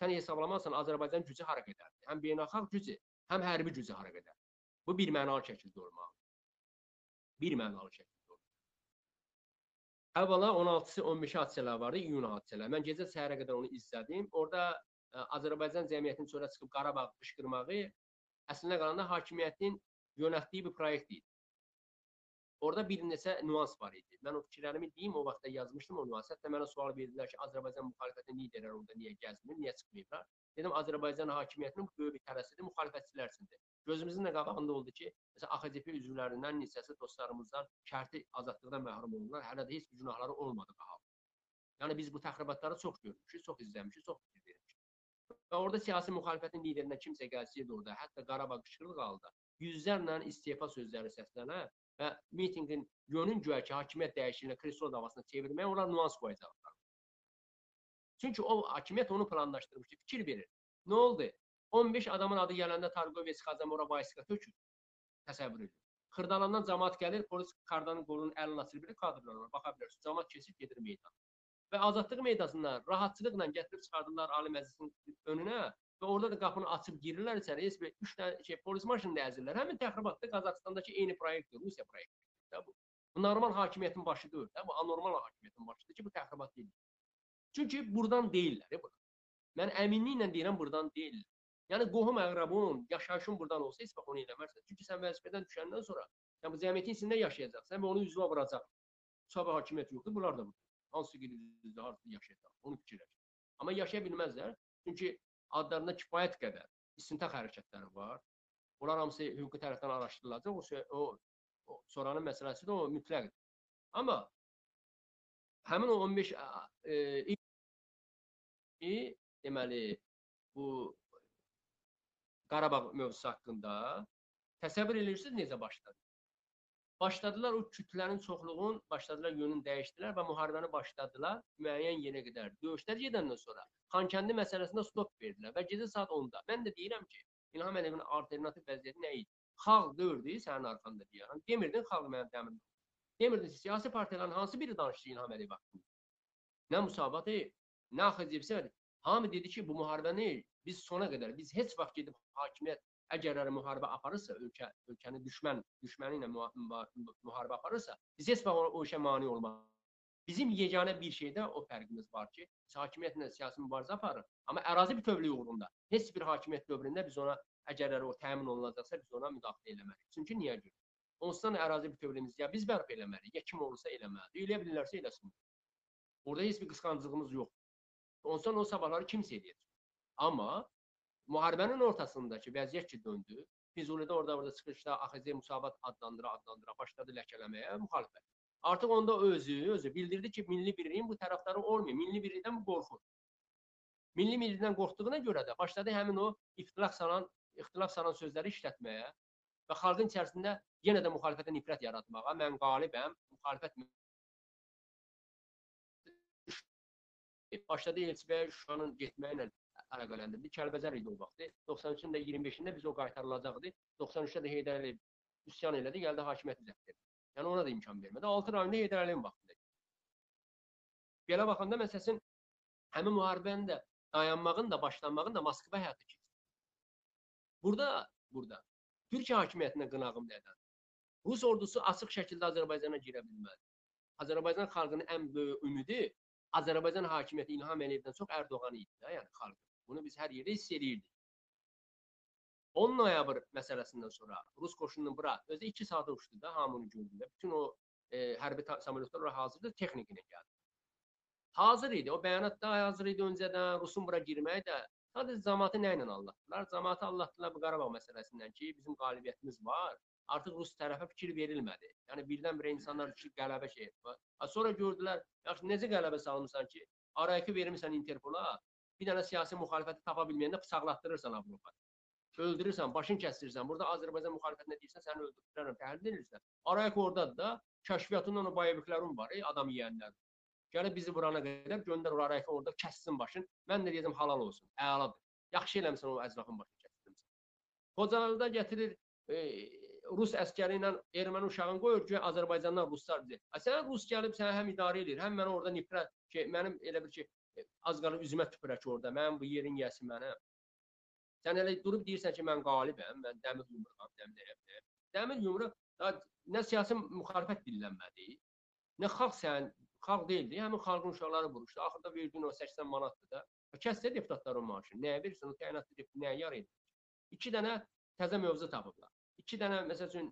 sən hesablamazsan Azərbaycan gücü hara gedər? Həm beynəlxalq gücü, həm hərbi gücü hara gedər? Bu bir mənalı şəkildə olmalı. Bir mənalı şəkildə olmalı. Əvvəla 16-sı 15 hadisələr vardı, iyun hadisələri. Mən gecə səhərə qədər onu izlədim. Orada ə, Azərbaycan cəmiyyətinin sonra çıxıb Qarabağ qışqırmağı əslində qalanda hakimiyyətin yönəltdiyi bir proyekt idi. Orada bir neçə nüans var idi. Mən o fikirlərimi deyim, o vaxtda yazmışdım o nüansı. Hətta mənə sual verdilər ki, Azərbaycan müxalifəti liderləri orada niyə gəzmir, niyə çıxmayıblar? Dedim, Azərbaycan hakimiyyətinin böyük bir tərəsidir, müxalifətçilər üçündür. Gözümüzün də qabağında oldu ki, məsələn, AXDP üzvlərindən neçəsi dostlarımızdan şərti azadlıqdan məhrum oldular. Hələ də heç bir günahları olmadı qaldı. Yəni biz bu təxribatları çox görmüşük, çox izləmişik, çox fikir vermişik. Və orada siyasi müxalifətin liderindən kimsə gəlsəydi orada, hətta Qarabağ qışqırıq halda yüzlərlə istefa sözləri səslənə və mitinqin yönün güya ki, hakimiyyət dəyişikliyə kreslo davasına çevirməyə onlar nüans qoyacaqlar. Çünki o hakimiyyət onu planlaşdırmışdı, fikir verir. Nə oldu? 15 adamın adı gələndə Targoviç Xazamora Vayska tökür. Təsəvvür edin. Xırdalandan cəmaət gəlir, polis kardanın qolunun əlini açır, bir kadrlar var, baxa bilərsiniz. Cəmaət keçib gedir meydana. Və azadlıq meydanında rahatçılıqla gətirib çıxardılar Ali Məclisin önünə və orada da qapını açıb girirlər içəri. Heç bir 3 dənə şey polis maşını da əzirlər. Həmin təxribatda Qazaxstandakı eyni proyektdir, Rusiya proyektidir də bu. Bu normal hakimiyyətin başı deyil də, bu anormal hakimiyyətin başıdır ki, bu təxribat deyil. Çünki burdan deyillər bu. Mən əminliklə deyirəm burdan deyillər. Yəni qohum əqrabun, yaşayışın burdan olsa heç vaxt onu eləmərsən. Çünki sən vəzifədən düşəndən sonra sən bu cəmiyyətin içində yaşayacaqsan və onu üzvə vuracaq. Sabah hakimiyyət yoxdur, bunlar da budur. Hansı girirdə, hansı yaşayacaq, onu fikirləş. Amma yaşaya bilməzlər. Çünki adlarında kifayət qədər istintaq hərəkətləri var. Bunlar hamısı hüquqi tərəfdən araşdırılacaq. O, şey, o, o sonranın məsələsi də o mütləqdir. Amma həmin o 15 e, e, deməli bu Qarabağ mövzusu haqqında təsəvvür edirsiniz necə başladı? Başladılar o kütlənin çoxluğun, başladılar yönünü dəyişdilər və müharibəni başladılar müəyyən yerə qədər. Döyüşlər gedəndən sonra Xankəndi məsələsində stop verdilər və gecə saat 10-da. Mən də deyirəm ki, İlham Əliyevin alternativ vəziyyəti nə idi? Xalq dördü sənin arxanda deyirəm. Demirdin xalq mənim dəmirim. Demirdin siyasi partiyaların hansı biri danışdı İlham Əliyev haqqında? Nə müsabatı, nə xəcibsə hamı dedi ki, bu müharibəni biz sona qədər, biz heç vaxt gedib hakimiyyət əgər müharibə aparırsa, ölkə ölkəni düşmən düşməni ilə müharibə aparırsa, biz heç vaxt o, işə mane olmayız. Bizim yeganə bir şeydə o fərqimiz var ki, biz hakimiyyətlə siyasi mübarizə aparırıq, amma ərazi bütövlüyü uğrunda heç bir hakimiyyət dövründə biz ona əgər o təmin olunacaqsa, biz ona müdaxilə eləməliyik. Çünki niyə görə? Onsuz da ərazi bütövlüyümüzü ya biz bərpa eləməliyik, ya kim olursa eləməlidir. Eləyə bilirlərsə eləsin. Orada heç bir qısqanclığımız yox. Onsuz o sabahları kimsə eləyəcək. Amma müharibənin ortasındakı vəziyyət ki döndü, Füzulidə orada orada çıxışda AXC müsavat adlandıra adlandıra başladı ləkələməyə müxalifət. Artıq onda özü, özü bildirdi ki, milli birliyin bu tərəfdarı olmuyor. Milli birlikdən bu qorxur. Milli birlikdən qorxduğuna görə də başladı həmin o iftiraq salan ixtilaf salan sözləri işlətməyə və xalqın içərisində yenə də müxalifətə nifrət yaratmağa, mən qalibəm, müxalifət başladı Elçibəyə Şuşanın getməklə əlaqələndirdi. Kəlbəcər idi o vaxtı. 93-ün də 25-də biz o qaytarılacaqdı. 93-də də Heydər Əliyev üsyan elədi, gəldi hakimiyyəti zəbt etdi. Yəni ona da imkan vermədi. 6 rayonda Heydər Əliyevin vaxtında. Belə baxanda məsələn həmin müharibənin də dayanmağın da, başlanmağın da Moskva həyata keçirir. Burada, burada Türkiyə hakimiyyətinə qınağım nədən? Rus ordusu açıq şəkildə Azərbaycana girə bilməz. Azərbaycan xalqının ən böyük ümidi Azərbaycan hakimiyyəti İlham Əliyevdən çox Ərdoğan idi də, yəni xalq. Bunu biz hər yerdə hiss edirdik. 10 noyabr məsələsindən sonra Rus qoşununun bura özü 2 saat uçdu da, hamını gördülər. Bütün o e, hərbi samolyotlar ora hazırdı, texnikinə gəldi. Hazır idi. O bəyanat da hazır idi öncədən. Rusun bura girməyi də sadəcə cəmaatı nə ilə anlatdılar? Cəmaatı anlatdılar bu Qarabağ məsələsindən ki, bizim qalibiyyətimiz var. Artıq Rus tərəfə fikir verilmədi. Yəni birdən-birə insanlar ki, qələbə şey etdi. Sonra gördülər, yaxşı necə qələbə salmısan ki, arayakı vermisən Interpola, bir dənə siyasi müxalifəti tapa bilməyəndə bıçaqlatdırırsan Avropada. Öldürürsən, başını kəsirsən. Burada Azərbaycan müxalifətinə deyirsən, səni öldürürəm, təhlil edirsən. Arayak ordadır da, kəşfiyyatından o bayeviklərin var, ey, adam yeyənlər. Gəlib bizi vurana qədər göndər o Arayak orada kəssin başın. Mən də deyəcəm halal olsun. Əladır. Yaxşı eləmisən o əclafın başını kəsdirmisən. Xocalıda gətirir e, Rus əskəri ilə erməni uşağını qoyur ki, Azərbaycandan ruslar bizi. Sən Rus gəlib səni həm idarə edir, həm mənə orada nifrət ki, mənim elə bir ki, az qalıb üzümə tüpürə ki, orada mənim bu yerin yəsi mənə. Sən elə durub deyirsən ki, mən qalibəm, mən dəmir yumruğam, dəmir eləyəm. Dəmir yumruq nə siyasi müxalifət dillənmədi, nə xalq sən xalq deyildi, həmin xalqın uşaqları vuruşdu. Axırda verdiyin o 80 manatdır da. Kəssə deputatların maaşını. Nəyə verirsən? O təyinatlı deputat nəyə yarayır? İki dənə təzə mövzu tapıblar. İki dənə məsəl üçün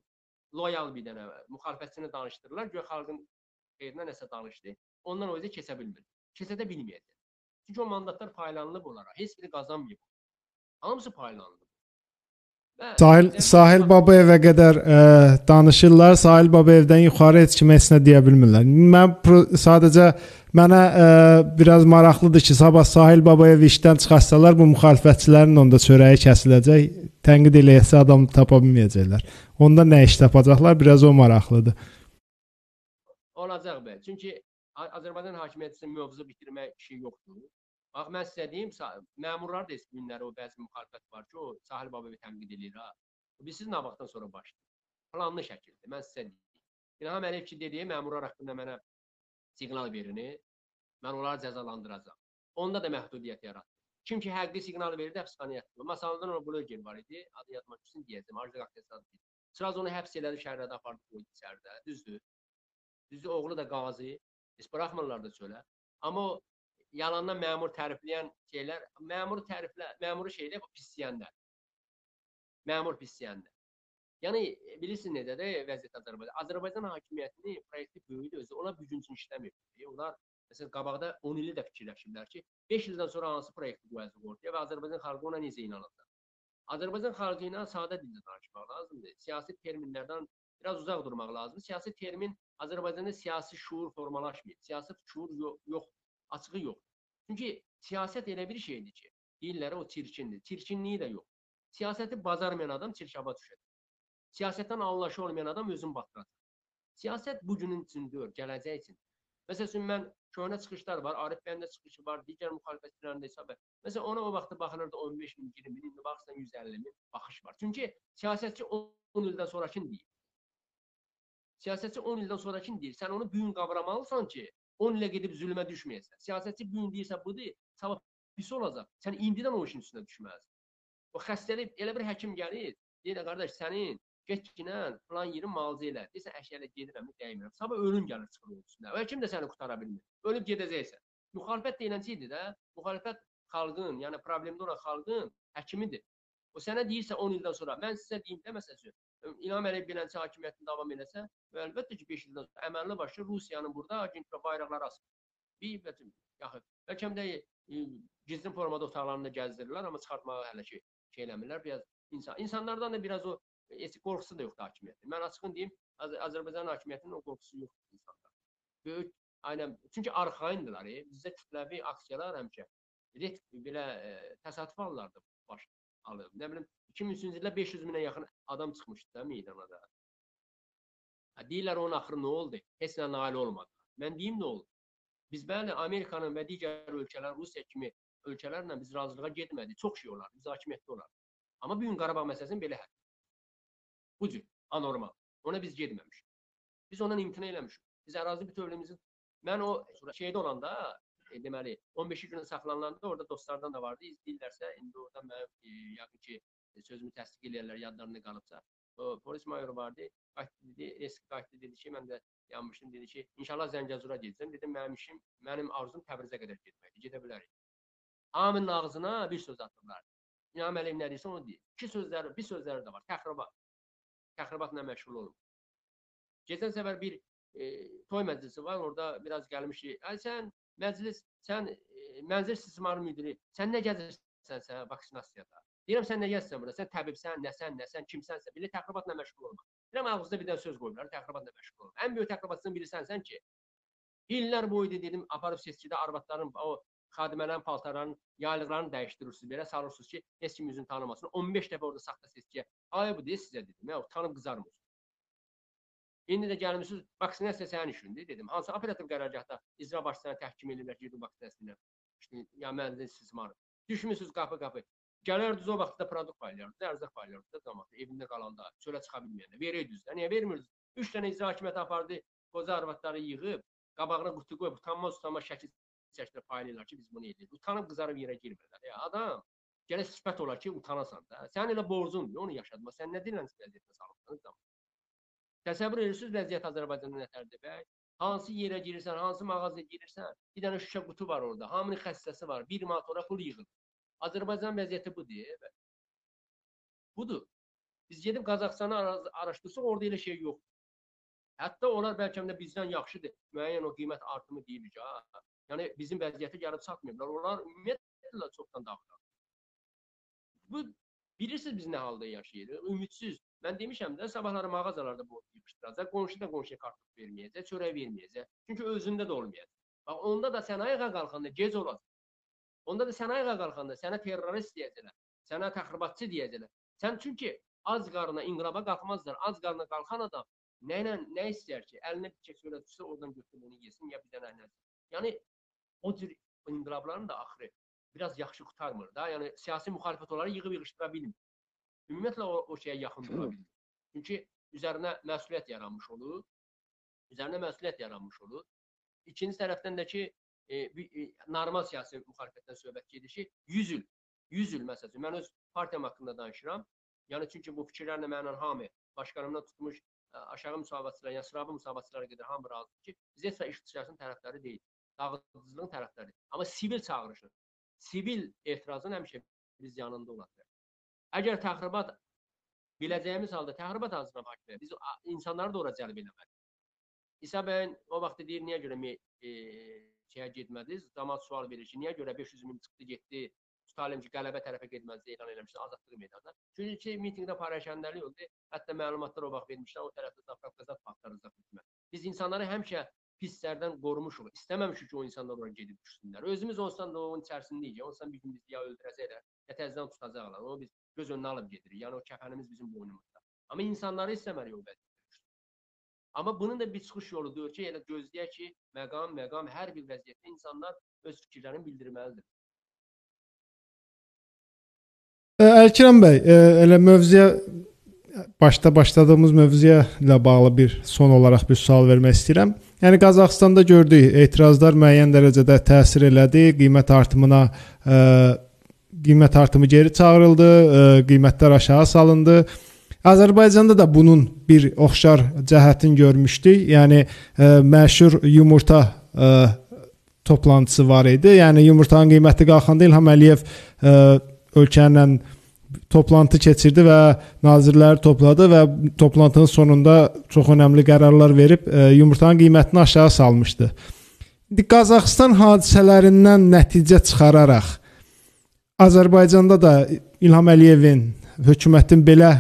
loyal bir dənə müxalifətçini danışdırırlar. Göy xalqın xeyrinə nəsə danışdı. Ondan o özü keçə bilmir. Keçə də bilməyəcək. Çünki o mandatlar paylanılıb onlara. Heç biri qazanmayıb. Hamısı paylandı. Sahil Sahil Babayevə qədər ə, danışırlar. Sahil Babayevdən yuxarı heç kim heç nə deyə bilmirlər. Mən sadəcə mənə ə, biraz maraqlıdır ki, sabah Sahil Babayev işdən çıxarsalar bu müxalifətçilərin onda çörəyi kəsiləcək. Tənqid eləyəsə adam tapa bilməyəcəklər. Onda nə iş tapacaqlar? Biraz o maraqlıdır. Olacaq bəy. Çünki Azərbaycan hakimiyyətinin mövzu bitirmək işi yoxdur. Bax mən sizə deyim, məmurlar da eski günləri o bəzi müxalifət var ki, o Sahil Babayevi tənqid edir ha. Bilirsiz nə vaxtdan sonra başlayır? Planlı şəkildə. Mən sizə deyim. İlham Əliyev ki dediyi məmurlar haqqında mənə siqnal verini, mən onları cəzalandıracağam. Onda da məhdudiyyət yaratdı. Kim ki həqiqi siqnal verirdi, həbsxanaya atıldı. Masalından o bloger var idi, adı yadıma düşsün deyəcəm, Arzu Qaqqəsadı. Sıraz onu həbs elədi, şəhərdə apardı qoydu içəridə. Düzdür. Düzdür, oğlu da qazi. Heç buraxmırlar da çölə. Amma o yalandan məmur tərifləyən şeylər, məmur təriflə, məmuru şeydə pisləyənlər. Məmur pisləyənlər. Yəni bilirsiniz necədir vəziyyət Azərbaycan. Azərbaycan hakimiyyətini proyekti böyüdü özü. Onlar bu gün üçün işləmir. Onlar məsələn qabaqda 10 illi də fikirləşirlər ki, 5 ildən sonra hansı proyekti qoyacaq ortaya və Azərbaycan xalqı ona necə inanacaq. Azərbaycan xalqı ilə sadə dildə danışmaq lazımdır. Siyasi terminlərdən biraz uzaq durmaq lazımdır. Siyasi termin Azərbaycanda siyasi şuur formalaşmır. Siyasi şuur yox, yoxdur açığı yox. Çünki siyasət elə bir şeydir ki, deyirlər o çirkindir. Çirkinliyi də yox. Siyasəti bacarmayan adam çirkaba düşər. Siyasətdən anlaşı olmayan adam özünü batıracaq. Siyasət bu günün üçün deyil, gələcək üçün. Məsələn, mən köhnə çıxışlar var, Arif bəyin də çıxışı var, digər müxalifətçilərin də hesabı. Məsələn, ona o vaxtda baxılırdı 15 min, 20 min, indi baxırsan 150 min baxış var. Çünki siyasətçi 10 ildən sonrakını deyir. Siyasətçi 10 ildən sonrakını deyir. Sən onu bu gün qavramalısan ki, 10 ilə gedib zülmə düşməyəsən. Siyasətçi bu gün deyirsə budur, sabah pis olacaq. Sən indidən o işin üstünə düşməlisən. O xəstəlik elə bir həkim gəlir, deyir qardaş sənin getginən falan yerin müalicə elə. Deyirsən əşyələ gedirəm, dəymirəm. Sabah ölüm gəlir çıxır üstünə. O həkim də səni qutara bilmir. Ölüb gedəcəksən. Müxalifət deyilənçi də, müxalifət xalqın, yəni problemdə olan xalqın həkimidir. O sənə deyirsə 10 ildən sonra, mən sizə deyim də məsələn, İlham Əliyev beləncə hakimiyyətini davam eləsə, və əlbəttə ki 5 ildən sonra əməlli başlı Rusiyanın burada agentliklə bayraqları asır. Bir bətim yaxın. Bəlkə də e, gizlin formada otaqlarında gəzdirirlər, amma çıxartmağı hələ ki şey eləmirlər. Biraz insan insanlardan da biraz o eski qorxusu da yoxdur hakimiyyətin. Mən açıqın deyim, Az Azərbaycan hakimiyyətinin o qorxusu yoxdur insanlar. Böyük aynən çünki arxayindirlər. E, bizdə kütləvi aksiyalar həmişə ret belə e, təsadüf hallardır baş alıb. Nə bilim 2003-cü ildə 500 minə yaxın adam çıxmışdı da meydana da. Deyirlər onun axırı nə oldu? Heç nə nail olmadı. Mən deyim nə oldu? Biz bəli Amerikanın və digər ölkələr, Rusiya kimi ölkələrlə biz razılığa getmədik. Çox şey olar, müzakirə etdi olar. Amma bu gün Qarabağ məsələsini belə həll. Bu cür anormal. Ona biz getməmişik. Biz ondan imtina eləmişik. Biz ərazi bütövlüyümüzün mən o şeydə olanda e, deməli 15 gün saxlanılanda orada dostlardan da vardı. İzləyirlərsə indi orada mən e, yəqin ki sözümü təsdiq eləyərlər, yadlarında qalıbsa. O polis mayoru vardı. Qayıtdı dedi, eski qayıtdı dedi ki, mən də yanmışdım dedi ki, inşallah Zəngəzura gedəcəm. Dedim mənim işim, mənim arzum Təbrizə qədər getməkdir. Gedə bilərik. Hamının ağzına bir söz atıblar. İlham Əliyev nə deyirsə onu deyir. İki sözləri, bir sözləri də var. Təxribat. Təxribatla məşğul olun. Keçən səfər bir e, toy məclisi var, orada biraz gəlmişik. Ay sən məclis, sən e, mənzil istismarı müdiri, sən nə gəzirsən sən vaksinasiyada? Deyirəm sən nə gəzirsən burada? Sən təbibsən, nəsən, nəsən, kimsənsə, belə təxribatla məşğul olma. Deyirəm ağzında bir dənə söz qoyurlar, təxribatla məşğul olma. Ən böyük təxribatçısını bilirsən ki, illər boyu dedim, aparıb seçkidə arvadların o xadimələrin paltarlarının, yaylıqlarını dəyişdirirsiniz, belə salırsınız ki, heç kim üzünü tanımasın. 15 dəfə orada saxta seçkiyə. Ay bu deyə sizə dedim, ya tanıb qızarmır. İndi də gəlmisiniz, vaksinasiya sənin işindir, dedim. Hansı operativ qərargahda icra başçısına təhkim edirlər ki, vaksinasiyasını. İşte, ya mənzil istismarı. Düşmüsünüz qapı-qapı. Gələrdiniz o vaxtda produkt paylayırdınız, ərzaq paylayırdınız da cəmaata, evində qalanda, çölə çıxa bilməyəndə. Verirdiniz də, niyə vermirdiniz? 3 dənə icra hakimiyyəti apardı, qoca arvadları yığıb, qabağına qutu qoyub, utanmaz utanmaz şəkil çəkdirib paylayırlar ki, biz bunu edirik. Utanıb qızarıb yerə girmirlər. Ya adam, gələ sifət olar ki, utanasan da. Sənin elə borcundur, onu yaşadma. Sən nə dilən vəziyyətdə salıbsan? Təsəvvür edirsiniz vəziyyət Azərbaycanda nətərdir bəy? Hansı yerə girirsən, hansı mağazaya girirsən, bir dənə şüşə qutu var orada, hamının xəstəsi var, bir manat ora pul yığılır. Azərbaycan vəziyyəti budur. Budur. Biz gedib Qazaxıstanı araşdırsaq, orada elə şey yoxdur. Hətta onlar bəlkə də bizdən yaxşıdır. Müəyyən o qiymət artımı deyilir ki, ha. Yəni bizim vəziyyətə gəlib çatmayıblar. Onlar ümumiyyətlə çoxdan daxil. Bu bilirsiniz biz nə halda yaşayırıq? Ümidsiz. Mən demişəm də sabahları mağazalarda bu yığışdıracaq. Qonşu da qonşuya kartof verməyəcək, çörək verməyəcək. Çünki özündə də olmayacaq. Bax onda da sən ayağa qalxanda gec olacaq. Onda da sən ayağa qalxanda sənə terrorist deyəcəklər. Sənə təxribatçı deyəcəklər. Sən çünki az qarına inqilaba qalxmazlar. Az qarına qalxan adam nə ilə nə istəyər ki, əlinə bir çörək düşsə, oradan götürüb onu yesin ya bir dənə nə. Yəni o cür inqilabların da axırı biraz yaxşı qutarmır da. Yəni siyasi müxalifət onları yığıb yığışdıra bilmir ümumiyyətlə o, o şeyə yaxın dura bilmir. Çünki üzərinə məsuliyyət yaranmış olur. Üzərinə məsuliyyət yaranmış olur. İkinci tərəfdən də ki, e, e, normal siyasi müxalifətdən söhbət gedir ki, 100 il, 100 il məsələn, mən öz partiyam haqqında danışıram. Yəni çünki bu fikirlərlə mənlə hamı başqanımdan tutmuş ə, aşağı müsavatçılar, yəni sıravi müsavatçılara qədər hamı razıdır ki, biz heç ixtisasın tərəfdarı deyil, dağıdıcılığın tərəfdarı. Amma sivil çağırışın, sivil etirazın həmişə biz yanında olacaq. Əgər təxribat biləcəyimiz halda təxribat hazırına hakimiyyət, biz insanları da ora cəlb eləməliyik. İsa bəy o vaxt deyir, niyə görə e, şeyə getmədiniz? Cəmaət sual verir ki, niyə görə 500 min çıxdı, getdi, Stalin ki, qələbə tərəfə getməzdi, elan eləmişdi azadlıq meydanında. Çünki mitinqdə paylaşanları oldu. Hətta məlumatlar o vaxt vermişlər, o tərəfdə Zafqafqazat faktları zəfətmə. Biz insanları həmişə pislərdən qorumuşuq. İstəməmişik ki, o insanlar ora gedib düşsünlər. Özümüz olsan da onun içərisindəyik. Olsan bir gün bizi ya öldürəcəklər, ya təzədən tutacaqlar. O biz göz önünə alıb gedirik. Yəni o kəfənimiz bizim boynumuzda. Amma insanları istəmərik o vəziyyətdə. Amma bunun da bir çıxış yoludur ki, elə gözləyək ki, məqam, məqam hər bir vəziyyətdə insanlar öz fikirlərini bildirməlidir. Əlkirəm bəy, elə mövzuya başda başladığımız mövzuya ilə bağlı bir son olaraq bir sual vermək istəyirəm. Yəni Qazaxstanda gördük, etirazlar müəyyən dərəcədə təsir elədi, qiymət artımına ə, qiymət artımı geri çağırıldı, ə, qiymətlər aşağı salındı. Azərbaycanda da bunun bir oxşar cəhətini görmüşdük. Yəni ə, e, məşhur yumurta ə, e, toplantısı var idi. Yəni yumurtanın qiyməti qalxanda İlham Əliyev ə, ölkənin toplantı keçirdi və nazirləri topladı və toplantının sonunda çox önəmli qərarlar verib ə, yumurtanın qiymətini aşağı salmışdı. Qazaxıstan hadisələrindən nəticə çıxararaq Azərbaycanda da İlham Əliyevin hökumətin belə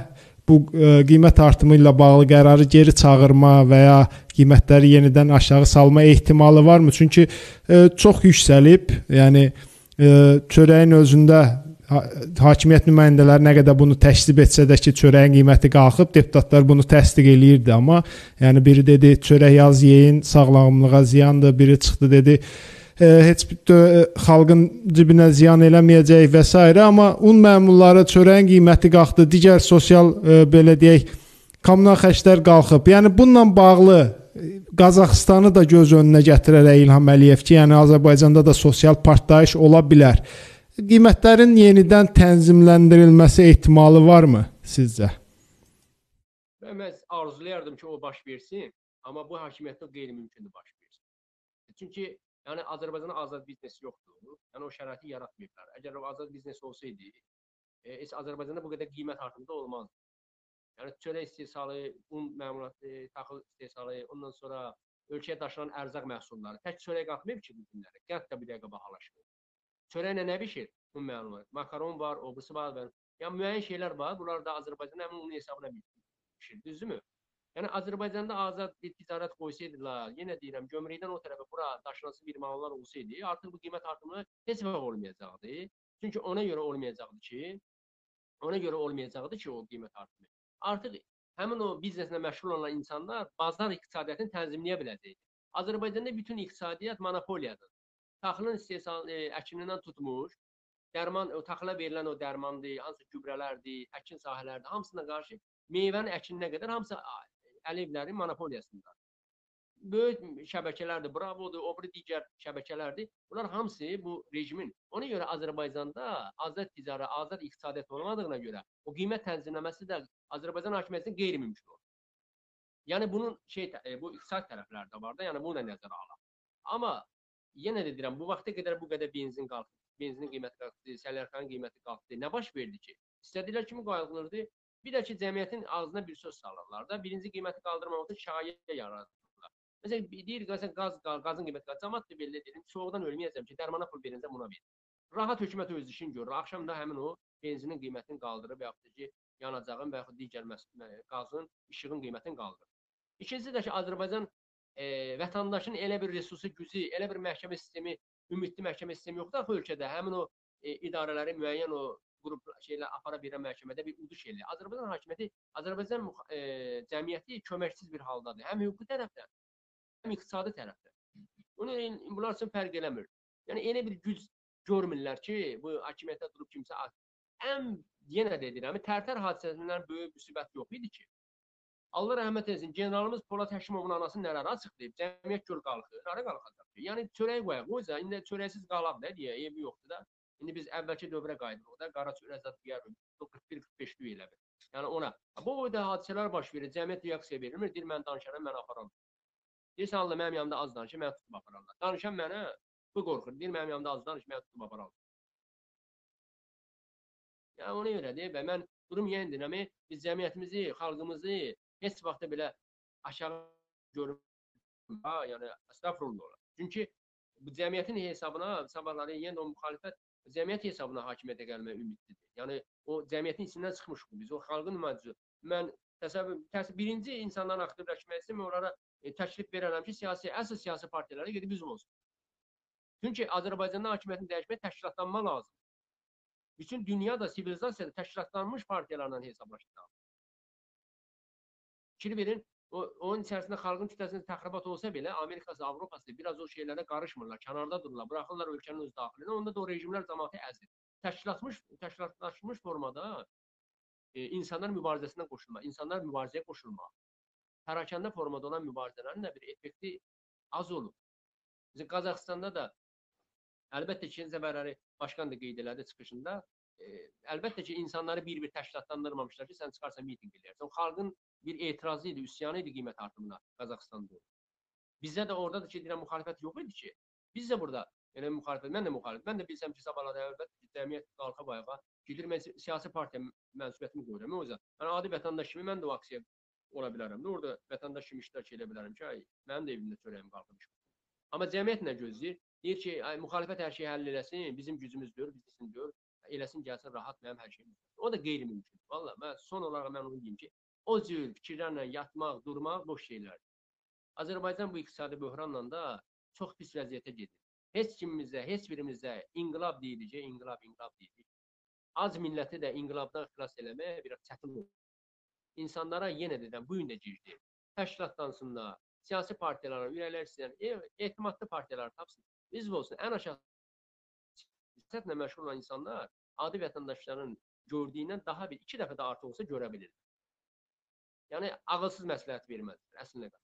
bu ə, e, qiymət artımı ilə bağlı qərarı geri çağırma və ya qiymətləri yenidən aşağı salma ehtimalı varmı? Çünki ə, e, çox yüksəlib. Yəni ə, e, çörəyin özündə ha hakimiyyət nümayəndələri nə qədər bunu təklif etsə də ki, çörəyin qiyməti qalxıb, deputatlar bunu təsdiq eləyirdi, amma yəni biri dedi çörək yaz yeyin, sağlamlığa ziyandır, biri çıxdı dedi heç xalqın cibinə ziyan eləməyəcək və s. amma un məmulları çörəyin qiyməti qalxdı, digər sosial belə deyək kommunal xərclər qalxıb. Yəni bununla bağlı Qazaxıstanı da göz önünə gətirərək İlham Əliyev ki, yəni Azərbaycanda da sosial partlayış ola bilər. Qiymətlərin yenidən tənzimləndirilməsi ehtimalı varmı sizcə? Mən arzulayardım ki, o baş versin, amma bu hakimiyyətdə qeyri-mümkündür baş versin. Çünki yəni Azərbaycanda azad biznes yoxdur. Yəni o şəraiti yaratmayıblar. Əgər o azad biznes olsaydı, e, heç Azərbaycanda bu qədər qiymət artımı da olmazdı. Yəni çörək istehsalı, un məmulatı, taxıl istehsalı, ondan sonra ölkəyə daşınan ərzaq məhsulları. Tək çörək qalxmayıb ki bu günlərdə. Qənd də bir dəqiqə bahalaşır. Çörəklə nə bişir? Un məlumat. Makaron var, o birisi var. var. Yəni müəyyən şeylər var. Bunlar da Azərbaycanda həmin onun hesabına bişir. Düzdürmü? Yəni Azərbaycanda azad bir ticarət qoysaydılar, yenə deyirəm, gömrükdən o tərəfə bura daşınası bir mallar olsaydı, artıq bu qiymət artımı heç vaxt olmayacaqdı. Çünki ona görə olmayacaqdı ki, ona görə olmayacaqdı ki, o qiymət artımı. Artıq həmin o bizneslə məşğul olan insanlar bazar iqtisadiyyatını tənzimləyə biləcəkdir. Azərbaycanda bütün iqtisadiyyat monopoliyadır. Taxılın istehsal e, əkinindən tutmuş, dərman o taxıla verilən o dərmandır, hansı gübrələrdir, əkin sahələrdir, hamısına qarşı meyvənin əkininə qədər hamısı Əliyevlərin monopoliyasındadır böyük şəbəkələrdir, Bravodur, o biri digər şəbəkələrdir. Bunlar hamısı bu rejimin. Ona görə Azərbaycanda azad ticarət, azad iqtisadiyyat olmadığına görə o qiymət tənzimləməsi də Azərbaycan hakimiyyətinin qeyri-mümkün olur. Yəni bunun şey e, bu iqtisad tərəfləri də var da, yəni bunu da nəzərə alaq. Amma yenə də deyirəm, bu vaxta qədər bu qədər benzin qalxdı, benzinin qiyməti qalxdı, sərlərxanın qiyməti qalxdı. Nə baş verdi ki? İstədilər kimi qayğılırdı. Bir də ki, cəmiyyətin ağzına bir söz salırlar da, birinci qiyməti qaldırmaqda şayə yaradır. Məsələn, deyir qazın qaz, qazın qiyməti qaz. Cəmaət də belə deyir, soğuqdan ölməyəcəm ki, dərmana pul verincə buna ver. Rahat hökumət öz işini görür. Axşam da həmin o benzinin qiymətini qaldırıb yaxud da ki, yanacağın və yaxud digər qazın, işığın qiymətini qaldırır. İkincisi də ki, Azərbaycan e, vətəndaşın elə bir resursu, gücü, elə bir məhkəmə sistemi, ümidli məhkəmə sistemi yoxdur axı ölkədə. Həmin o e, idarələri müəyyən o qrup şeylə apara bilən məhkəmədə bir uduş eləyir. Azərbaycan hakimiyyəti, Azərbaycan e, cəmiyyəti köməksiz bir haldadır. Həm hüquqi tərəfdən, həm iqtisadi tərəfdən. Bunu bunlar üçün fərq eləmir. Yəni elə bir güc görmürlər ki, bu hakimiyyətdə durub kimsə ən yenə də deyirəm, Tərtər hadisəsindən böyük müsibət yox idi ki. Allah rəhmət etsin, generalımız Polad Həkimovun anası nələr açıqlayıb, cəmiyyət gör qalxır, hara qalxacaq ki? Yəni çörək qoyaq, qoysa, indi çörəksiz qalaq da deyə, evi yoxdur da. İndi biz əvvəlki dövrə qayıdırıq da, qara çörək zət deyərik, 41-45 elə bir. Yəni ona. Bu boyda hadisələr baş verir, cəmiyyət reaksiya vermir, deyir mən danışaram, mən aparam. Deyirsən Allah mənim yanımda az danışır, məni tutub apararlar. Danışan mənə bu qorxur. Deyir mənim yanımda az danış, məni tutub apararlar. Ya ona görə deyir və mən durum yenə deyirəm, biz cəmiyyətimizi, xalqımızı heç vaxt belə aşağı görüb ha, yəni əstəğfurullah. Çünki bu cəmiyyətin hesabına sabahları yenə o müxalifət cəmiyyət hesabına hakimiyyətə gəlməyə ümidlidir. Yəni o cəmiyyətin içindən çıxmışıq biz, o xalqın nümayəndəsi. Mən təsəvvür, təsəvvür birinci insanların aktivləşmək istəmirəm, onlara e, təklif verərəm ki, siyasi əsl siyasi partiyalara gedib üzv olsun. Çünki Azərbaycanda hakimiyyətin dəyişməyə təşkilatlanma lazım. Bütün dünya da sivilizasiyada təşkilatlanmış partiyalarla hesablaşır. Fikir verin, o, onun içərisində xalqın kütləsində təxribat olsa belə, Amerikası, Avropası biraz o şeylərə qarışmırlar, kənarda dururlar, buraxırlar ölkənin öz daxilinə, onda da o rejimlər cəmaatı əzir. Təşkilatmış, təşkilatlaşmış formada e, insanlar mübarizəsindən qoşulma, insanlar mübarizəyə qoşulmaq pərakəndə formada olan mübarizələrin də bir effekti az olur. Bizim Qazaxstanda da əlbəttə ki, Zəvərəri başqan da qeyd elədi çıxışında, e, əlbəttə ki, insanları bir-bir təşkilatlandırmamışlar ki, sən çıxarsan mitinq eləyərsən. O xalqın bir etirazı idi, üsyanı idi qiymət artımına Qazaxstanda. Bizdə də orada da ki, deyirəm müxalifət yox idi ki. Biz də burada yəni müxalifət, mən də müxalif. Mən də bilsəm ki, sabahlarda əlbəttə ki, cəmiyyət qalxıb ayağa, gedir mən siyasi partiya mənsubiyyətimi qoyuram. O yüzden mən adi vətəndaş kimi mən də o aksiyaya ola bilərəm də. Orada vətəndaş kimi iştirak edə bilərəm ki, ay, mənim də evimdə çörəyim qalxmış. Amma cəmiyyət nə gözləyir? Deyir ki, ay, müxalifət hər şeyi həll eləsin, bizim gücümüzdür, bizimdir, eləsin, gəlsin, rahat mənim hər şeyim. O da qeyri-mümkün. Valla mən son olaraq mən onu deyim ki, o cür fikirlərlə yatmaq, durmaq boş şeylərdir. Azərbaycan bu iqtisadi böhranla da çox pis vəziyyətə gedir. Heç kimimizdə, heç birimizdə inqilab deyilik, inqilab, inqilab deyilik. az milləti də inqilabdan xilas eləmək biraz çətin olur. İnsanlara yenə deyirəm, bu gün də gecdir. Təşkilatlansınlar, siyasi partiyalara ürəklər istəyən, e, etimadlı partiyalar tapsın. Biz olsun ən aşağı siyasətlə məşğul olan insanlar adi vətəndaşların gördüyündən daha bir iki dəfə də artıq olsa görə bilir. Yəni ağılsız məsləhət verməzdir əslində.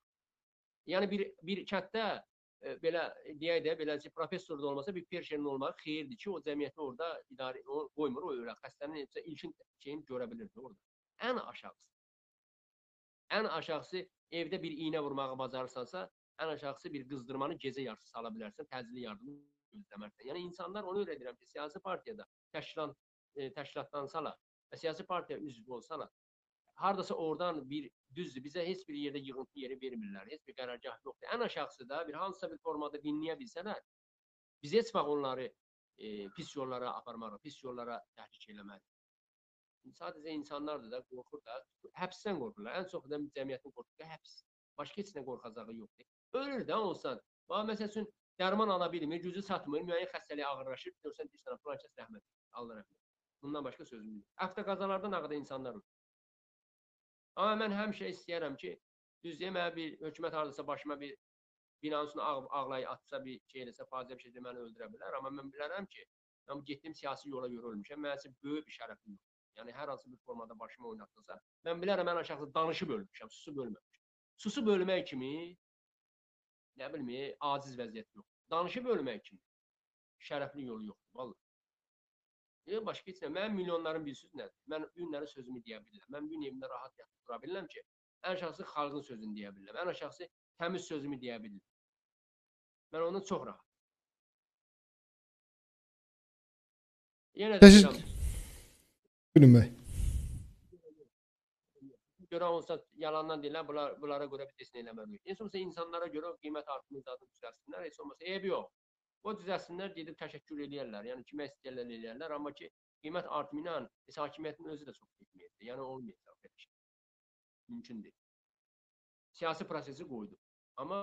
Yəni bir bir kənddə e, belə deyək də beləncə professor da olmasa bir perşenin olmağı xeyirdir ki, o cəmiyyəti orada idarə o qoymur, o ölə xəstənin necə ilkin şeyini görə bilirdi orada. Ən aşağısı. Ən aşağısı evdə bir iynə vurmağı bacarırsansa, ən aşağısı bir qızdırmanı gecə yarısı sala bilərsən, təcili yardım gözləməkdən. Yəni insanlar onu öyrədirəm ki, siyasi partiyada təşkilat e, təşkilatlansalar və siyasi partiya üzv olsalar, hardasa oradan bir düzdür, bizə heç bir yerdə yığıntı yeri vermirlər, heç bir qərargah yoxdur. Ən aşağısı da bir hansısa bir formada dinləyə bilsələr, biz heç vaxt onları e, pis yollara aparmarıq, pis yollara təhrik eləmərik. Sadəcə insanlardır da, qorxur da, həbsdən qorxurlar. Ən çox da cəmiyyətin qorxduğu həbs. Başqa heç nə qorxacağı yoxdur. Ölür də olsan, bax məsəl üçün dərman ala bilmir, gücü çatmır, müəyyən xəstəlik ağırlaşır, görsən deyirsən, filan kəs rəhmət. Allah rəhmət. Bundan başqa sözüm yox. Avtoqazalarda nə qədər insanlar ölür. Amma mən həmişə istəyərəm ki, düz demə bir hökumət hardasa başıma bir binanın üstünə ağ, ağlayı atsa bir şey eləsə, faciə bir şey məni öldürə bilər. Amma mən bilərəm ki, mən getdim siyasi yola görə ölmüşəm. Mənim üçün böyük bir şərəfim yoxdur. Yəni hər hansı bir formada başıma oynatdısa, mən bilərəm ən aşağısı danışıb ölmüşəm, susub ölməmişəm. Susub ölmək kimi nə bilim, aciz vəziyyət yox. Danışıb ölmək kimi şərəfli yolu yoxdur, vallahi. Heç nə. Mənim milyonların bir söz nədir? Mən günləri sözümü deyə bilirəm. Mən gün evimdə rahat yatıb dura bilirəm ki, ən aşağısı xalqın sözünü deyə bilirəm. Ən aşağısı təmiz sözümü deyə bilirəm. Mən onu çox rahat. Yenə də deyirəm, Buyurun bəy. görə olsa yalandan deyirlər, bunlar bunlara görə bir desin eləməliyik. Heç olmasa insanlara görə qiymət artımı zadını düzəltsinlər, heç olmasa eybi yox. O düzəltsinlər, gedib təşəkkür eləyərlər. Yəni kimə istəyirlər eləyərlər, amma ki qiymət heç hakimiyyətin özü də çox getməyəcək. Yəni olmayacaq belə şey. Mümkün deyil. Siyasi prosesi qoydu. Amma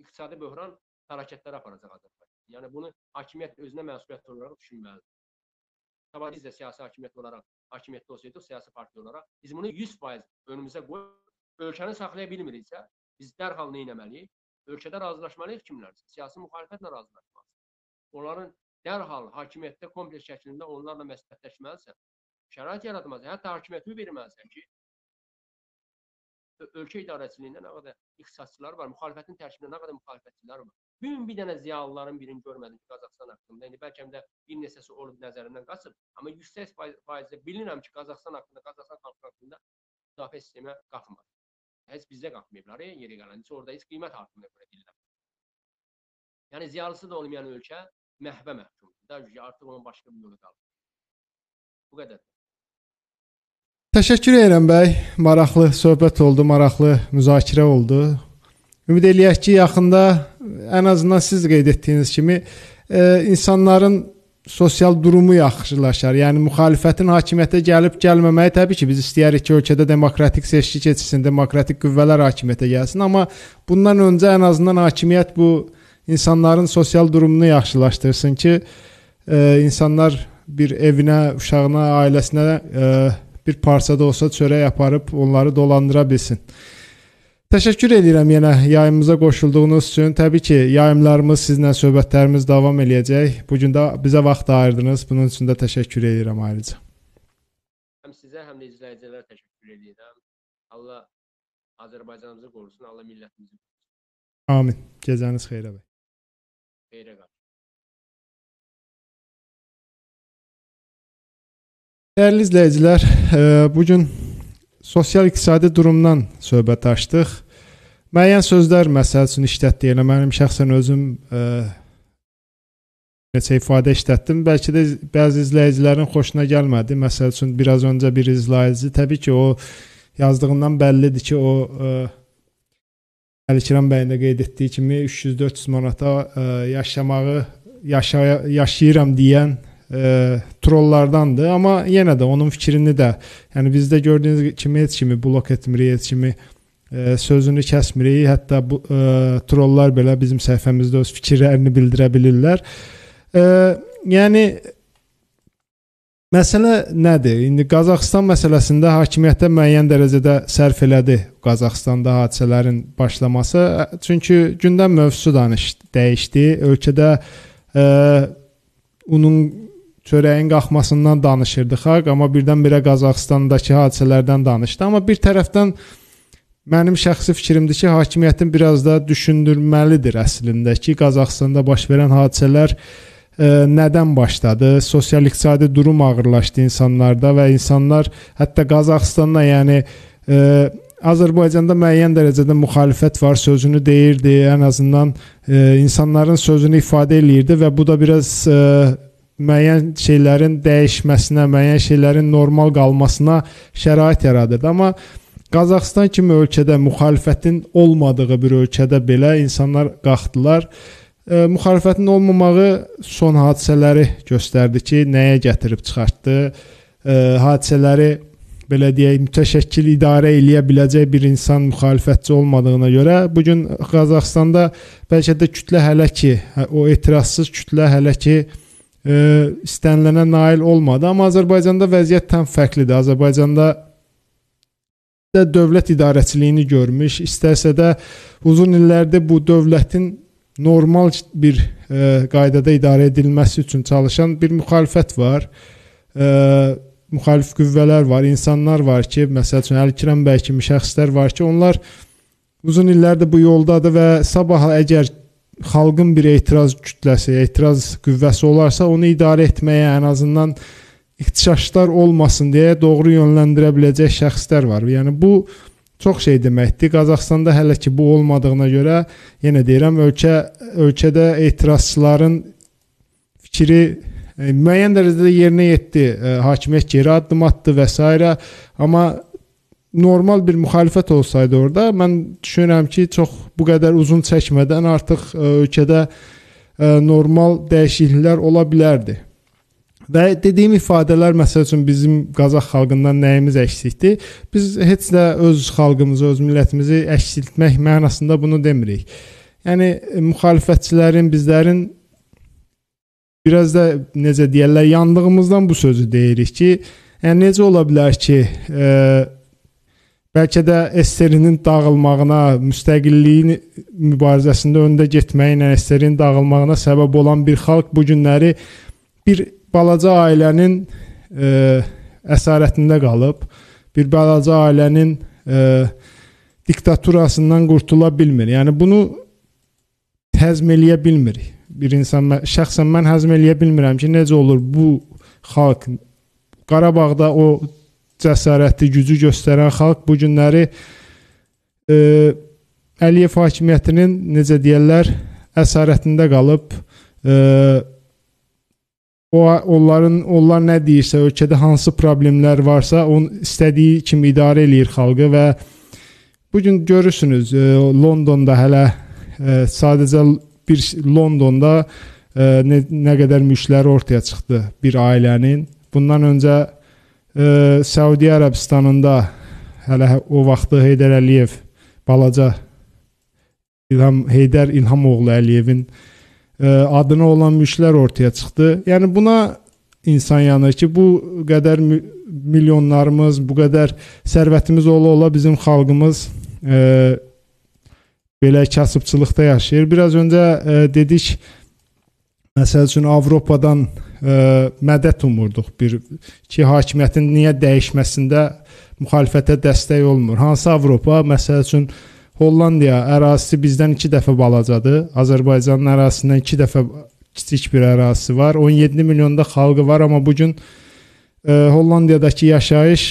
iqtisadi böhran fəlakətlərə aparacaq Azərbaycan. Yəni bunu hakimiyyət özünə məsuliyyət olaraq düşünməlidir. Sabah biz də siyasi hakimiyyət olaraq hakimiyyətdə olsaydıq, siyasi partiya olaraq biz bunu 100% önümüzə qoyub ölkəni saxlaya bilmiriksə, biz dərhal nə etməliyik? Ölkədə razılaşmalıyıq kimlərsə, siyasi müxalifətlə razılaşmalıyıq. Onların dərhal hakimiyyətdə kompleks şəklində onlarla məsləhətləşməlisən. Şərait yaratmalısan, hətta hakimiyyəti verməlisən ki, ölkə idarəçiliyində nə qədər ixtisasçılar var, müxalifətin tərkibində nə qədər müxalifətçilər var. Bu gün bir dənə ziyalıların birini görmədim ki, Qazaxstan haqqında. İndi bəlkə də bir neçəsi olub nəzərindən qaçıb, amma yüksək faiz- faizlə bilirəm ki, Qazaxstan haqqında, Qazaxstan xalqı haqqında müdafiə sisteminə qalxmır. Heç bizdə qalxmayıblar, e, yeri gələn. Heç orada heç qiymət artımına görə deyirlər. Yəni ziyalısı da olmayan ölkə məhvə məhkumdur. Da artıq onun başqa bir yolu qalmır. Bu qədər. Təşəkkür edirəm bəy. Maraqlı söhbət oldu, maraqlı müzakirə oldu. Ümid eləyək ki, yaxında ən azından siz qeyd etdiyiniz kimi e, insanların sosial durumu yaxşılaşar. Yəni müxalifətin hakimiyyətə gəlib gəlməməyi təbii ki, biz istəyirik ki, ölkədə demokratik seçki keçsin, demokratik qüvvələr hakimiyyətə gəlsin, amma bundan öncə ən azından hakimiyyət bu insanların sosial durumunu yaxşılaşdırsın ki, e, insanlar bir evinə, uşağına, ailəsinə e, bir parça da olsa çörək aparıb onları dolandıra bilsin. Təşəkkür edirəm yenə yayımımıza qoşulduğunuz üçün. Təbii ki, yayımlarımız sizlə söhbətlərimiz davam eləyəcək. Bu gün də bizə vaxt ayırdınız. Bunun üçün də təşəkkür edirəm ayrıca. Həm sizə, həm də izləyicilərə təşəkkür edirəm. Allah Azərbaycanımızı qorusun, Allah millətimizi qorusun. Amin. Gecəniz xeyrə bəy. Dəyərli izləyicilər, e, bu gün sosial-iqtisadi durumdan söhbət açdıq. Müəyyən sözlər məsəl üçün işlətdik. Elə mənim şəxsən özüm e, neçə ifadə işlətdim. Bəlkə də bəzi izləyicilərin xoşuna gəlmədi. Məsəl üçün biraz öncə bir izləyici təbii ki, o yazdığından bəllidir ki, o e, Əlikiram bəyin də qeyd etdiyi kimi 300-400 manata e, yaşamağı yaşa yaşayıram deyən e, trollardandır, amma yenə də onun fikrini də, yəni bizdə gördüyünüz kimi heç kimi blok etmirik, heç kimi e, sözünü kəsmirik. Hətta bu e, trollar belə bizim səhifəmizdə öz fikirlərini bildirə bilirlər. E, yəni Məsələ nədir? İndi Qazaxıstan məsələsində hakimiyyətə müəyyən dərəcədə sərf elədi Qazaxstanda hadisələrin başlaması. Çünki gündəm mövzusu danış dəyişdi. Ölkədə ə, unun çörəyin qalxmasından danışırdı xalq, amma birdən-birə Qazaxstandakı hadisələrdən danışdı. Amma bir tərəfdən mənim şəxsi fikrimdir ki, hakimiyyətin biraz da düşündürməlidir əslində ki, Qazaxstanda baş verən hadisələr ə, nədən başladı? Sosial-iqtisadi durum ağırlaşdı insanlarda və insanlar hətta Qazaxıstanda, yəni ə, Azərbaycanda müəyyən dərəcədə müxalifət var, sözünü deyirdi, ən azından ə, insanların sözünü ifadə eləyirdi və bu da biraz ə, müəyyən şeylərin dəyişməsinə, müəyyən şeylərin normal qalmasına şərait yaradırdı. Amma Qazaxstan kimi ölkədə müxalifətin olmadığı bir ölkədə belə insanlar qalxdılar e, müxalifətin olmamağı son hadisələri göstərdi ki, nəyə gətirib çıxartdı. E, hadisələri belə deyək, mütəşəkkil idarə eləyə biləcək bir insan müxalifətçi olmadığına görə bu gün Qazaxstanda bəlkə də kütlə hələ ki, o etirazsız kütlə hələ ki e, istənilənə nail olmadı, amma Azərbaycanda vəziyyət tam fərqlidir. Azərbaycanda də dövlət idarəçiliyini görmüş, istərsə də uzun illərdir bu dövlətin normal bir e, qaydada idarə edilməsi üçün çalışan bir müxalifət var. E, müxalif qüvvələr var, insanlar var ki, məsəl üçün Əlikrəm bəy kimi şəxslər var ki, onlar uzun illərdir bu yoldadır və sabah əgər xalqın bir etiraz kütləsi, etiraz qüvvəsi olarsa, onu idarə etməyə ən azından ixtişaşlar olmasın deyə doğru yönləndirə biləcək şəxslər var. Yəni bu çox şey deməkdir. Qazaxstanda hələ ki bu olmadığına görə yenə deyirəm, ölkə ölkədə etirazçıların fikri e, müəyyən dərəcədə yerinə yetdi. E, hakimiyyət geri addım atdı və s. amma normal bir müxalifət olsaydı orada mən düşünürəm ki, çox bu qədər uzun çəkmədən artıq e, ölkədə e, normal dəyişikliklər ola bilərdi. Və dediyim ifadələr məsəl üçün bizim Qazax xalqından nəyimiz əksikdir? Biz heç də öz xalqımızı, öz millətimizi əksiltmək mənasında bunu demirik. Yəni müxalifətçilərin, bizlərin biraz da necə deyirlər, yandığımızdan bu sözü deyirik ki, yəni necə ola bilər ki, e, bəlkə də SSR-nin dağılmağına, müstəqilliyin mübarizəsində öndə getməyinə, SSR-in dağılmağına səbəb olan bir xalq bu günləri bir balaca ailənin e, əsarətində qalıb, bir balaca ailənin e, diktaturasından qurtula bilmir. Yəni bunu həzm eləyə bilmir. Bir insan şəxsən mən həzm eləyə bilmirəm ki, necə olur bu xalq Qarabağda o cəsarəti, gücü göstərən xalq bu günləri e, Əliyev hakimiyyətinin necə deyirlər, əsarətində qalıb, e, o onların onlar nə deyirsə, ölkədə hansı problemlər varsa, onu istədiyi kimi idarə eləyir xalqı və bu gün görürsünüz, e, Londonda hələ e, sadəcə bir Londonda e, nə, nə qədər mülkləri ortaya çıxdı bir ailənin. Bundan öncə e, Səudiyyə Ərəbistanında hələ o vaxtı Heydər Əliyev balaca İlham Heydər İlhamoğlu Əliyevin ə, adına olan mülklər ortaya çıxdı. Yəni buna insan yanır ki, bu qədər milyonlarımız, bu qədər sərvətimiz ola-ola bizim xalqımız ə, belə kasıbçılıqda yaşayır. Biraz öncə ə, dedik məsəl üçün Avropadan ə, mədət umurduq bir ki, hakimiyyətin niyə dəyişməsində müxalifətə dəstək olmur. Hansı Avropa məsəl üçün Hollandiya ərazisi bizdən 2 dəfə balacadır. Azərbaycanın ərazisindən 2 dəfə kiçik bir ərazisi var. 17 milyonda xalqı var, amma bu gün Hollandiyadakı yaşayış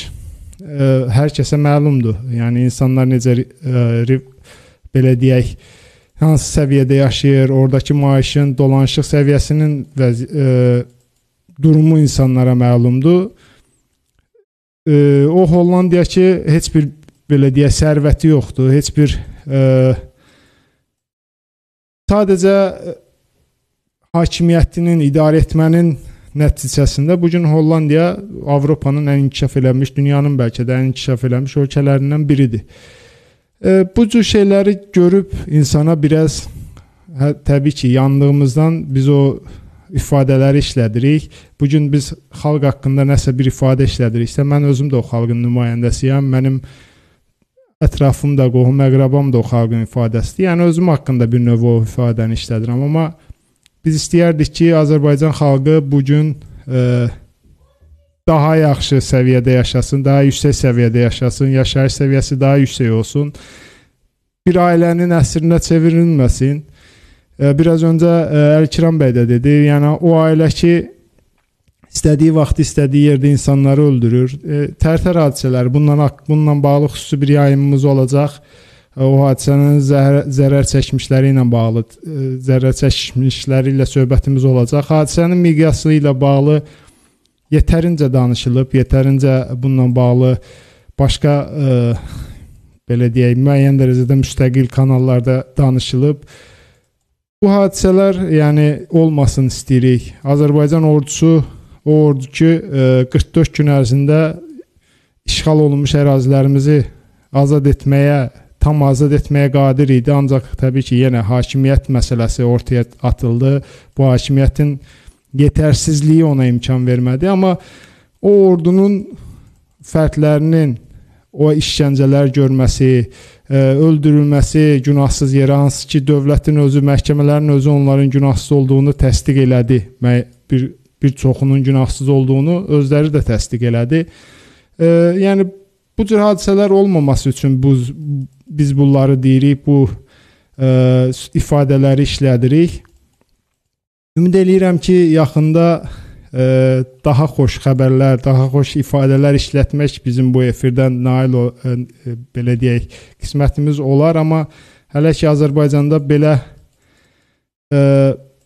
e, hər kəsə məlumdur. Yəni insanlar necə e, belə deyək, hansı səviyyədə yaşayır, oradakı maaşın, dolanışıq səviyyəsinin və e, durumu insanlara məlumdur. E, o Hollandiya ki, heç bir belə deyə sərvəti yoxdur. Heç bir e, sadəcə hakimiyyətinin idarə etmənin nəticəsində bu gün Hollandiya Avropanın ən inkişaf eləmiş, dünyanın bəlkə də ən inkişaf eləmiş ölkələrindən biridir. E, bu cür şeyləri görüb insana biraz hə, təbii ki, yandığımızdan biz o ifadələri işlədirik. Bu gün biz xalq haqqında nəsə bir ifadə işlədiriksə, mən özüm də o xalqın nümayəndəsiyəm. Mənim ətrafımda, qohum əqrabam da o xalqın ifadəsidir. Yəni özüm haqqında bir növ o ifadəni işlədirəm, amma biz istəyərdik ki, Azərbaycan xalqı bu gün e, daha yaxşı səviyyədə yaşasın, daha yüksək səviyyədə yaşasın, yaşayış səviyyəsi daha yüksək olsun. Bir ailənin əsrinə çevrilməsin. Biraz öncə Əlkiram bəy də dedi, yəni o ailə ki istədiyi vaxt, istədiyi yerdə insanları öldürür. Tərtər hadisələri bununla bununla bağlı xüsusi bir yayımımız olacaq. O hadisənin zərər, zərər çəkmişləri ilə bağlı, zərər çəkmişləri ilə söhbətimiz olacaq. Hadisənin miqyası ilə bağlı yetərincə danışılıb, yetərincə bununla bağlı başqa ə, belə deyək, müəyyən dərəcədə müstəqil kanallarda danışılıb. Bu hadisələr, yəni olmasın istəyirik. Azərbaycan ordusu o ordu ki, 44 e, gün ərzində işğal olunmuş ərazilərimizi azad etməyə, tam azad etməyə qadir idi. Ancaq təbii ki, yenə hakimiyyət məsələsi ortaya atıldı. Bu hakimiyyətin yetərsizliyi ona imkan vermədi, amma o ordunun fərdlərinin o işgəncələr görməsi, ə, öldürülməsi günahsız yerə hansı ki, dövlətin özü, məhkəmələrin özü onların günahsız olduğunu təsdiq elədi. Bir bir çoxunun günahsız olduğunu özləri də təsdiq elədi. Ə, yəni bu cür hadisələr olmaması üçün bu biz bunları deyirik, bu ə, ifadələri işlədirik. Ümid eləyirəm ki, yaxında daha xoş xəbərlər, daha xoş ifadələr işlətmək bizim bu efirdən nail o, ə, belə deyək, qismətimiz olar, amma hələ ki Azərbaycanda belə ə,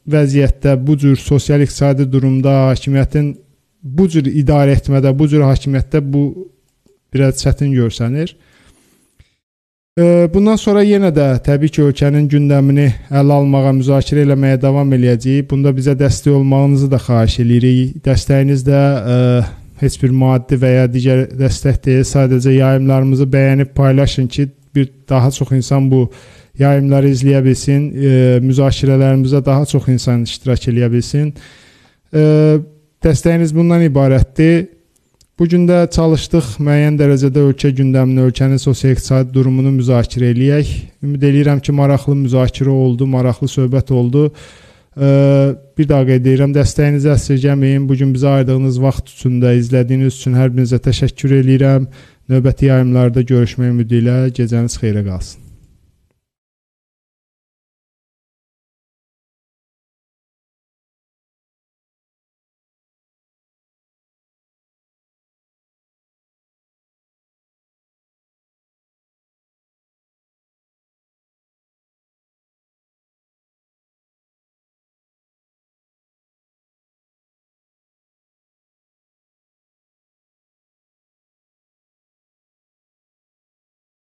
vəziyyətdə bu cür sosial-iqtisadi durumda hakimiyyətin bu cür idarə etmədə, bu cür hakimiyyətdə bu biraz çətin görsənir. Bundan sonra yenə də təbii ki, ölkənin gündəmini ələ almağa, müzakirə eləməyə davam eləyəcəyik. Bunda bizə dəstək olmağınızı da xahiş eləyirik. Dəstəyiniz də ə, heç bir maddi və ya digər dəstək deyil, sadəcə yayımlarımızı bəyənib paylaşın ki, bir daha çox insan bu yayımları izləyə bilsin, ə, müzakirələrimizə daha çox insan iştirak eləyə bilsin. Ə, dəstəyiniz bundan ibarətdir. Bu gün də çalışdıq müəyyən dərəcədə ölkə gündəmini, ölkənin sosial-iqtisadi durumunu müzakirə eləyək. Ümid eləyirəm ki, maraqlı müzakirə oldu, maraqlı söhbət oldu. Bir daha qeyd edirəm, dəstəyinizi əsirgəməyin. Bu gün bizə ayırdığınız vaxt üçün də izlədiyiniz üçün hər birinizə təşəkkür eləyirəm. Növbəti yayımlarda görüşmək ümidi ilə gecəniz xeyrə qalsın.